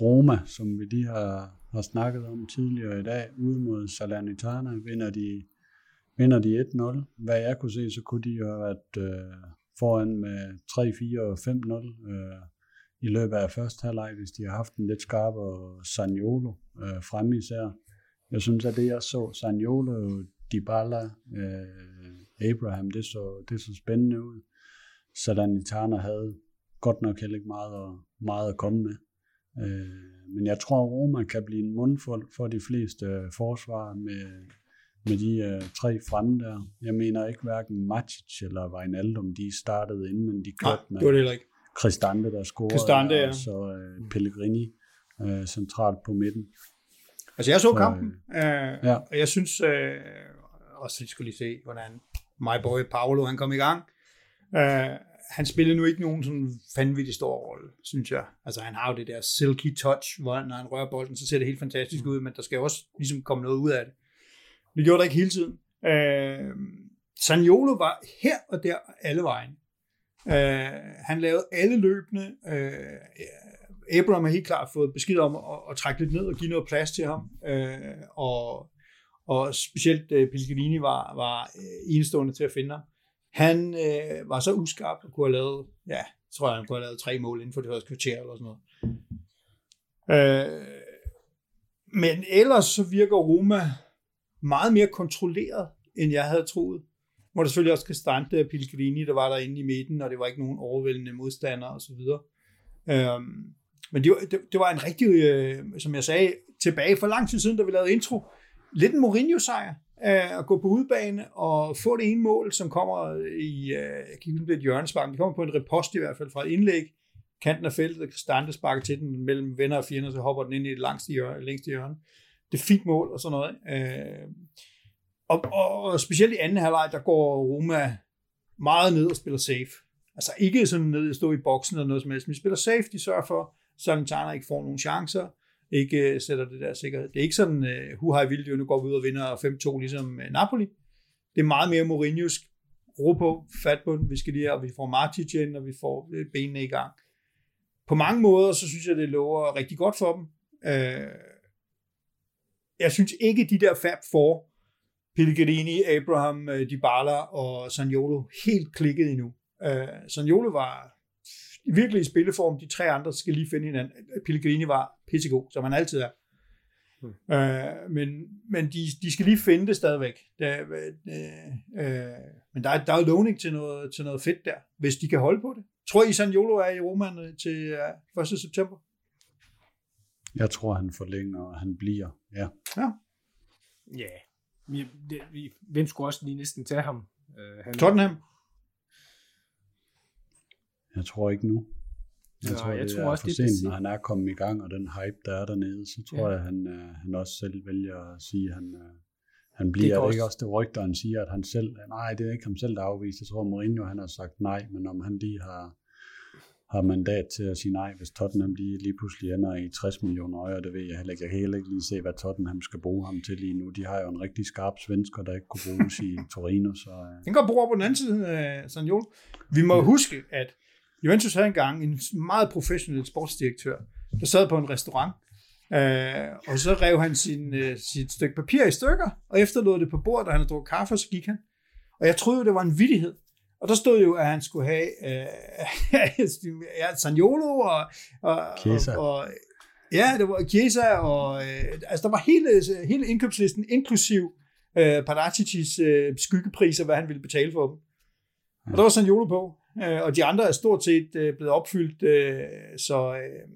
Roma, som vi lige har, har snakket om tidligere i dag, ude mod Salernitana, vinder de, vinder de 1-0. Hvad jeg kunne se, så kunne de jo have været øh, foran med 3-4 og 5-0 øh, i løbet af første halvleg, hvis de har haft en lidt skarpere Sanjolo øh, fremme især. Jeg synes, at det jeg så, Sanjolo, Dybala, øh, Abraham, det så, det så spændende ud. Salernitana havde godt nok heller ikke meget meget at komme med. Øh, men jeg tror, at Roma kan blive en mundfuld for de fleste øh, forsvar med, med de øh, tre fremme der. Jeg mener ikke hverken Matic eller Wijnaldum, de startede inden, men de kørte Nej, det var det heller ikke. Cristante, der scorede, Cristante, ja. og så øh, Pellegrini øh, centralt på midten. Altså, jeg så Så, kampen, øh, ja. og jeg synes, øh, også vi skulle lige se, hvordan my boy Paolo, han kom i gang. Øh, han spillede nu ikke nogen sådan vanvittig stor rolle, synes jeg. Altså, han har jo det der silky touch, hvor når han rører bolden, så ser det helt fantastisk ud, men der skal jo også ligesom komme noget ud af det. Det gjorde der ikke hele tiden. Øh, Saniolo var her og der alle vejen. Øh, han lavede alle løbende. Øh, Abraham har helt klart fået besked om at, at trække lidt ned og give noget plads til ham. Øh, og, og specielt øh, Pellegrini var, var øh, enestående til at finde ham. Han øh, var så uskarp at kunne have lavet, ja, tror jeg, han kunne have lavet tre mål inden for det første kvarter eller sådan noget. Øh, men ellers så virker Roma meget mere kontrolleret, end jeg havde troet. Hvor der selvfølgelig også kan stande Pellegrini, der var derinde i midten, og det var ikke nogen overvældende modstandere osv. Øhm, men det var, det, det var en rigtig, øh, som jeg sagde, tilbage for lang tid siden, da vi lavede intro, lidt en Mourinho-sejr at gå på udbane og få det ene mål, som kommer i, øh, jeg kan ikke et hjørnespark, det kommer på en repost i hvert fald fra et indlæg, kanten af feltet, Stante sparker til den mellem venner og fjender, så hopper den ind i det langste hjørne. Længste hjørne. Det er fint mål og sådan noget. Øh, og, og, og specielt i anden halvleg, der går Roma meget ned og spiller safe. Altså ikke sådan ned og stå i boksen eller noget som helst, men de spiller safe, de sørger for, så Salernitana ikke får nogen chancer, ikke øh, sætter det der sikkerhed. Det er ikke sådan, uh, hu hej vildt, nu går vi ud og vinder 5-2 ligesom øh, Napoli. Det er meget mere Mourinho's ro på, fat på den, vi skal lige have, og vi får Martic ind, og vi får benene i gang. På mange måder, så synes jeg, det lover rigtig godt for dem. Uh, jeg synes ikke, de der Fab Four, Pellegrini, Abraham, Dybala og Sanjolo helt klikket endnu. Uh, Sanjolo var virkelig i spilleform. De tre andre skal lige finde hinanden. Pellegrini var pissegod, som han altid er. Hmm. Øh, men men de, de skal lige finde det stadigvæk. Det, øh, øh, men der er, der er lovning til noget, til noget fedt der, hvis de kan holde på det. Tror I, Sanjolo er i Roman til øh, 1. september? Jeg tror, han forlænger, og han bliver. Ja. Ja. Ja. Vi, det, vi, hvem skulle også lige næsten tage ham? Uh, han, Tottenham? Jeg tror ikke nu. Jeg Nej, tror, jeg det tror er også, for det sent, for når han er kommet i gang, og den hype, der er dernede, så tror Ja. jeg, han, øh, han også selv vælger at sige, at han, øh, han bliver. Det er også- ikke også det rygter, han siger, at han selv, nej, det er ikke ham selv, der er afvist. Jeg tror, Mourinho, han har sagt nej, men om han lige har, har mandat til at sige nej, hvis Tottenham lige, lige pludselig ender i 60 millioner øje, det ved jeg heller ikke. Jeg kan heller ikke lige se, hvad Tottenham skal bruge ham til lige nu. De har jo en rigtig skarp svensker, der ikke kunne bruges i Torino, så øh, Den går bruger på den anden side af Sanjolo. Vi må huske, at Juventus havde engang en meget professionel sportsdirektør, der sad på en restaurant, øh, og så rev han sin, øh, sit stykke papir i stykker, og efterlod det på bordet, da han havde drukket kaffe, og så gik han. Og jeg troede jo, det var en vittighed. Og der stod jo, at han skulle have øh, ja, Sanjolo og, og, og, og ja, det var Chiesa, og øh, altså der var hele, hele indkøbslisten, inklusiv øh, Paraticis øh, skyggepriser, hvad han ville betale for dem. Og der var Sanjolo på, øh, og de andre er stort set øh, blevet opfyldt, øh, så øh,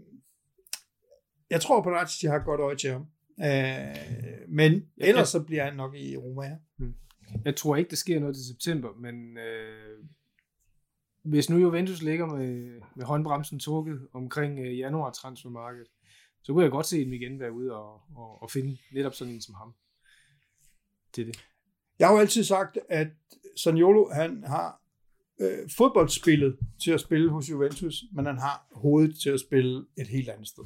jeg tror, Paratici har et godt øje til ham. Øh, men ellers så bliver han nok i Roma her. Jeg tror ikke, der sker noget til september, men øh, hvis nu Juventus ligger med, med håndbremsen trukket omkring øh, januar transfermarkedet, så kunne jeg godt se dem igen være ude og, og, og finde netop sådan en som ham til det. Jeg har jo altid sagt, at Saniolo, han har øh, fodboldspillet til at spille hos Juventus, men han har hovedet til at spille et helt andet sted.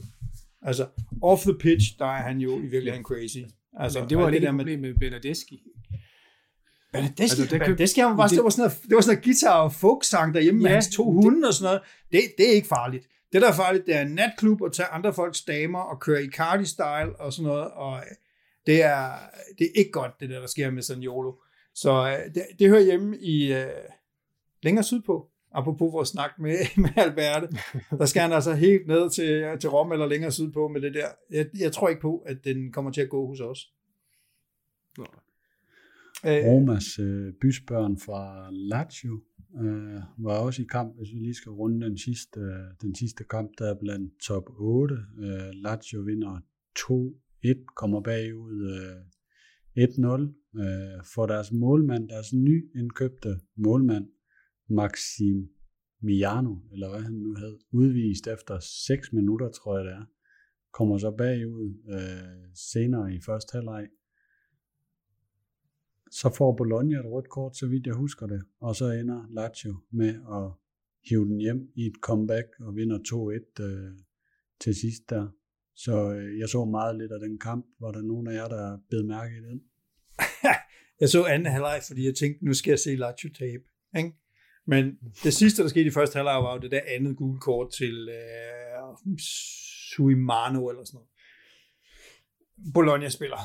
Altså, off the pitch, der er han jo i virkeligheden crazy. Altså, men det var ikke der med- med Bernadeschi. Benedeschi, Altså, køb- Benedeschi han var bare, det- det, var sådan noget, det var sådan noget guitar- og folksang derhjemme ja, med hans to det- hunde og sådan noget. Det, det er ikke farligt. Det, der er farligt, det er en natklub at tage andre folks damer og køre i Cardi-style og sådan noget, og øh, det er, det er ikke godt, det der, der sker med Saniolo. Så øh, det, det hører hjemme i øh, længere sydpå, apropos vores snak med, med Alberte. Der skal han altså helt ned til, til Rom eller længere sydpå med det der. Jeg, jeg tror ikke på, at den kommer til at gå hos os. Nå. Øh, Romas øh, bysbørn fra Lazio øh, var også i kamp, hvis vi lige skal runde den sidste, øh, den sidste kamp, der er blandt top 8. Øh, Lazio vinder 2-1, kommer bagud øh, 1-0, øh, for deres målmand, deres nyindkøbte målmand, Maximiano, eller hvad han nu hed, udvist efter 6 minutter, tror jeg det er, kommer så bagud øh, senere i første halvleg, så får Bologna et rødt kort, så vidt jeg husker det, og så ender Lazio med at hive den hjem i et comeback og vinder 2-1 øh, til sidst der. Så øh, jeg så meget lidt af den kamp. Var der nogen af jer, der bed mærke i den? Jeg så anden halvleg, fordi jeg tænkte, nu skal jeg se Lazio tabe. Ikke? Men det sidste, der skete i første halvleg, var jo det der andet gule kort til øh, Suimano eller sådan noget. Bologna-spiller,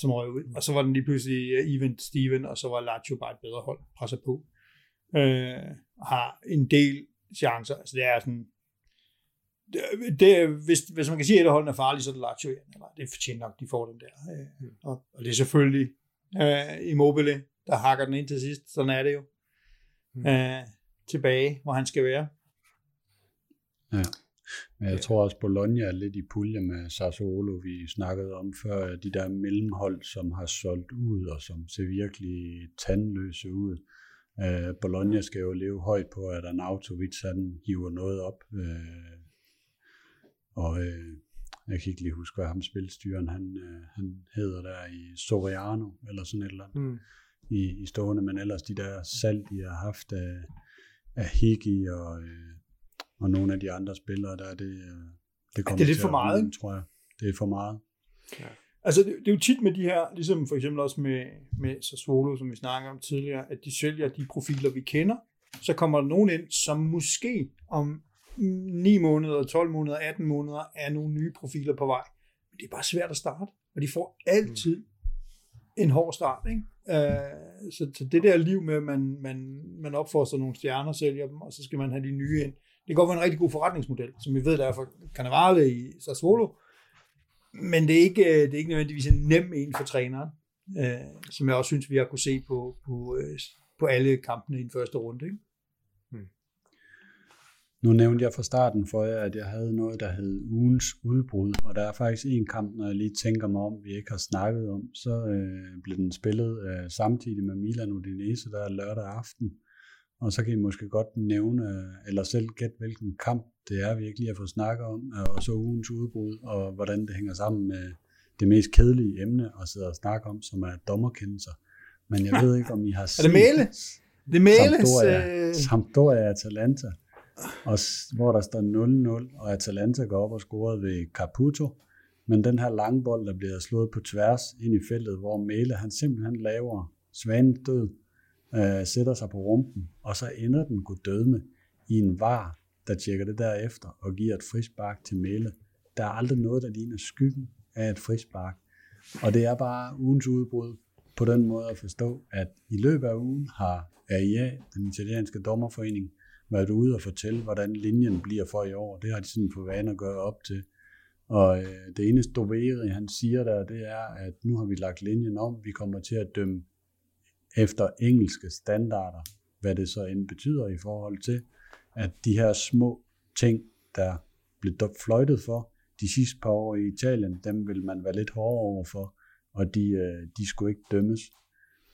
som røg ud. Og så var den lige pludselig øh, even Steven, og så var Lazio bare et bedre hold, presser på. Øh, har en del chancer. Altså det er sådan, det, det, hvis, hvis man kan sige, at et af holdene er farligt, så er det Lazio. Eller det fortjener nok, de får den der. Øh, og, og det er selvfølgelig øh, Immobile, der hakker den ind til sidst. Sådan er det jo. Mm. Øh, tilbage, hvor han skal være. Men jeg tror også, Bologna er lidt i pulje med Sassuolo, vi snakkede om før, de der mellemhold, som har solgt ud, og som ser virkelig tandløse ud. Øh, Bologna skal jo leve højt på, at Arnautovic han hiver noget op. Øh, og øh, jeg kan ikke lige huske, hvad ham spilstyren han, øh, han hedder der i Soriano, eller sådan et eller andet Mm. I, i stående, men ellers de der salg, de har haft af, af Higgy og, øh, og nogle af de andre spillere, der det, øh, det kommer det er lidt til for at meget, ikke? tror jeg. Det er for meget. Altså, det, det er jo tit med de her, ligesom for eksempel også med, med Sassuolo, som vi snakker om tidligere, at de sælger de profiler, vi kender. Så kommer der nogen ind, som måske om 9 måneder, 12 måneder, 18 måneder er nogle nye profiler på vej. Men det er bare svært at starte, og de får altid en hård start. Ikke? Øh, så, så det der liv med, at man, man, man opfoster nogle stjerner, sælger dem, og så skal man have de nye ind. Det kan godt være en rigtig god forretningsmodel, som vi ved, der er for Cannavale i Sassuolo, men det er ikke, øh, det er ikke nødvendigvis en nem en for træneren, øh, som jeg også synes, vi har kunne se på, på, øh, på alle kampene i den første runde. Ikke? Nu nævnte jeg fra starten for jer, at jeg havde noget, der hed ugens udbrud, og der er faktisk en kamp, når jeg lige tænker mig om, vi ikke har snakket om, så øh, blev den spillet øh, samtidig med Milan Udinese, der er lørdag aften. Og så kan I måske godt nævne, øh, eller selv gætte, hvilken kamp det er, vi ikke lige har fået snakket om, øh, og så ugens udbrud, og hvordan det hænger sammen med det mest kedelige emne at sidde og snakke om, som er dommerkendelser. Men jeg ved ikke, om I har set... Er det Mæle? Det Mæles... Sampdoria, Øh, Sampdoria Atalanta, og, hvor der står 0-0, og Atalanta går op og scorer ved Caputo, men den her lange bold, der bliver slået på tværs ind i feltet, hvor Mæle han simpelthen laver svanen død, øh, sætter sig på rumpen, og så ender den god dødme i en var, der tjekker det derefter og giver et frispark til Mæle. Der er aldrig noget, der ligner skyggen af et frispark. Og det er bare ugens udbrud på den måde at forstå, at i løbet af ugen har AIA, den italienske dommerforening, været ude og fortælle, hvordan linjen bliver for i år. Det har de sådan på vane at gøre op til. Og øh, det eneste Doveri, han siger der, det er, at nu har vi lagt linjen om. Vi kommer til at dømme efter engelske standarder, hvad det så end betyder i forhold til, at de her små ting, der blev fløjtet for, de sidste par år i Italien, dem vil man være lidt hårdere overfor, og de, øh, de skulle ikke dømmes.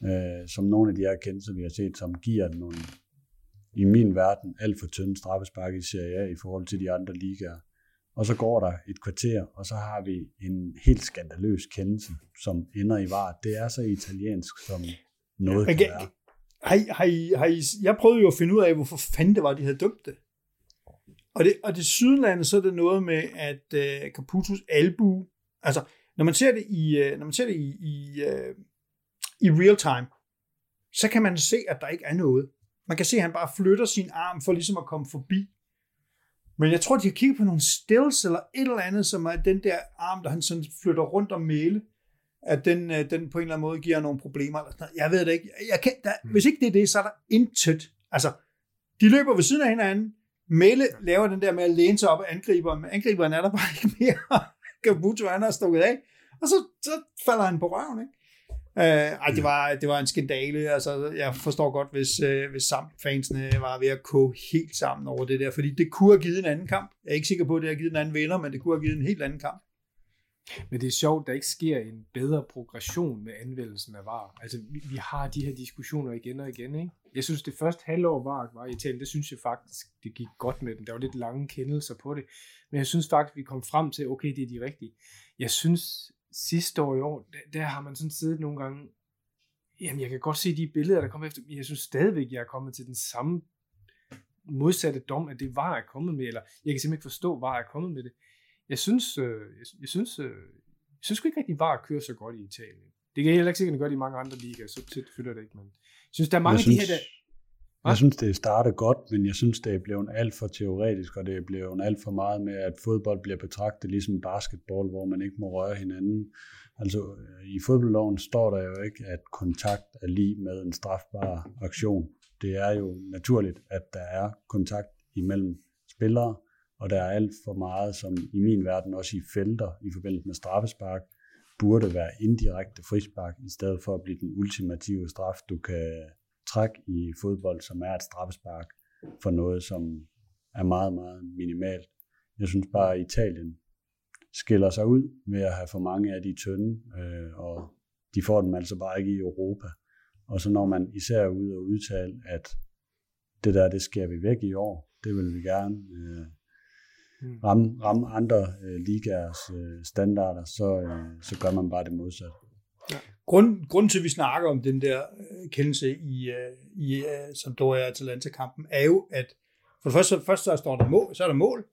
Øh, som nogle af de her kendelser, vi har set, som giver nogle, i min verden, alt for tynde straffespark i Serie A i forhold til de andre ligaer. Og så går der et kvarter, og så har vi en helt skandaløs kendelse, som ender i var. Det er så italiensk, som noget kan være. Har I, har I, har I, jeg prøvede jo at finde ud af, hvorfor fanden det var, de havde dømt det. Og det, og det sydlande, så er det noget med, at uh, Caputos albu, altså når man ser det i, uh, når man ser det i, i, uh, i real time, så kan man se, at der ikke er noget. Man kan se, at han bare flytter sin arm for ligesom at komme forbi. Men jeg tror, de har kigget på nogle stills eller et eller andet, som er den der arm, der han sådan flytter rundt om male, at den, den på en eller anden måde giver nogle problemer. Eller sådan. Jeg ved det ikke. Jeg kan, der, mm. Hvis ikke det er det, så er der intet. Altså, de løber ved siden af hinanden. Mele laver den der med at læne sig op af angriberen, men angriberen er der bare ikke mere. Kabuto, han har stukket af. Og så, så falder han på røven, ikke? Uh, ej, det var, det var en skandale. Altså, jeg forstår godt, hvis, uh, hvis fansene var ved at koge helt sammen over det der, fordi det kunne have givet en anden kamp. Jeg er ikke sikker på, at det har givet en anden vinder, men det kunne have givet en helt anden kamp. Men det er sjovt, der ikke sker en bedre progression med anvendelsen af VAR. Altså, vi, vi har de her diskussioner igen og igen, ikke? Jeg synes, det første halvår VAR var i Italien, det synes jeg faktisk, det gik godt med den. Der var lidt lange kendelser på det. Men jeg synes faktisk, vi kom frem til, okay, det er de rigtige. Jeg synes, sidste år i år, der, der har man sådan siddet nogle gange, jamen jeg kan godt se de billeder, der kommer efter, men jeg synes stadigvæk, jeg er kommet til den samme modsatte dom, at det var jeg kommet med, eller jeg kan simpelthen ikke forstå, var jeg er kommet med det. Jeg synes, øh, jeg, jeg synes, øh, jeg synes ikke rigtig, var at køre så godt i Italien. Det kan jeg heller ikke sikkert gøre i mange andre ligaer, så tit følger det ikke, men jeg synes, der er mange synes, af de her, der, jeg synes, det starter godt, men jeg synes, det er blevet alt for teoretisk, og det er blevet alt for meget med, at fodbold bliver betragtet ligesom basketball, hvor man ikke må røre hinanden. Altså, øh, i fodboldloven står der jo ikke, at kontakt er lige med en strafbar aktion. Det er jo naturligt, at der er kontakt imellem spillere, og der er alt for meget, som i min verden også i felter i forbindelse med straffespark, burde være indirekte frispark, i stedet for at blive den ultimative straf, du kan træk i fodbold, som er et straffespark for noget, som er meget, meget minimalt. Jeg synes bare, at Italien skiller sig ud ved at have for mange af de tynde, øh, og de får dem altså bare ikke i Europa. Og så når man især ud og udtale, at det der, det sker vi væk i år, det vil vi gerne øh, hmm. ramme, ramme andre øh, ligaers øh, standarder, så, øh, så gør man bare det modsatte. Grund, grunden til, at vi snakker om den der øh, kendelse i, øh, i øh, Sampdoria Atalanta-kampen, er jo, at for det første, først så står der mål, så er der mål,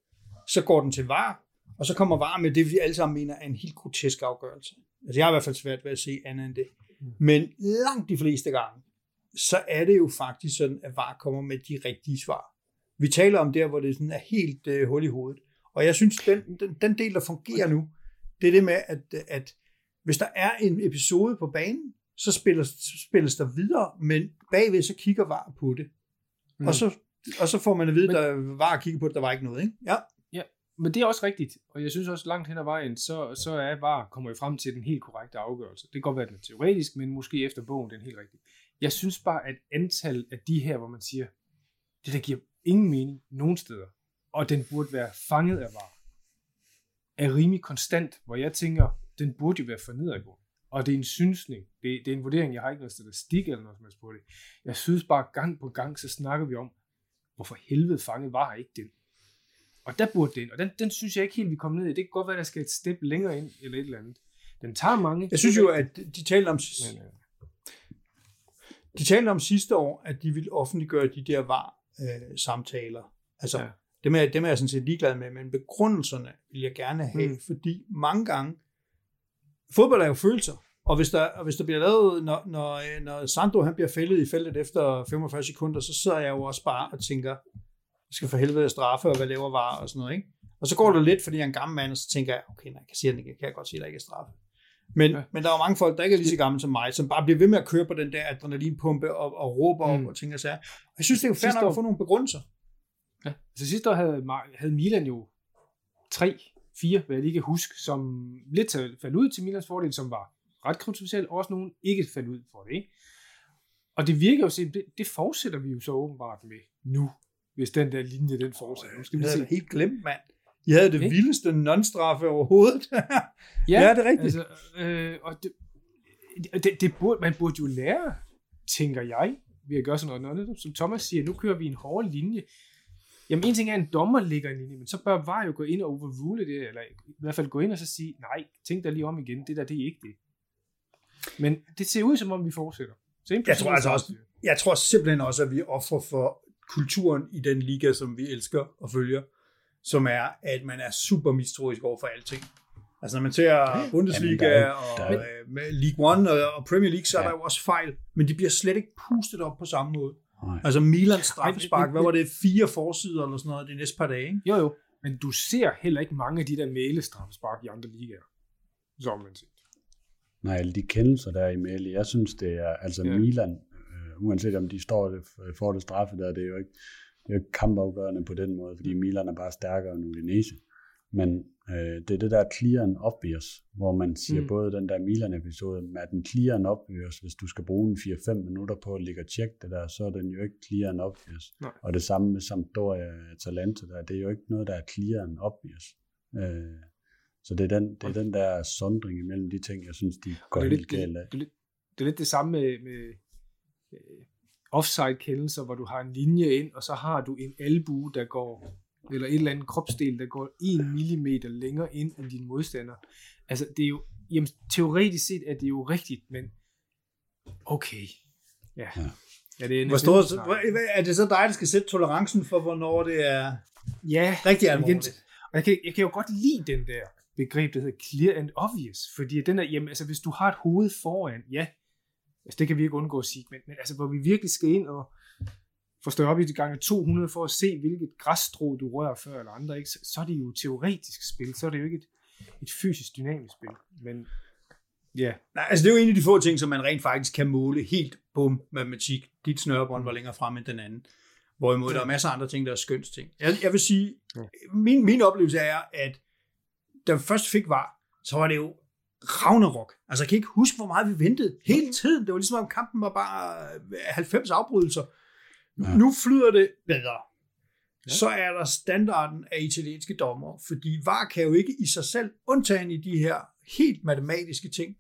så går den til var, og så kommer var med det, vi alle sammen mener er en helt grotesk afgørelse. Altså jeg har i hvert fald svært ved at se andet end det. Mm. Men langt de fleste gange, så er det jo faktisk sådan, at VAR kommer med de rigtige svar. Vi taler om der, hvor det sådan er helt øh, hul i hovedet. Og jeg synes, den, den, den del, der fungerer nu, det er det med, at, at hvis der er en episode på banen, så spilles, spilles der videre, men bagved så kigger VAR på det. Mm. Og, så, og så får man at vide, men, der var at kigge på det, der var ikke noget. Ikke? Ja. ja, men det er også rigtigt. Og jeg synes også langt hen ad vejen, så, så er VAR kommer jo frem til den helt korrekte afgørelse. Det kan godt være, den er teoretisk, men måske efter bogen den helt rigtigt. Jeg synes bare, at antal af de her, hvor man siger, det der giver ingen mening nogen steder, og den burde være fanget af VAR, er rimelig konstant, hvor jeg tænker, den burde jo være for nedadgående. Og det er en synsning. Det, det er en vurdering, jeg har ikke noget statistik eller noget som helst på det. Jeg synes bare, gang på gang, så snakker vi om, hvorfor helvede fanget var ikke den. Og der burde den, og den, den synes jeg ikke helt, vi kommer ned i. Det kan godt være, der skal et step længere ind, eller et eller andet. Den tager mange. Jeg synes jo, at de talte om, Men, ja. de talte om sidste år, at de ville offentliggøre de der var øh, samtaler. Altså, ja. Dem, er, dem er jeg sådan set ligeglad med, men begrundelserne vil jeg gerne have, mm. fordi mange gange, fodbold er jo følelser. Og hvis der, og hvis der bliver lavet, når, når, når Sandro han bliver fældet i feltet efter 45 sekunder, så sidder jeg jo også bare og tænker, jeg skal for helvede straffe, og hvad laver var, og sådan noget, ikke? Og så går det lidt, fordi jeg er en gammel mand, og så tænker jeg, okay, nej, jeg kan sige, jeg kan jeg godt sige, at der ikke er straffe. Men, ja. men der er jo mange folk, der ikke er lige så gamle som mig, som bare bliver ved med at køre på den der adrenalinpumpe og, og råber mm. op og tænker sig. Og jeg synes, det er jo fair nok at få nogle begrundelser. Ja. Altså sidste år havde, havde Milan jo tre fire, hvad jeg lige kan huske, som lidt faldt ud til Milans fordel, som var ret kontroversielt, og også nogen ikke faldt ud for det. Ikke? Og det virker jo at det, det fortsætter vi jo så åbenbart med nu, hvis den der linje, den fortsætter. Nu skal vi se. helt glemt, mand. I havde det okay. vildeste non-straffe overhovedet. ja, ja, det er rigtigt. Altså, øh, og det, det, det burde, man burde jo lære, tænker jeg, ved at gøre sådan noget. noget. Som Thomas siger, nu kører vi en hård linje. Jamen en ting er, at en dommer ligger en linje, men så bør VAR jo gå ind og overrule det, eller i hvert fald gå ind og så sige, nej, tænk dig lige om igen, det der, det er ikke det. Men det ser ud som om, vi fortsætter. Så jeg tror altså også, jeg tror simpelthen også, at vi offer for kulturen i den liga, som vi elsker og følger, som er, at man er super mistroisk over for alting. Altså når man ser Bundesliga Jamen, der, og der... Øh, League One og Premier League, så ja. er der jo også fejl, men de bliver slet ikke pustet op på samme måde. Nej. Altså Milan straffespark, hvad var det, fire forsider eller sådan noget de næste par dage? Ikke? Jo jo, men du ser heller ikke mange af de der male straffespark i andre ligaer, som man set. Nej, alle de kendelser der i Mæle, jeg synes det er, altså ja. Milan, øh, uanset om de står det, får det straffe der, det er jo ikke, det er jo ikke kampafgørende på den måde, fordi Milan er bare stærkere end Udinese. Men øh, det er det der clear and obvious, hvor man siger mm. både den der Milan-episode, med at den clear and obvious, hvis du skal bruge en 4-5 minutter på at ligge og tjekke det der, så er den jo ikke clear and obvious. Nej. Og det samme med Sampdoria Atalanta der, det er jo ikke noget, der er clear and obvious. Øh, så det er, den, det er den der sondring imellem de ting, jeg synes, de går helt galt af. Det, det, det er lidt det samme med, med uh, offside-kendelser, hvor du har en linje ind, og så har du en albu, der går eller et eller andet kropsdel, der går en millimeter længere ind end din modstander. Altså, det er jo, jamen, teoretisk set er det jo rigtigt, men okay. Ja. ja. ja det er, Hvor stor, er det så dig, der skal sætte tolerancen for, hvornår det er ja, rigtig alvorligt? Og jeg kan, jeg kan jo godt lide den der begreb, der hedder clear and obvious, fordi den er, jamen, altså, hvis du har et hoved foran, ja, altså, det kan vi ikke undgå at sige, men, men altså, hvor vi virkelig skal ind og, får større op i de gange 200 for at se, hvilket græsstrå du rører før eller andre, ikke? Så, er det jo teoretisk spil, så er det jo ikke et, et fysisk dynamisk spil. Men ja. Nej, altså det er jo en af de få ting, som man rent faktisk kan måle helt på matematik. Dit snørebånd var længere frem end den anden. Hvorimod ja. der er masser af andre ting, der er skønt ting. Jeg, jeg vil sige, ja. min, min oplevelse er, at da vi først fik var, så var det jo Ragnarok. Altså jeg kan ikke huske, hvor meget vi ventede hele tiden. Det var ligesom, om kampen var bare 90 afbrydelser. Ja. Nu flyder det bedre. Ja. Så er der standarden af italienske dommer, fordi VAR kan jo ikke i sig selv, undtagen i de her helt matematiske ting,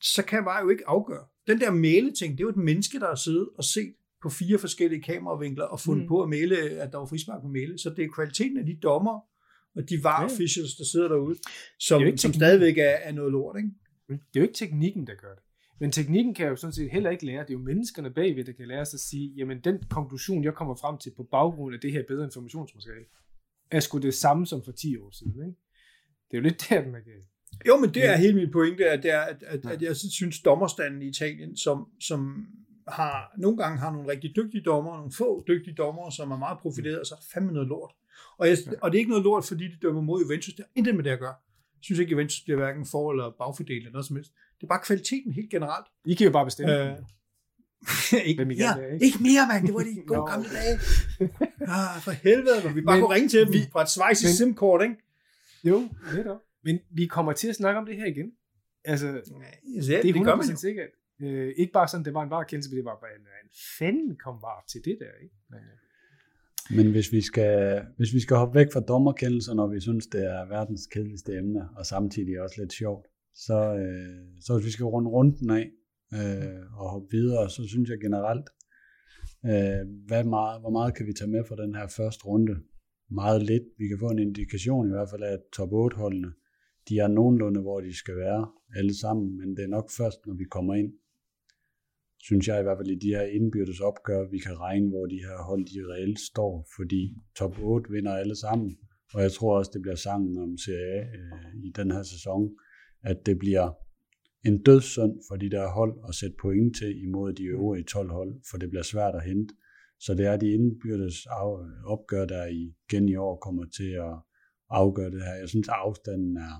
så kan VAR jo ikke afgøre. Den der male-ting, det er jo et menneske, der har siddet og set på fire forskellige kameravinkler og fundet mm. på at male, at der var frispark på male. Så det er kvaliteten af de dommer og de var officials, der sidder derude, som, som stadigvæk er, er noget lort. Ikke? Det er jo ikke teknikken, der gør det. Men teknikken kan jo sådan set heller ikke lære. Det er jo menneskerne bagved, der kan lære sig at sige, jamen den konklusion, jeg kommer frem til på baggrund af det her bedre informationsmateriale, er sgu det samme som for 10 år siden. Ikke? Det er jo lidt der, den er galt. Jo, men det er hele min pointe, at, det er, at, at, at jeg synes, dommerstanden i Italien, som, som har, nogle gange har nogle rigtig dygtige dommer, nogle få dygtige dommer, som er meget profileret, og så er der fandme noget lort. Og, jeg, og det er ikke noget lort, fordi de dømmer mod Juventus. Det har intet med det at gøre. Jeg synes ikke, Juventus bliver hverken for- eller bagfordelt eller noget som helst. Det er bare kvaliteten helt generelt. I kan jo bare bestemme. Øh, ikke, mere, er, ikke? ikke mere, mand. Det var de gode gamle dage. Ah, for helvede, hvor vi bare men, kunne ringe til dem vi, fra et svejsisk simkort, ikke? Jo, det er Men vi kommer til at snakke om det her igen. Altså, ja, det er 100% det sikkert. Øh, ikke bare sådan, det var en varekendelse, men det var bare en, en fanden kom var til det der, ikke? Men, øh, men hvis vi, skal, hvis vi skal hoppe væk fra dommerkendelser, når vi synes, det er verdens kedeligste emne, og samtidig også lidt sjovt, så, øh, så hvis vi skal runde runden af øh, og hoppe videre, så synes jeg generelt, øh, hvad meget, hvor meget kan vi tage med fra den her første runde? Meget lidt. Vi kan få en indikation i hvert fald af, at top 8-holdene, de er nogenlunde, hvor de skal være alle sammen, men det er nok først, når vi kommer ind synes jeg i hvert fald i de her indbyrdes opgør, vi kan regne, hvor de her hold de reelt står, fordi top 8 vinder alle sammen, og jeg tror også, det bliver sangen om Serie A øh, i den her sæson, at det bliver en dødssynd for de der hold at sætte point til imod de øvrige 12 hold, for det bliver svært at hente. Så det er de indbyrdes øh, opgør, der igen i år kommer til at afgøre det her. Jeg synes, afstanden er,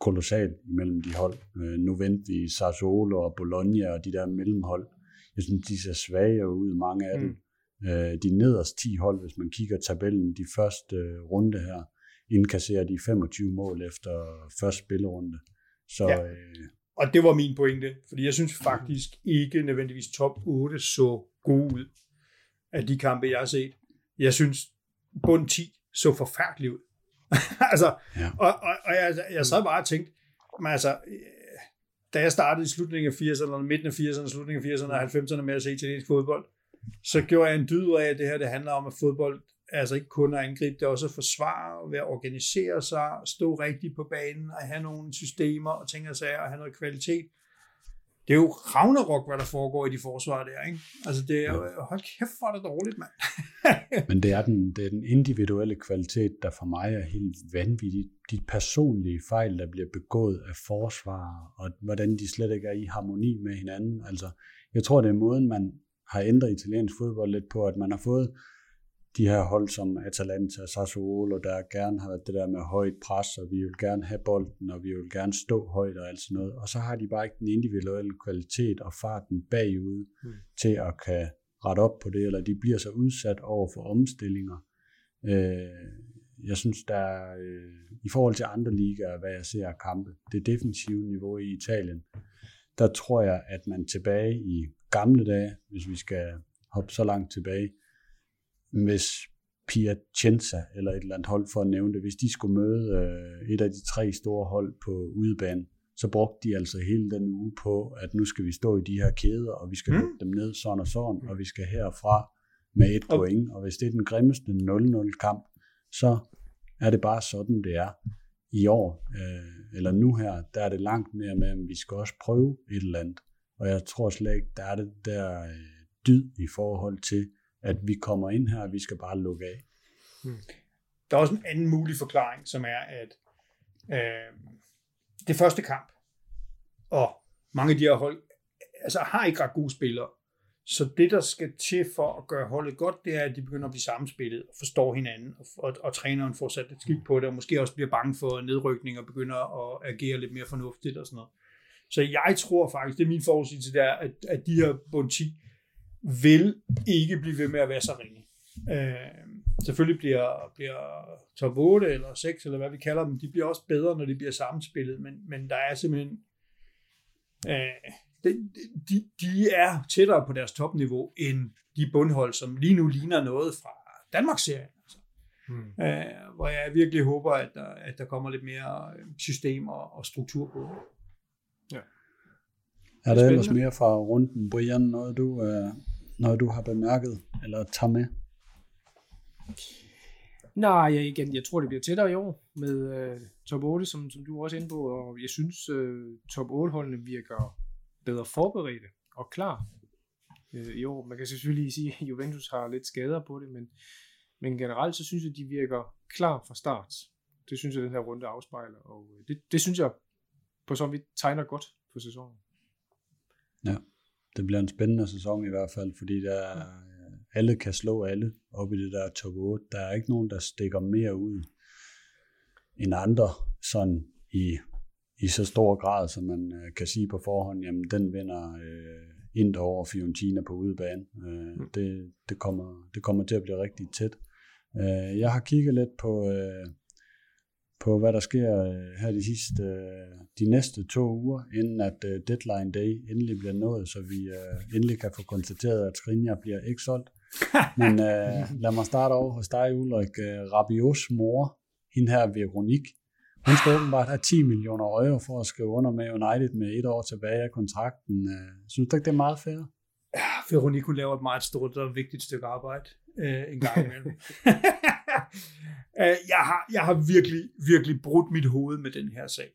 kolossalt imellem de hold. Øh, nu venter vi Sassuolo og Bologna og de der mellemhold. Jeg synes, de ser svage ud, mange af dem. Mm. Øh, de nederst 10 hold, hvis man kigger tabellen, de første øh, runde her, indkasserer de 25 mål efter første spillerunde. Så, ja. øh, og det var min pointe, fordi jeg synes faktisk ikke nødvendigvis top 8 så god ud af de kampe, jeg har set. Jeg synes, bund 10 så forfærdeligt ud. altså, ja. og, og, og jeg, jeg sad bare og tænkte, men altså, øh, da jeg startede i slutningen af 80'erne, midten af 80'erne, slutningen af 80'erne og 90'erne med at se italiensk fodbold, så gjorde jeg en dyd af, at det her det handler om, at fodbold altså ikke kun at angribe, det er også at forsvare, at organisere sig, stå rigtigt på banen, og have nogle systemer og ting og sager, og have noget kvalitet. Det er jo Ragnarok, hvad der foregår i de forsvar der, ikke? Altså det er jo, hold kæft, hvor er det dårligt, mand. Men det er, den, det er den individuelle kvalitet, der for mig er helt vanvittig. De personlige fejl, der bliver begået af forsvar, og hvordan de slet ikke er i harmoni med hinanden. Altså, jeg tror, det er måden, man har ændret italiensk fodbold lidt på, at man har fået de her hold som Atalanta Sassuolo, der gerne har været det der med højt pres, og vi vil gerne have bolden, og vi vil gerne stå højt og alt sådan noget. Og så har de bare ikke den individuelle kvalitet og farten bagud mm. til at kan rette op på det, eller de bliver så udsat over for omstillinger. Øh, jeg synes, der er, øh, i forhold til andre ligaer, hvad jeg ser af kampe, det defensive niveau i Italien, der tror jeg, at man tilbage i gamle dage, hvis vi skal hoppe så langt tilbage, hvis Piacenza eller et eller andet hold for at nævne det, hvis de skulle møde øh, et af de tre store hold på udebane, så brugte de altså hele den uge på, at nu skal vi stå i de her kæder, og vi skal mm. lukke dem ned sådan og sådan, og vi skal herfra med et okay. point, og hvis det er den grimmeste 0-0 kamp, så er det bare sådan, det er i år, øh, eller nu her, der er det langt mere med, at vi skal også prøve et eller andet, og jeg tror slet ikke, der er det der øh, dyd i forhold til, at vi kommer ind her, og vi skal bare lukke af. Hmm. Der er også en anden mulig forklaring, som er, at øh, det første kamp, og mange af de her hold, altså har ikke ret gode spillere. Så det, der skal til for at gøre holdet godt, det er, at de begynder at blive samspillet og forstår hinanden, og, og, og træneren får sat et skik på det, og måske også bliver bange for nedrykning og begynder at agere lidt mere fornuftigt og sådan noget. Så jeg tror faktisk, det er min forudsigelse, der, at, at de her bund 10, vil ikke blive ved med at være så ringe. Øh, selvfølgelig bliver, bliver top 8 eller 6, eller hvad vi kalder dem, de bliver også bedre, når de bliver sammenspillet, men, men der er simpelthen øh, de, de, de er tættere på deres topniveau, end de bundhold, som lige nu ligner noget fra Danmarks-serien. Altså. Øh, hvor jeg virkelig håber, at der, at der kommer lidt mere øh, system og, og struktur på. Er der ellers mere fra runden, Brian, noget du, øh, noget du har bemærket eller tager med? Nej, jeg, igen, jeg tror, det bliver tættere i år med øh, top 8, som, som du er også inde på, og jeg synes, øh, top 8-holdene virker bedre forberedte og klar øh, i år. Man kan selvfølgelig sige, at Juventus har lidt skader på det, men, men generelt så synes jeg, de virker klar fra start. Det synes jeg, den her runde afspejler, og øh, det, det synes jeg på så vidt tegner godt for sæsonen. Ja det bliver en spændende sæson i hvert fald, fordi der er, alle kan slå alle op i det der top 8. Der er ikke nogen, der stikker mere ud end andre, sådan i, i så stor grad, som man øh, kan sige på forhånd, jamen den vinder øh, Inter over Fiorentina på udebane. Øh, mm. det, det, kommer, det kommer til at blive rigtig tæt. Øh, jeg har kigget lidt på, øh, på, hvad der sker øh, her de sidste, øh, de næste to uger, inden at øh, deadline day endelig bliver nået, så vi endelig kan få konstateret, at Skriniar bliver ikke solgt. Men uh, lad mig starte over hos dig, Ulrik. Rabios mor, hende her Veronik, hun skal åbenbart have 10 millioner euro for at skrive under med United med et år tilbage af kontrakten. Synes du ikke, det er meget fair? Ja, Veronik, hun laver et meget stort og vigtigt stykke arbejde øh, en gang imellem. Øh, jeg, har, jeg har virkelig, virkelig brudt mit hoved med den her sag.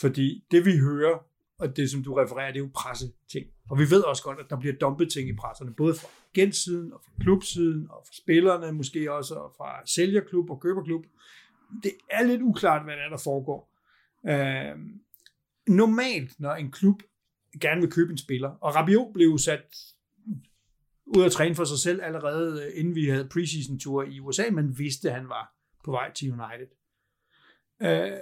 Fordi det vi hører, og det som du refererer, det er jo presseting. Og vi ved også godt, at der bliver dumpet ting i presserne, både fra gensiden og fra klubsiden og fra spillerne, måske også og fra sælgerklub og køberklub. Det er lidt uklart, hvad der er, der foregår. Øh, normalt, når en klub gerne vil købe en spiller, og Rabiot blev sat ud at træne for sig selv allerede, øh, inden vi havde preseason tour i USA, men vidste, at han var på vej til United. Øh,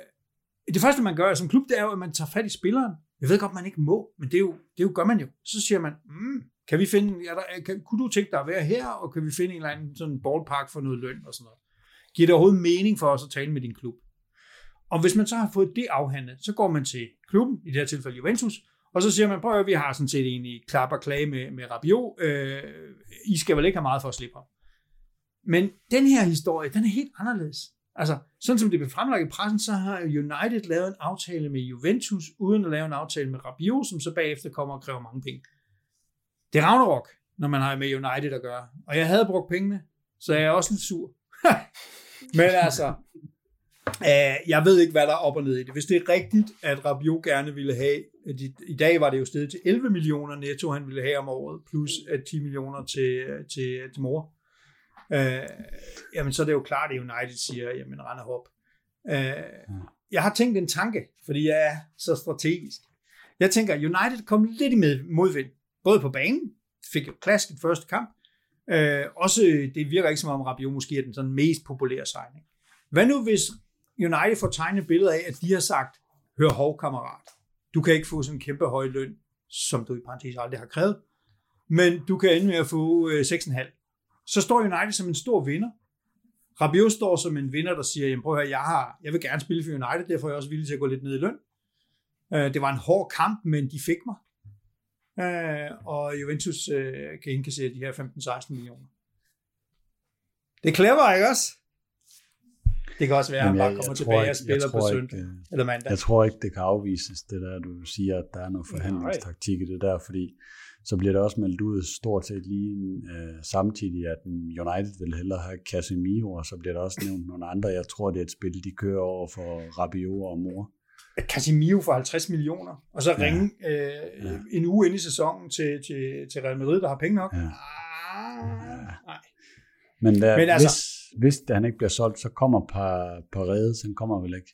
det første, man gør som klub, det er jo, at man tager fat i spilleren. Jeg ved godt, man ikke må, men det, er jo, det er jo, gør man jo. Så siger man, mm, kan vi finde, er der, kan, kunne du tænke dig at være her, og kan vi finde en eller anden sådan ballpark for noget løn og sådan noget? Giver det overhovedet mening for os at tale med din klub? Og hvis man så har fået det afhandlet, så går man til klubben, i det her tilfælde Juventus, og så siger man, prøv at vi har sådan set egentlig klap og klage med, med Rabiot. Øh, I skal vel ikke have meget for at slippe ham. Men den her historie, den er helt anderledes. Altså, sådan som det blev fremlagt i pressen, så har United lavet en aftale med Juventus, uden at lave en aftale med Rabiot, som så bagefter kommer og kræver mange penge. Det er Ragnarok, når man har med United at gøre. Og jeg havde brugt pengene, så jeg er også lidt sur. Men altså, Øh, jeg ved ikke, hvad der er op og ned i det. Hvis det er rigtigt, at Rabiot gerne ville have, i dag var det jo stedet til 11 millioner netto, han ville have om året, plus 10 millioner til, øh, til, øh, til mor. Øh, jamen så er det jo klart, at United siger, jamen rende hop. Øh, jeg har tænkt en tanke, fordi jeg er så strategisk. Jeg tænker, United kom lidt i modvind, både på banen, fik jo klask i første kamp, øh, også det virker ikke som om Rabiot måske er den sådan mest populære signing. Hvad nu hvis United får tegnet et af, at de har sagt, hør hov kammerat, du kan ikke få sådan en kæmpe høj løn, som du i parentes aldrig har krævet, men du kan ende med at få øh, 6,5 så står United som en stor vinder. Rabiot står som en vinder, der siger, jamen prøv at høre, jeg, har, jeg vil gerne spille for United, derfor er jeg også villig til at gå lidt ned i løn. Øh, det var en hård kamp, men de fik mig. Øh, og Juventus øh, kan indkassere de her 15-16 millioner. Det er clever, ikke også? Det kan også være, at han bare kommer tilbage ikke, og spiller på søndag ikke, eller mandag. Jeg tror ikke, det kan afvises, det der, du siger, at der er noget forhandlingstaktik i det der, fordi så bliver det også meldt ud stort set lige øh, samtidig, at United vil hellere have Casemiro, og så bliver der også nævnt nogle andre. Jeg tror, det er et spil, de kører over for Rabiot og Mor. Casemiro for 50 millioner, og så ja. ringe øh, ja. en uge ind i sæsonen til, til, til Real Madrid, der har penge nok. Ja. Ah, ja. Nej. Men, der, Men altså, hvis, hvis han ikke bliver solgt, så kommer Paredes, han kommer vel ikke?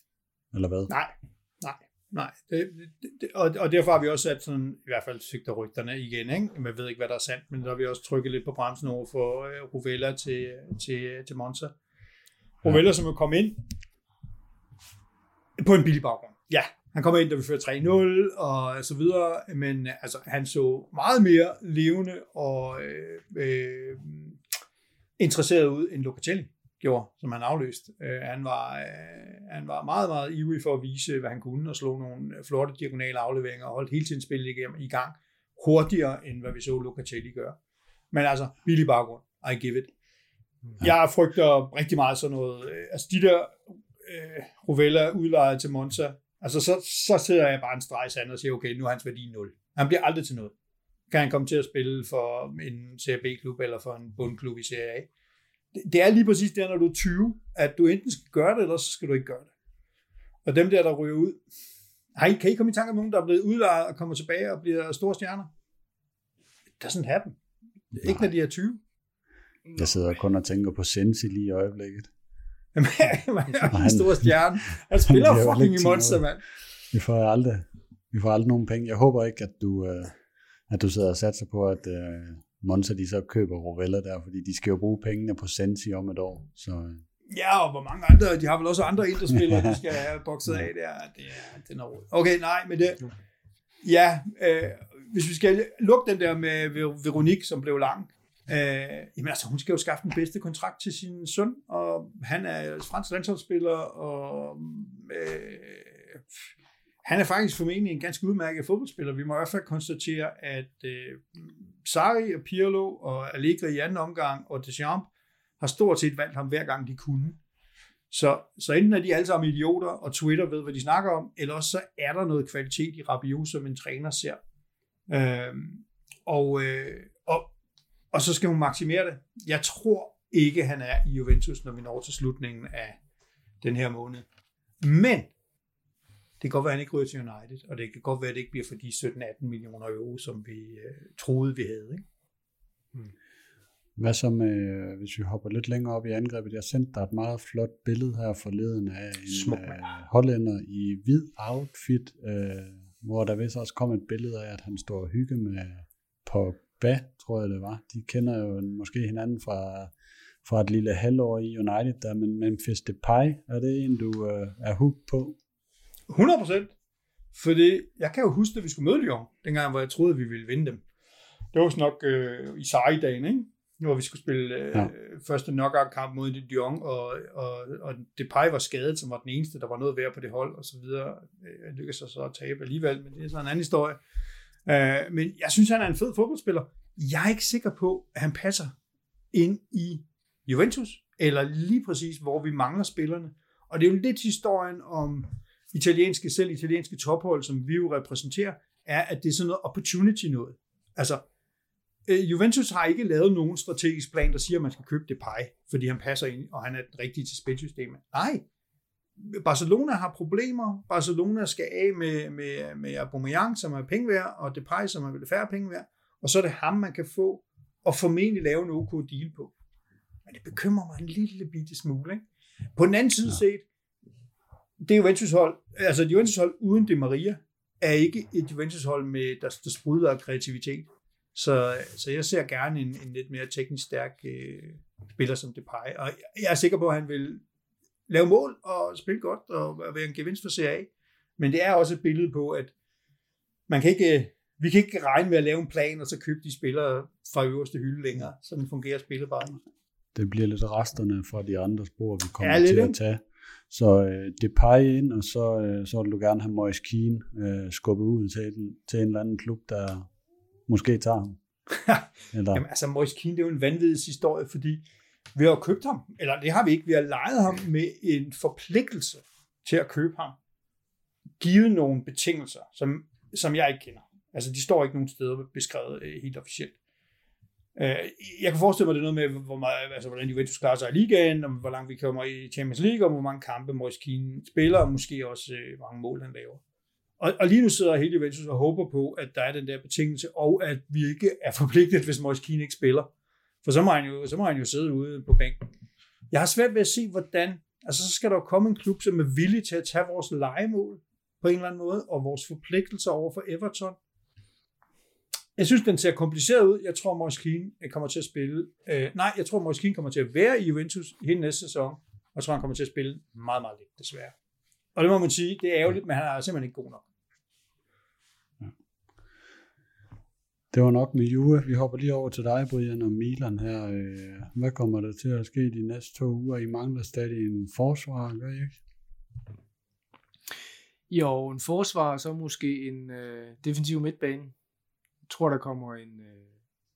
Eller hvad? Nej, Nej, det, det, og, og derfor har vi også sat sådan, i hvert fald sigter rygterne igen, ikke? Man ved ikke, hvad der er sandt, men der har vi også trykket lidt på bremsen over for uh, Rovella til, til, til Monza. Rovella, ja. som er kommet ind på en billig baggrund. Ja, han kommer ind, da vi fører 3-0 og så videre, men altså, han så meget mere levende og øh, øh, interesseret ud end Locatelli gjorde, som han afløste. Øh, han, var, øh, han var meget, meget ivrig for at vise, hvad han kunne, og slå nogle flotte diagonale afleveringer, og holdt hele tiden spillet igennem i gang, hurtigere, end hvad vi så Locatelli gøre. Men altså, billig baggrund. I give it. Ja. Jeg frygter rigtig meget sådan noget, øh, altså de der øh, Rovella udlejet til Monza, altså så, så sidder jeg bare en streg i sand og siger, okay, nu er hans værdi 0. Han bliver aldrig til noget. Kan han komme til at spille for en CRB-klub eller for en bundklub i Serie A? det er lige præcis der, når du er 20, at du enten skal gøre det, eller så skal du ikke gøre det. Og dem der, der ryger ud, I, kan I komme i tanke om nogen, der er blevet udlejet og kommer tilbage og bliver store stjerner? It doesn't happen. Nej. Ikke når de er 20. Jeg sidder kun og tænker på Sensi lige i øjeblikket. Jamen, han er en stor stjerne. Han spiller han fucking i Monster, mand. Vi får aldrig, vi får aldrig nogen penge. Jeg håber ikke, at du, uh, at du sidder og satser på, at øh, Monza de så køber Rovella der, fordi de skal jo bruge pengene på Sensi om et år. Så, øh. ja, og hvor mange andre, de har vel også andre indrespillere, de skal have bokset af der. Det er, det er noget Okay, nej, men det, ja, øh, hvis vi skal lukke den der med Veronique, som blev lang, øh, jamen altså, hun skal jo skaffe den bedste kontrakt til sin søn, og han er fransk landsholdsspiller, og øh, han er faktisk formentlig en ganske udmærket fodboldspiller. Vi må i hvert fald konstatere, at øh, Sarri og Pirlo og Allegri i anden omgang og Deschamps har stort set valgt ham hver gang de kunne. Så, så enten er de alle sammen idioter, og Twitter ved, hvad de snakker om, eller også så er der noget kvalitet i Rabiot, som en træner ser. Øhm, og, øh, og, og så skal hun maksimere det. Jeg tror ikke, han er i Juventus, når vi når til slutningen af den her måned. Men det kan godt være, at han ikke ryger til United, og det kan godt være, at det ikke bliver for de 17-18 millioner euro, som vi øh, troede, vi havde. Ikke? Hmm. Hvad så med, øh, hvis vi hopper lidt længere op i angrebet? Jeg sendte dig et meget flot billede her forleden af en Smuk, øh, hollænder i hvid outfit, øh, hvor der vist også kom et billede af, at han står og hygge med Pogba, tror jeg det var. De kender jo måske hinanden fra, fra et lille halvår i United, der, men Memphis Depay, er det en, du øh, er hooked på? 100 procent. Fordi jeg kan jo huske, at vi skulle møde Lyon, dengang, hvor jeg troede, at vi ville vinde dem. Det var nok øh, i Sarri-dagen, ikke? hvor vi skulle spille øh, ja. første knockout-kamp mod Lyon, og, og, og Depay var skadet, som var den eneste, der var noget værd på det hold, og så videre. Jeg lykkedes så at tabe alligevel, men det er sådan en anden historie. Uh, men jeg synes, han er en fed fodboldspiller. Jeg er ikke sikker på, at han passer ind i Juventus, eller lige præcis, hvor vi mangler spillerne. Og det er jo lidt historien om italienske, selv italienske tophold, som vi jo repræsenterer, er, at det er sådan noget opportunity noget. Altså, øh, Juventus har ikke lavet nogen strategisk plan, der siger, at man skal købe Depay, fordi han passer ind, og han er den rigtige til spilsystemet. Nej, Barcelona har problemer. Barcelona skal af med, med, med Aubameyang, som er penge værd, og Depay, som er lidt færre penge værd. Og så er det ham, man kan få, og formentlig lave en OK deal på. Men det bekymrer mig en lille bitte smule. Ikke? På den anden side ja. set, det Juventus hold, altså et Juventus hold uden det Maria, er ikke et Juventus hold, med, der, der sprudler af kreativitet. Så, så jeg ser gerne en, en lidt mere teknisk stærk øh, spiller som Depay. Og jeg er sikker på, at han vil lave mål og spille godt og være en gevinst for CA. Men det er også et billede på, at man kan ikke, vi kan ikke regne med at lave en plan og så købe de spillere fra øverste hylde længere. Sådan fungerer spillet bare. Det bliver lidt resterne fra de andre spor, vi kommer ja, til at tage. Så øh, det peger ind, og så, øh, så vil du gerne have Moise Keane øh, skubbet ud til, en, til en eller anden klub, der måske tager ham. eller... Jamen altså, Moise Keane, det er jo en vanvittig historie, fordi vi har købt ham, eller det har vi ikke, vi har lejet ham med en forpligtelse til at købe ham, givet nogle betingelser, som, som jeg ikke kender. Altså, de står ikke nogen steder beskrevet øh, helt officielt. Øh, jeg kan forestille mig, det er noget med, hvor meget, altså, hvordan Juventus klarer sig i ligaen, og hvor langt vi kommer i Champions League, og hvor mange kampe Moise Keane spiller, og måske også øh, hvor mange mål han laver. Og, og lige nu sidder hele Juventus og håber på, at der er den der betingelse, og at vi ikke er forpligtet, hvis Moise Keane ikke spiller. For så må han jo, så må han jo sidde ude på bænken. Jeg har svært ved at se, hvordan... Altså, så skal der jo komme en klub, som er villig til at tage vores legemål på en eller anden måde, og vores forpligtelser over for Everton. Jeg synes, den ser kompliceret ud. Jeg tror, Moise Keane kommer til at spille... Øh, nej, jeg tror, Moise Keane kommer til at være i Juventus hele næste sæson, og jeg tror, han kommer til at spille meget, meget lidt, desværre. Og det må man sige, det er ærgerligt, men han er simpelthen ikke god nok. Det var nok med Juve. Vi hopper lige over til dig, Brian, og Milan her. Øh, hvad kommer der til at ske de næste to uger? I mangler stadig en forsvar, gør I ikke? Jo, en forsvar, så måske en øh, defensiv midtbane. Tror, der kommer en, øh,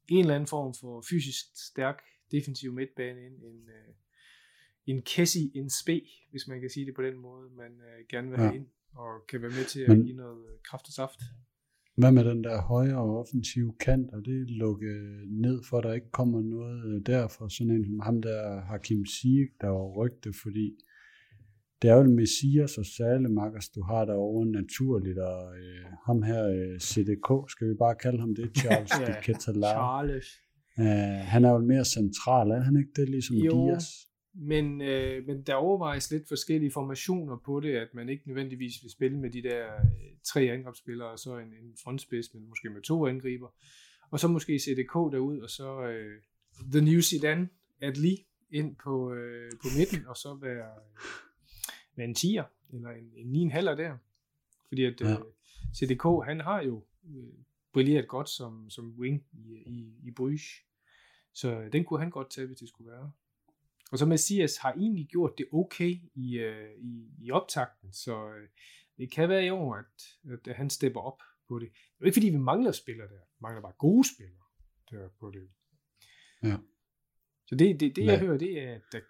en eller anden form for fysisk stærk defensiv midtbane ind. En, øh, en Kessi, en spe, hvis man kan sige det på den måde, man øh, gerne vil have ja. ind, og kan være med til at Men, give noget kraft og saft. Hvad med den der højere offensive kant, og det lukket ned, for at der ikke kommer noget øh, derfor, sådan en som ham der Hakim Ziyech, der var rygte, fordi det er jo Messias og Salemakers, du har derovre naturligt, og øh, ham her øh, CDK, skal vi bare kalde ham det, Charles ja, de Catalan. Charles. Uh, han er jo mere central, er han ikke det, ligesom jo, Dias? Men, øh, men der overvejes lidt forskellige formationer på det, at man ikke nødvendigvis vil spille med de der øh, tre angrebsspillere, og så en, en frontspids, men måske med to angriber. Og så måske CDK derud, og så øh, The New Zidane, Adli, ind på, øh, på midten, og så være, være en 10'er, eller en, en 9,5'er der. Fordi at ja. øh, CDK, han har jo øh, brilleret godt som, som wing i, i, i Bruges. Så den kunne han godt tage, hvis det skulle være. Og så Messias har egentlig gjort det okay i, øh, i, i optakten, så øh, det kan være i år, at, at han stepper op på det. Det er ikke fordi, vi mangler spillere der. Vi mangler bare gode spillere der på det. Ja. Så det, det, det jeg hører, det er, at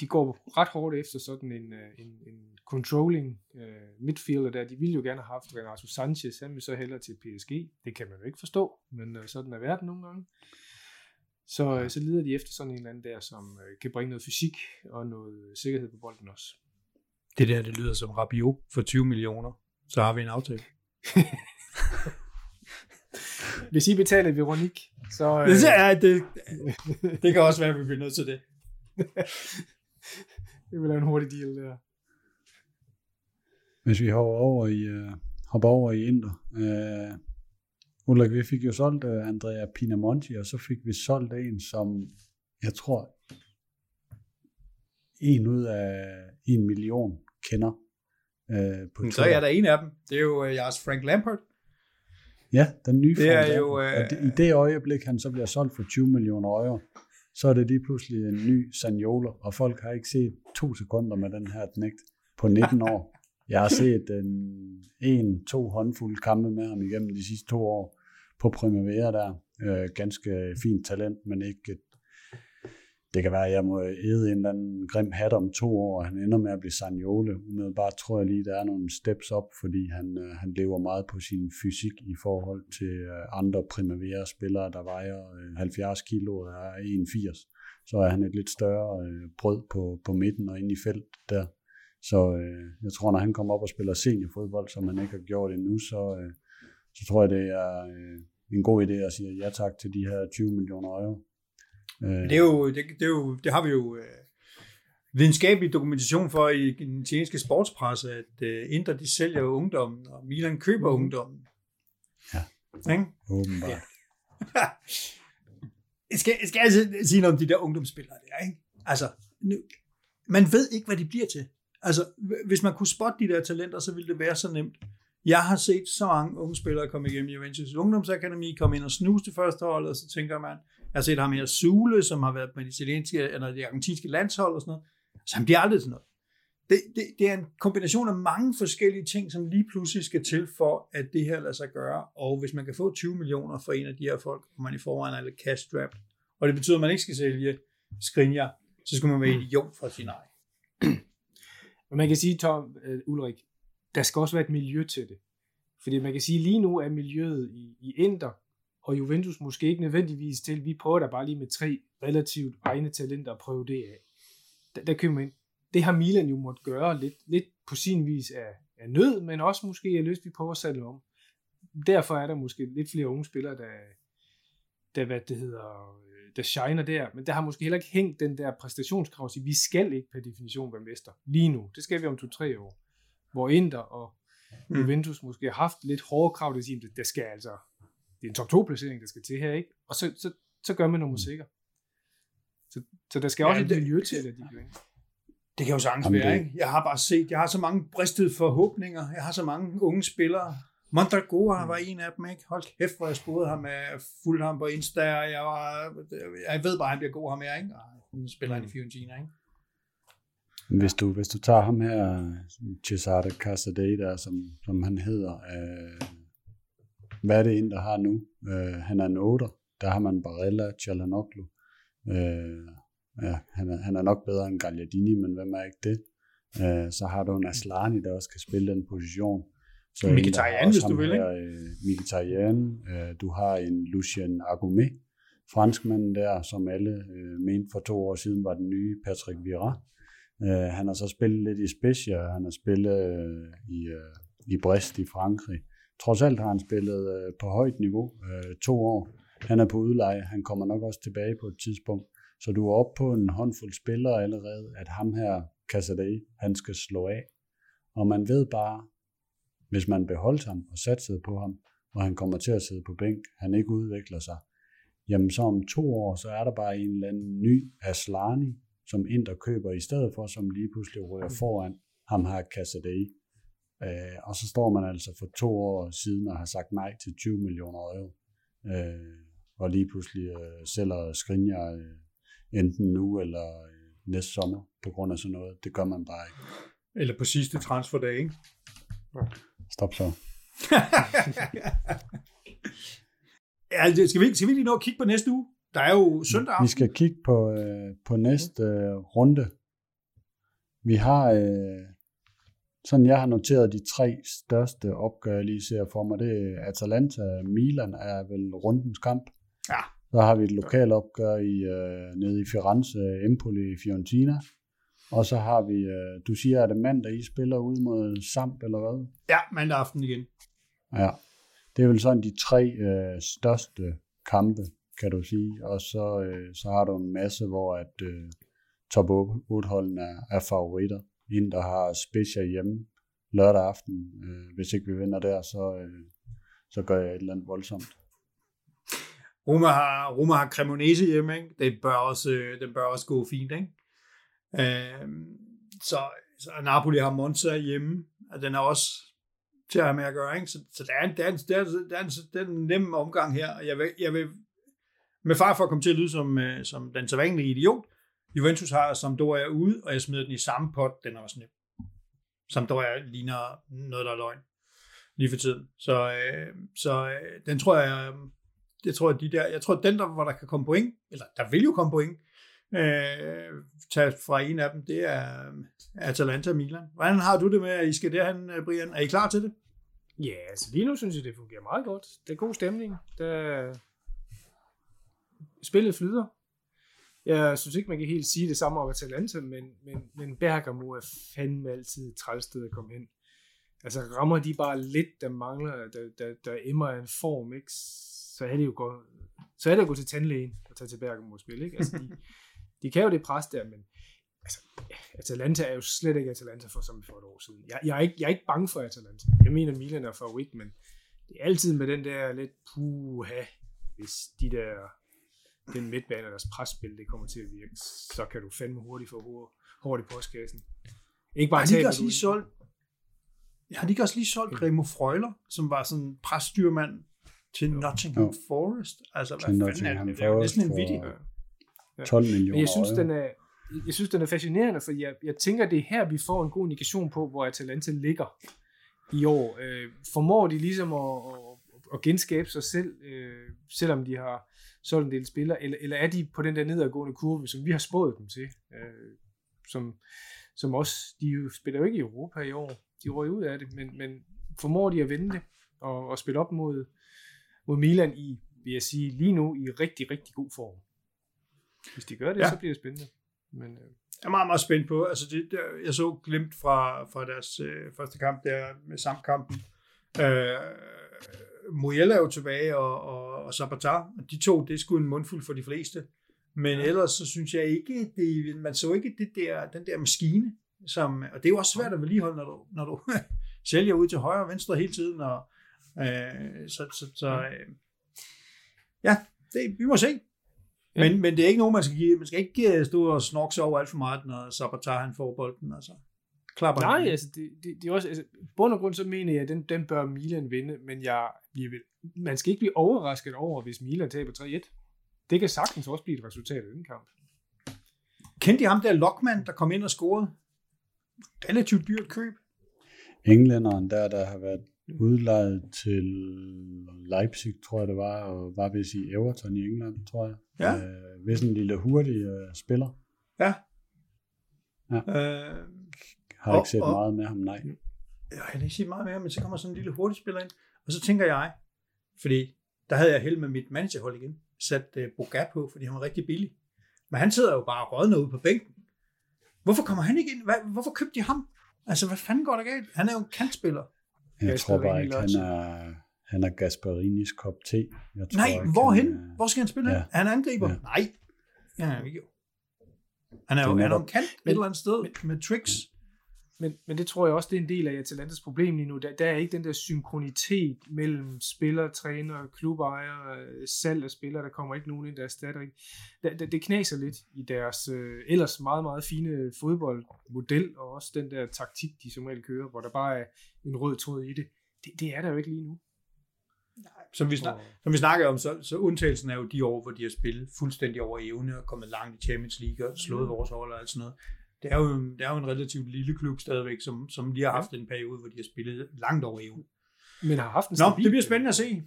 de går ret hårdt efter sådan en, øh, en, en controlling uh, midfielder der. De ville jo gerne have haft Renato Sanchez, han vil så hellere til PSG. Det kan man jo ikke forstå, men uh, sådan er verden nogle gange. Så, øh, så lider de efter sådan en eller anden der, som øh, kan bringe noget fysik og noget sikkerhed på bolden også. Det der, det lyder som Rabiot for 20 millioner. Så har vi en aftale. Hvis I betaler Veronik, så... Øh... Er, det, det kan også være, at vi bliver nødt til det. det vil være en hurtig deal der. Hvis vi hopper over i, uh, hopper over i Inter, uh, Ulrik, vi fik jo solgt uh, Andrea Pinamonti, og så fik vi solgt en, som jeg tror, en ud af en million kender uh, på Så er der en af dem. Det er jo uh, jeres Frank Lampard. Ja, den nye det Frank er jo, uh... det, I det øjeblik, han så bliver solgt for 20 millioner euro, så er det lige pludselig en ny Sanjola, og folk har ikke set to sekunder med den her knægt på 19 år. Jeg har set en, en, to håndfulde kampe med ham igennem de sidste to år på Primavera der. Øh, ganske fint talent, men ikke et, det kan være, at jeg må æde en eller anden grim hat om to år, og han ender med at blive Sagnole. bare tror jeg lige, der er nogle steps op, fordi han, øh, han lever meget på sin fysik i forhold til øh, andre Primavera-spillere, der vejer øh, 70 kilo og er 81. Så er han et lidt større øh, brød på, på midten og ind i felt der. Så øh, jeg tror, når han kommer op og spiller seniorfodbold, som han ikke har gjort endnu, så, øh, så tror jeg, det er øh, en god idé at sige ja tak til de her 20 millioner euro. Øh. Det, er jo, det, det, er jo, det har vi jo øh, videnskabelig dokumentation for i den tjeniske sportspresse, at øh, Inter de sælger ungdommen, og Milan køber mm. ungdommen. Ja, ikke? åbenbart. Ja. jeg, skal, jeg skal altså sige noget om de der ungdomsspillere der, ikke? Altså, nu, man ved ikke, hvad de bliver til. Altså, hvis man kunne spotte de der talenter, så ville det være så nemt. Jeg har set så mange unge spillere komme igennem Juventus Ungdomsakademi, komme ind og snuse til første hold, og så tænker man, jeg har set ham her Sule, som har været på det italienske, eller det argentinske landshold og sådan noget. Så han bliver aldrig sådan noget. Det, det, det er en kombination af mange forskellige ting, som lige pludselig skal til for, at det her lader sig gøre. Og hvis man kan få 20 millioner for en af de her folk, og man i forvejen er lidt cash strapped, og det betyder, at man ikke skal sælge skrinjer, så skal man være idiot for sin egen. Man kan sige, Tom, uh, Ulrik, der skal også være et miljø til det. Fordi man kan sige, lige nu er miljøet i, i Inter og Juventus måske ikke nødvendigvis til, vi prøver da bare lige med tre relativt egne talenter at prøve det af. Der, der køber man ind. Det har Milan jo måtte gøre lidt, lidt på sin vis af, af nød, men også måske af lyst, vi prøver at sætte om. Derfor er der måske lidt flere unge spillere, der, der hvad det hedder, der shiner der, men der har måske heller ikke hængt den der præstationskrav, så vi skal ikke per definition være mester lige nu. Det skal vi om to-tre år. Hvor Inter og mm. Juventus måske har haft lidt hårde krav, det vil sige, at der skal altså det er en top 2 placering, der skal til her, ikke? Og så, så, så gør man nummer mm. sikker. Så, så der skal ja, også et miljø til, at de kan Det kan jo sagtens være, ikke? Jeg har bare set, jeg har så mange bristede forhåbninger, jeg har så mange unge spillere. Mondragora mm. var en af dem, ikke? Hold kæft, hvor jeg spurgte ham, jeg fulgte ham på Insta, og jeg, var, jeg ved bare, at han bliver god ham her, ikke? Og nu spiller han i Fiorentina, ikke? Hvis du, hvis du tager ham her, Cesare Casadei, som, som han hedder, øh, hvad er det en, der har nu? Øh, han er en 8. Der har man Barella, Chalanoglu. Øh, ja, han, er, han er nok bedre end Gagliardini, men hvem er ikke det? Øh, så har du en Aslani, der også kan spille den position. Så Mkhitaryan, hvis du vil, ikke? Øh, Mkhitaryan. Øh, du har en Lucien Agumé, franskmanden der, som alle øh, mente for to år siden var den nye Patrick Vieira. Øh, han har så spillet lidt i Spezia, han har spillet øh, i, øh, i Brest i Frankrig. Trods alt har han spillet øh, på højt niveau øh, to år. Han er på udleje, han kommer nok også tilbage på et tidspunkt. Så du er oppe på en håndfuld spillere allerede, at ham her, Casadei, han skal slå af. Og man ved bare, hvis man beholdt ham og satsede på ham, og han kommer til at sidde på bænk, han ikke udvikler sig, jamen så om to år, så er der bare en eller anden ny Aslani, som Inter køber i stedet for, som lige pludselig rører foran ham her Casadei. Øh, og så står man altså for to år siden og har sagt nej til 20 millioner euro. Øh, og lige pludselig øh, sælger Skriniar øh, enten nu eller øh, næste sommer på grund af sådan noget. Det gør man bare ikke. Eller på sidste transferdag, ikke? Stop så. ja, skal vi, skal vi lige nå at kigge på næste uge? Der er jo søndag aften. Vi skal kigge på, øh, på næste øh, runde. Vi har øh, sådan jeg har noteret de tre største opgør, jeg lige ser for mig, det er Atalanta, Milan er vel rundens kamp. Ja. Så har vi et lokalt opgør i, øh, nede i Firenze, Empoli, Fiorentina. Og så har vi, øh, du siger, at det mandag, I spiller ud mod Samp, eller hvad? Ja, mandag aften igen. Ja, det er vel sådan de tre øh, største kampe, kan du sige. Og så, øh, så har du en masse, hvor at øh, top 8-holdene er, er favoritter en, der har Spezia hjemme lørdag aften. Øh, hvis ikke vi vinder der, så, øh, så gør jeg et eller andet voldsomt. Roma har, Roma har Cremonese hjemme, ikke? Det bør også, øh, den det bør også gå fint, ikke? Øh, så, så Napoli har Monza hjemme, og den er også til at have med at gøre, ikke? Så, så der, er en, der, er en, der, er, der, er en, der er en nem omgang her, og jeg vil, jeg vil med far for at komme til at lyde som, øh, som den sædvanlige idiot, Juventus har Sampdoria ude, og jeg smider den i samme pot. Den er også nem. Sampdoria ligner noget, der er løgn lige for tiden. Så, øh, så øh, den tror jeg, øh, det tror jeg, de der, jeg tror, den der, hvor der kan komme point, eller der vil jo komme point, øh, tage fra en af dem, det er øh, Atalanta Milan. Hvordan har du det med, at I skal derhen, øh, Brian? Er I klar til det? Ja, altså lige nu synes jeg, det fungerer meget godt. Det er god stemning. Der... Spillet flyder. Jeg synes ikke, man kan helt sige det samme om Atalanta, men, men, men Bergamo er fandme altid et trælsted at komme hen. Altså rammer de bare lidt, der mangler, der, der, der emmer en form, ikke? så er det jo godt, så er det at gå til tandlægen og tage til Bergamo og spille. Ikke? Altså, de, de kan jo det pres der, men altså, Atalanta er jo slet ikke Atalanta for som for et år siden. Jeg, jeg, er ikke, jeg er ikke bange for Atalanta. Jeg mener, Milan er favorit, men det er altid med den der lidt puha, hvis de der den midtbane og deres presspil, det kommer til at virke, så kan du fandme hurtigt få hårdt i postkassen. Ikke bare har de også lige solgt, har de ikke også lige solgt Remo Freuler, som var sådan en presstyrmand til Nottingham jo. Forest? Altså, hvad fanden er det? Det er jo næsten en vidig. 12 millioner. Men jeg synes, den er, jeg synes, den er fascinerende, for jeg, jeg tænker, det er her, vi får en god indikation på, hvor Atalanta ligger i år. Øh, formår de ligesom at, at, at genskabe sig selv, øh, selvom de har solgt en del spillere, eller, eller er de på den der nedadgående kurve, som vi har spået dem til, øh, som, som også, de jo spiller jo ikke i Europa i år, de røg ud af det, men, men formår de at vende det, og, og spille op mod, mod Milan i, vil jeg sige, lige nu i rigtig, rigtig god form. Hvis de gør det, ja. så bliver det spændende. Men, øh. Jeg er meget, meget spændt på. Altså det, der, jeg så glimt fra, fra deres øh, første kamp der med samkampen. Øh, Muriel er jo tilbage, og, og, og Zapatar. De to, det er sgu en mundfuld for de fleste. Men ja. ellers så synes jeg ikke, det, man så ikke det der, den der maskine, som, og det er jo også svært at vedligeholde, når du, når du sælger ud til højre og venstre hele tiden. Og, øh, så så, så øh, ja, det, vi må se. Men, ja. men det er ikke nogen, man skal give. Man skal ikke øh, stå og snorke sig over alt for meget, når Sabatar han får bolden. Altså. Klapper Nej, altså, det, det, det er også, altså, bund og grund så mener jeg, at den, den bør Milan vinde, men jeg, jeg vil, man skal ikke blive overrasket over, hvis Milan taber 3-1. Det kan sagtens også blive et resultat af den kamp. Kendte I ham der Lockman, der kom ind og scorede? Relativt dyrt køb. Englænderen der, der har været udlejet til Leipzig, tror jeg det var, og var vist i Everton i England, tror jeg. Ja. Øh, hvis en lille hurtig øh, spiller. Ja. ja. Øh, har og, ikke set og, meget med ham, nej. Jeg har ikke set meget med ham, men så kommer sådan en lille hurtig spiller ind, og så tænker jeg, fordi der havde jeg held med mit managerhold igen, sat uh, Boga på, fordi han var rigtig billig. Men han sidder jo bare rådner ude på bænken. Hvorfor kommer han ikke ind? Hvad, hvorfor købte de ham? Altså, hvad fanden går der galt? Han er jo en kantspiller. Jeg Gasparini tror bare ikke, han er, han er Gasparinis kop te. Jeg tror Nej, ikke, hvorhen? Han er... Hvor skal han spille? Ja. Er han angriber? Ja. Nej. Ja, han er ikke. Han er jo, han er jo kant et eller andet sted med, med tricks. Men, men det tror jeg også, det er en del af Atalantas problem lige nu. Der, der er ikke den der synkronitet mellem spiller, træner, klubejer, salg af spillere. Der kommer ikke nogen ind, der erstatter ikke. Det, det, det knaser lidt i deres øh, ellers meget, meget fine fodboldmodel, og også den der taktik, de som regel kører, hvor der bare er en rød tråd i det. Det, det er der jo ikke lige nu. Nej, som vi, snak, som vi snakker om, så, så undtagelsen er jo de år, hvor de har spillet fuldstændig over evne og kommet langt i Champions League og slået mm. vores hold og alt sådan noget det er, jo, det er jo en relativt lille klub stadigvæk, som, som lige har haft en periode, hvor de har spillet langt over EU. Men har haft en Nå, det bliver spændende at se.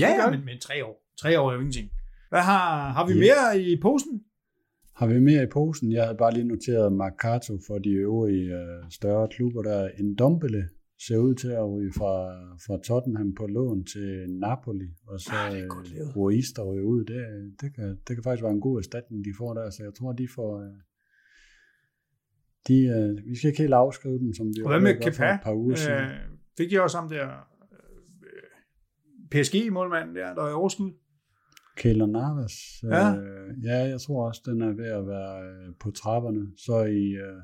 Ja, ja, men, men tre år. Tre år er jo ingenting. Hvad har, har vi ja. mere i posen? Har vi mere i posen? Jeg havde bare lige noteret Mercato for de øvrige øh, større klubber, der en Dombele ser ud til at ryge fra, fra Tottenham på lån til Napoli, og så ja, øh, Ruiz, der ryger ud. Det, det, kan, det kan faktisk være en god erstatning, de får der, så jeg tror, de får, øh, de, øh, vi skal ikke helt afskrive den, som vi og hvad med Kepa? et par uger siden. Øh, fik de også ham der øh, PSG-målmanden der, der er i overskud? Keylor Navas. Ja. Øh, ja, jeg tror også, den er ved at være øh, på trapperne. Så i, øh,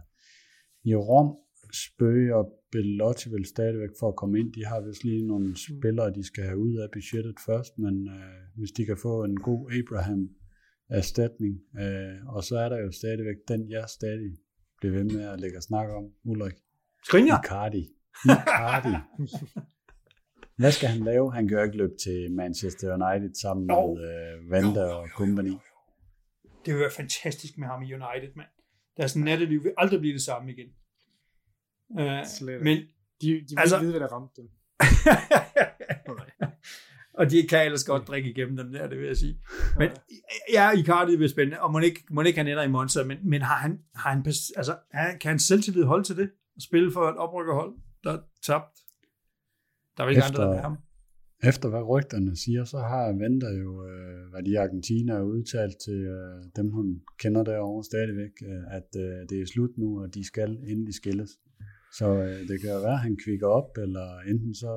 i Rom spøger Bellotti vel stadigvæk for at komme ind. De har vist lige nogle spillere, de skal have ud af budgettet først, men øh, hvis de kan få en god Abraham erstatning, øh, og så er der jo stadigvæk den, jeg stadig blive ved med at lægge og snakke om, Ulrik. Skriniar? Icardi. Icardi. Hvad skal han lave? Han gør ikke løb til Manchester United sammen med uh, Vanda og company. Det vil være fantastisk med ham i United, mand. Deres natteliv vil aldrig blive det samme igen. Uh, men de, de vil altså, vide, hvad der ramte dem. og de kan ellers godt drikke igennem dem der, det vil jeg sige. Men ja, Icardi vil spændende, og må ikke, må ikke han ender i Monza, men, men har han, har han, altså, kan han selvtillid holde til det? At spille for et oprykkerhold, der er tabt? Der er ikke efter, andre, der ham. Efter hvad rygterne siger, så har Venter jo, øh, hvad de Argentina er udtalt til øh, dem, hun kender derovre stadigvæk, øh, at øh, det er slut nu, og de skal endelig skilles. Så øh, det kan være, at han kvikker op, eller enten så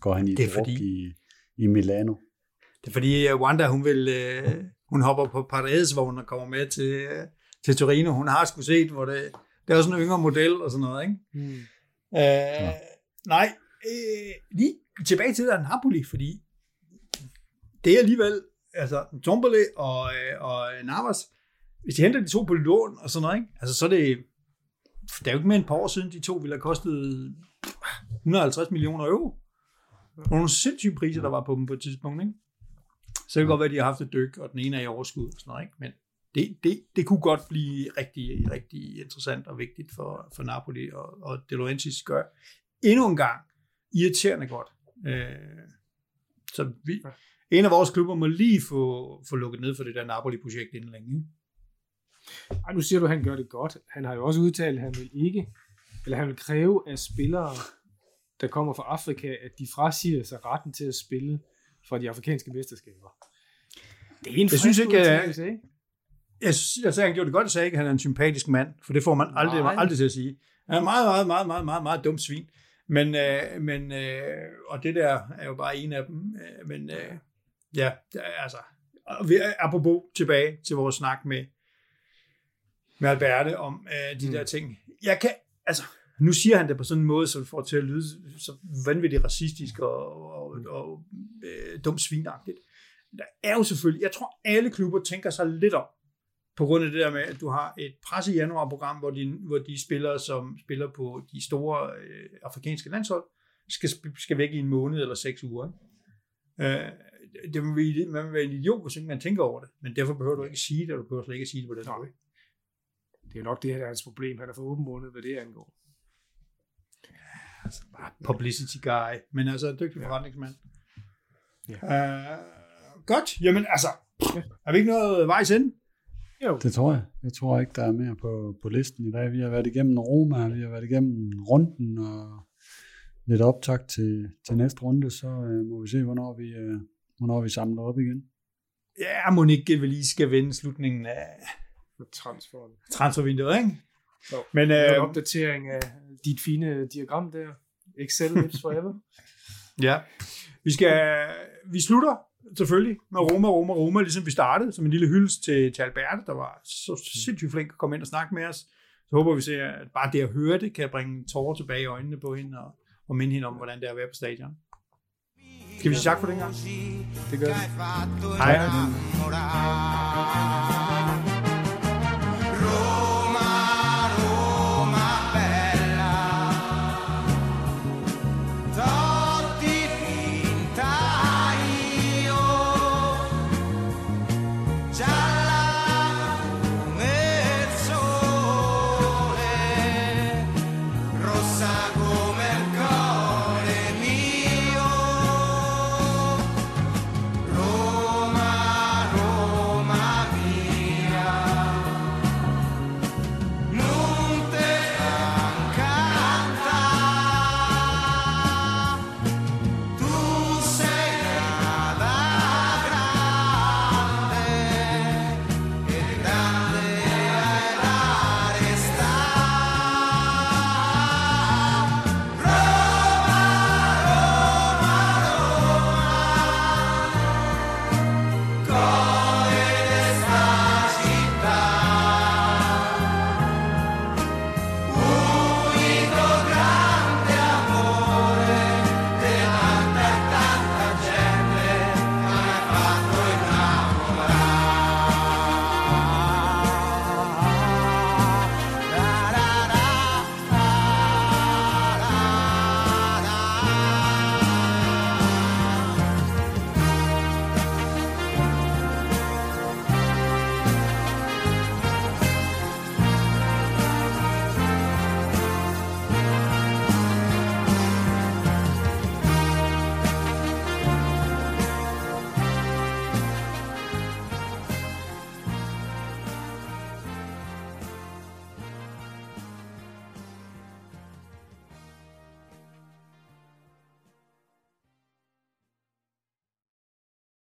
går han i det er fordi, i, i Milano. Det er fordi uh, Wanda, hun vil, uh, hun hopper på paradisvognen og kommer med til, uh, til Torino. Hun har sgu set, hvor det, det er sådan en yngre model og sådan noget, ikke? Mm. Uh, ja. Nej, uh, lige tilbage til der Napoli, fordi det er alligevel, altså Tombole og, og Navas, hvis de henter de to på lån og sådan noget, ikke? Altså så er det, det er jo ikke mere end et par år siden, de to ville have kostet 150 millioner euro. Og nogle sindssyge priser, der var på dem på et tidspunkt, ikke? Så det kan godt være, at de har haft et dyk, og den ene er i overskud og sådan noget, ikke? Men det, det, det kunne godt blive rigtig, rigtig interessant og vigtigt for, for Napoli, og, og De Laurentiis gør endnu en gang irriterende godt. Øh, så vi, en af vores klubber må lige få, få lukket ned for det der Napoli-projekt inden længe. Ej, nu siger du, at han gør det godt. Han har jo også udtalt, at han vil ikke, eller han vil kræve af spillere, der kommer fra Afrika, at de frasiger sig retten til at spille for de afrikanske mesterskaber. Det er en jeg synes ikke, jeg, jeg, jeg, jeg sagde, han gjorde det godt, jeg sagde ikke, at han er en sympatisk mand, for det får man aldrig, man aldrig til at sige. Han er meget, meget, meget, meget, meget, meget dumt svin. Men, øh, men øh, og det der er jo bare en af dem. Øh, men øh, ja, altså, vi er apropos tilbage til vores snak med, med Alberte om øh, de mm. der ting. Jeg kan, altså, nu siger han det på sådan en måde, så det får til at lyde så vanvittigt racistisk og, og, og øh, dumt svinagtigt. Der er jo selvfølgelig, jeg tror alle klubber tænker sig lidt om, på grund af det der med, at du har et pres i januar-program, hvor de, hvor de spillere, som spiller på de store øh, afrikanske landshold, skal, skal væk i en måned eller seks uger. Ikke? Øh, det må være, man vil være en idiot, hvis ikke man tænker over det, men derfor behøver du ikke sige det, og du behøver slet ikke at sige det på den måde. Det er nok det her, der er hans problem. Han er for åben måned, hvad det angår altså bare publicity guy, men altså en dygtig forretningsmand. Ja. Uh, godt, jamen altså, har vi ikke noget vejs ind? Jo. Det tror jeg. Jeg tror ikke, der er mere på, på listen i dag. Vi har været igennem Roma, vi har været igennem runden, og lidt optakt til, til næste runde, så uh, må vi se, hvornår vi, uh, hvornår vi samler op igen. Ja, Monique vil lige skal vinde slutningen af transfervinduet, ikke? Men øh, en opdatering af dit fine diagram der. Excel lives forever. ja. Vi skal, vi slutter selvfølgelig med Roma, Roma, Roma, ligesom vi startede, som en lille hyldest til, til Alberte, der var så sindssygt flink at komme ind og snakke med os. Så håber vi ser, at bare det at høre det, kan bringe tårer tilbage i øjnene på hende, og, og minde hende om, hvordan det er at være på stadion. Skal vi sige tak for den gang? Det gør vi. Hej.